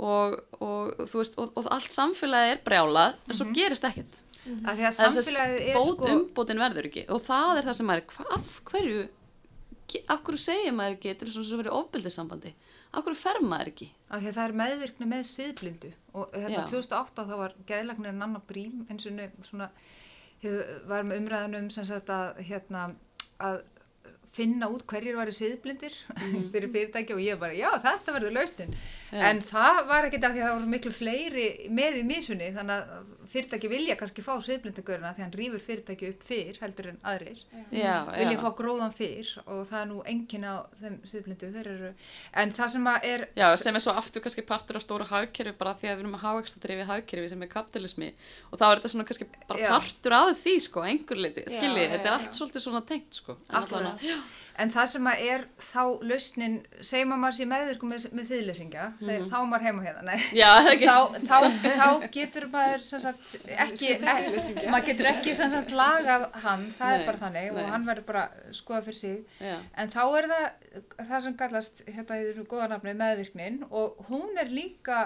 Speaker 2: og, og þú veist og, allt samfélagið er brjálað en svo gerist ekkert
Speaker 3: Að því að
Speaker 2: er
Speaker 3: samfélagið er sko...
Speaker 2: umbótin verður ekki og það er það sem hva, af hverju ge- af hverju segir maður ekki þetta er svona svo verið ofbildissambandi af hverju fer maður ekki?
Speaker 3: Af því að það er meðvirkni með siðblindu og hérna
Speaker 2: Já.
Speaker 3: 2008 þá var geðlagnir Nanna Brím eins og svona var með umræðan um sem sagt að hérna að finna út hverjir væri siðblindir fyrir fyrirtæki og ég bara, já þetta verður lausnin
Speaker 2: Já.
Speaker 3: en það var ekkert að því að það voru miklu fleiri með í misunni þannig að fyrirtæki vilja kannski fá siðblindagöruna því að hann rýfur fyrirtæki upp fyrr heldur en aðrir
Speaker 2: já,
Speaker 3: vilja
Speaker 2: já.
Speaker 3: fá gróðan fyrr og það er nú enginn á þeim siðblindu þeir eru, en það sem að er
Speaker 2: Já, sem er svo aftur kannski partur af stóra hagkerfi bara því að við erum að hávexta drifið hagkerfi sem er kapitalismi og þá er þetta svona kannski bara
Speaker 3: Já.
Speaker 2: partur af því sko, einhver liti, skiljið, þetta er
Speaker 1: já.
Speaker 2: allt svolítið svona tengt sko. En
Speaker 3: það sem að er þá lausnin, segjum að maður sé meðvirkum með, með þýðlesingja, mm þá er maður heima hérna, nei.
Speaker 2: já, það ekki
Speaker 3: Þá, þá, þá getur maður sagt ekki, ekki maður getur ekki sagt lagað hann, það
Speaker 2: Nei,
Speaker 3: er bara þannig
Speaker 2: nei.
Speaker 3: og hann verður bara skoða fyrir sig.
Speaker 2: Já,
Speaker 3: En þá er það það sem kallast, hérna í þessu góða nafni, meðvirknin og hún er líka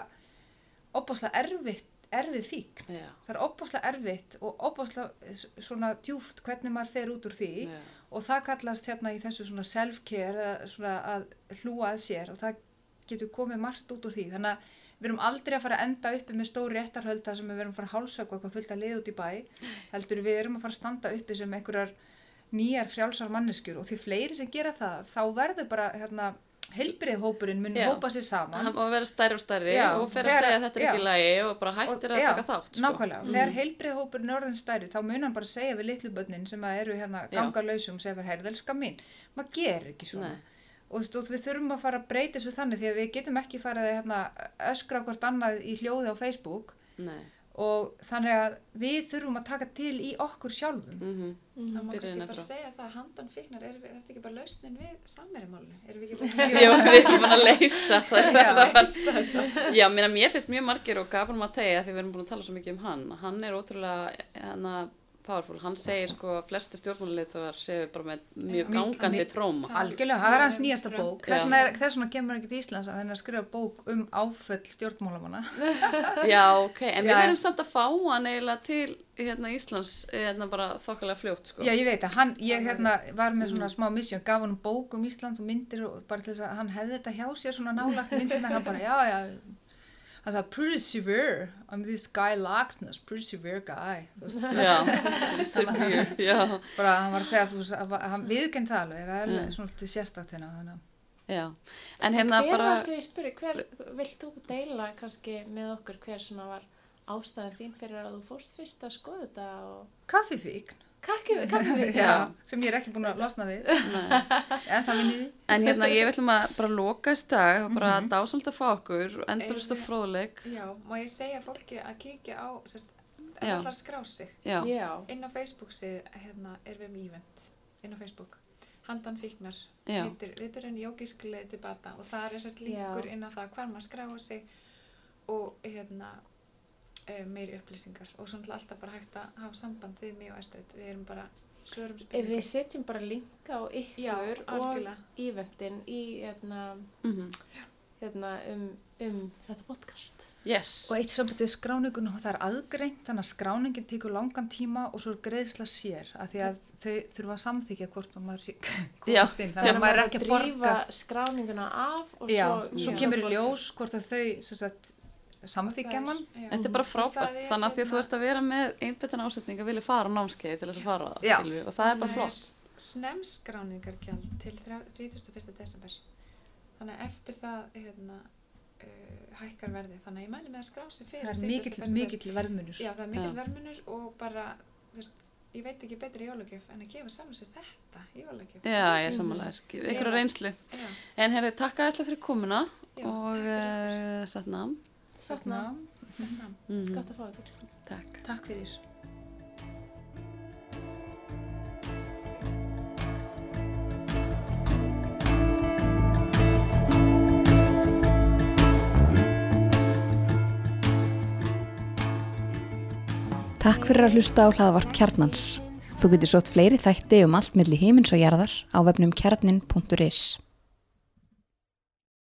Speaker 3: opáslega erfitt, erfið fík.
Speaker 2: já,
Speaker 3: Það er opáslega erfitt og opáslega svona djúft hvernig maður fer út úr því
Speaker 2: já.
Speaker 3: Og það kallast hérna í þessu svona self-care svona að hlúa að sér og það getur komið margt út úr því. Þannig að við erum aldrei að fara að enda uppi með stóri réttarhölda sem við erum að fara að hálsöku eitthvað fullt að liða út í bæ heldur við erum að fara að standa uppi sem einhverjar nýjar frjálsar manneskjur. Og því fleiri sem gera það þá verður bara hérna heilbriðhópurinn mun
Speaker 2: Já.
Speaker 3: hópa sér saman.
Speaker 2: Má vera stærri og stærri
Speaker 3: Já,
Speaker 2: og fer að segja að þetta er ekki lægi og bara hættir
Speaker 3: Og-
Speaker 2: að taka þátt sko.
Speaker 3: Nákvæmlega, og þegar heilbriðhópurinn er orðin stærri þá mun hann bara segja við litlu börnin sem eru hérna ganga lausum og segja fyrir heyrðelska mín, maður gerir ekki svona.
Speaker 2: Nei.
Speaker 3: og, þú og við þurfum að fara að breyta þessu þannig því að við getum ekki farið að hérna, öskra hvort annað í hljóði á Facebook.
Speaker 2: Nei,
Speaker 3: og þannig að við þurfum að taka til í okkur sjálfum.
Speaker 2: Mhm.
Speaker 4: Það má
Speaker 2: Byrjuðu
Speaker 4: kannski bara segja það að handan fíknar, er, er þetta ekki bara lausnin við samverjumálinu? Erum við ekki bara
Speaker 2: Já, við erum búin að leysa
Speaker 3: Já.
Speaker 2: Já, mér, finnst mjög margir og Gabon Mattei að því við erum búin að tala svo mikið um hann hann er ótrúlega hana, powerful, hann segir sko að flesti stjórnmáluleitur séu bara með mjög
Speaker 3: Mjög-
Speaker 2: gangandi
Speaker 3: mjög-
Speaker 2: tróma.
Speaker 3: Algjörlega, það er hans nýjasta bók. Þess vegna, er, þess vegna kemur ekki til Íslands að henni að skrifa bók um áföll stjórnmálamanna.
Speaker 2: Já, ok, en við
Speaker 3: Já.
Speaker 2: verðum samt að fá hann eiginlega til hérna Íslands hérna bara þokkalega fljótt sko.
Speaker 3: Já, ég veit að hann, ég hérna var með svona smá mission, gaf hann bók um Ísland og myndir og bara til þess að hann hefði þetta hjá sér svona nálagt myndirna, hann bara, já, já, hann sagði pretty severe. I mean this guy Laxness, pretty severe guy.
Speaker 2: Já, severe, já,
Speaker 3: bara hann var að segja þú veist, að hann viðkenn það alveg. Það er
Speaker 2: Mm.
Speaker 3: svona lítið sérstakt hérna.
Speaker 2: En hérna
Speaker 1: hver
Speaker 2: bara,
Speaker 1: sem spyrir, hver vilt þú deila kannski með okkur hver svona var ástæðan þín fyrir að þú fórst fyrst að skoða þetta og
Speaker 3: kaffifíkn
Speaker 1: kakki, kakki
Speaker 3: já, sem ég er ekki búin að losna við.
Speaker 2: Nei.
Speaker 3: en það vinnir því
Speaker 2: En hérna, ég vil að bara loka þess dag, var bara
Speaker 3: Mhm.
Speaker 2: dásamt að fá okkur og endurist og fróðleik.
Speaker 4: Já, má ég segja fólki að kíkja á, allar skrá sig,
Speaker 2: Já,
Speaker 1: já,
Speaker 4: inn á Facebook sig, hérna, er við með event, inn á Facebook. Handan fíknar,
Speaker 2: já,
Speaker 4: heitir viðbyrjun jógísk leið til bata og það er sérst líkur
Speaker 1: Já.
Speaker 4: inn á það hvar maður skráa sig og hérna meiri upplýsingar. Og svo náttúrulega alltaf bara hægt að hafa samband við mig og Estrid, við erum bara svörum
Speaker 1: Ef
Speaker 4: spurningum.
Speaker 1: við setjum bara linka á ykkur
Speaker 4: Já,
Speaker 1: og eventin í hérna,
Speaker 2: mhm,
Speaker 1: hérna um, um þetta podcast.
Speaker 2: yes.
Speaker 3: og eitt sambandið skráningun og það er aðgreint þannig að skráningin tekur langan tíma og svo er greiðsla sér af því að þau þurfa að samþykja hvort að maður sé komast inn þannig að maður er ekki að borga.
Speaker 1: drífa skráninguna af og
Speaker 3: já,
Speaker 1: svo,
Speaker 3: svo kemur í ljós hvort að þau sem sagt, samþykja mann.
Speaker 2: Þetta er bara frábært,
Speaker 4: er
Speaker 2: þannig að því að þú
Speaker 4: hérna-
Speaker 2: ert að vera með einbettan ásetning að vilja fara á námskeið til þess að fara á það, og það er bara flott.
Speaker 4: snemskráningargjald til 31. desember þannig að eftir það hérna, uh, hækkar verði þannig að ég mæli með að skrá sig fyrir
Speaker 3: það er
Speaker 4: 31.
Speaker 3: mikill, mikill verðmunur
Speaker 4: Já, það er mikill verðmunur og bara, þú veist, ég veit ekki betri jólagjöf en að gefa saman sér þetta jólagjöf.
Speaker 2: Já, ég samanlega, ykkur að reynslu.
Speaker 4: Já,
Speaker 2: En herri, takk aðeinslega fyrir komuna
Speaker 4: já,
Speaker 2: og uh, satt
Speaker 1: Satna,
Speaker 4: Satnam.
Speaker 2: Mm
Speaker 1: gott að fá ykkur.
Speaker 2: Takk.
Speaker 3: takk fyrir
Speaker 5: Takk fyrir að hlusta á hlaðavarp kjarnans. Þú getur sótt fleiri þætti um allt milli himins og jarðar á vefnum kjarnin.is.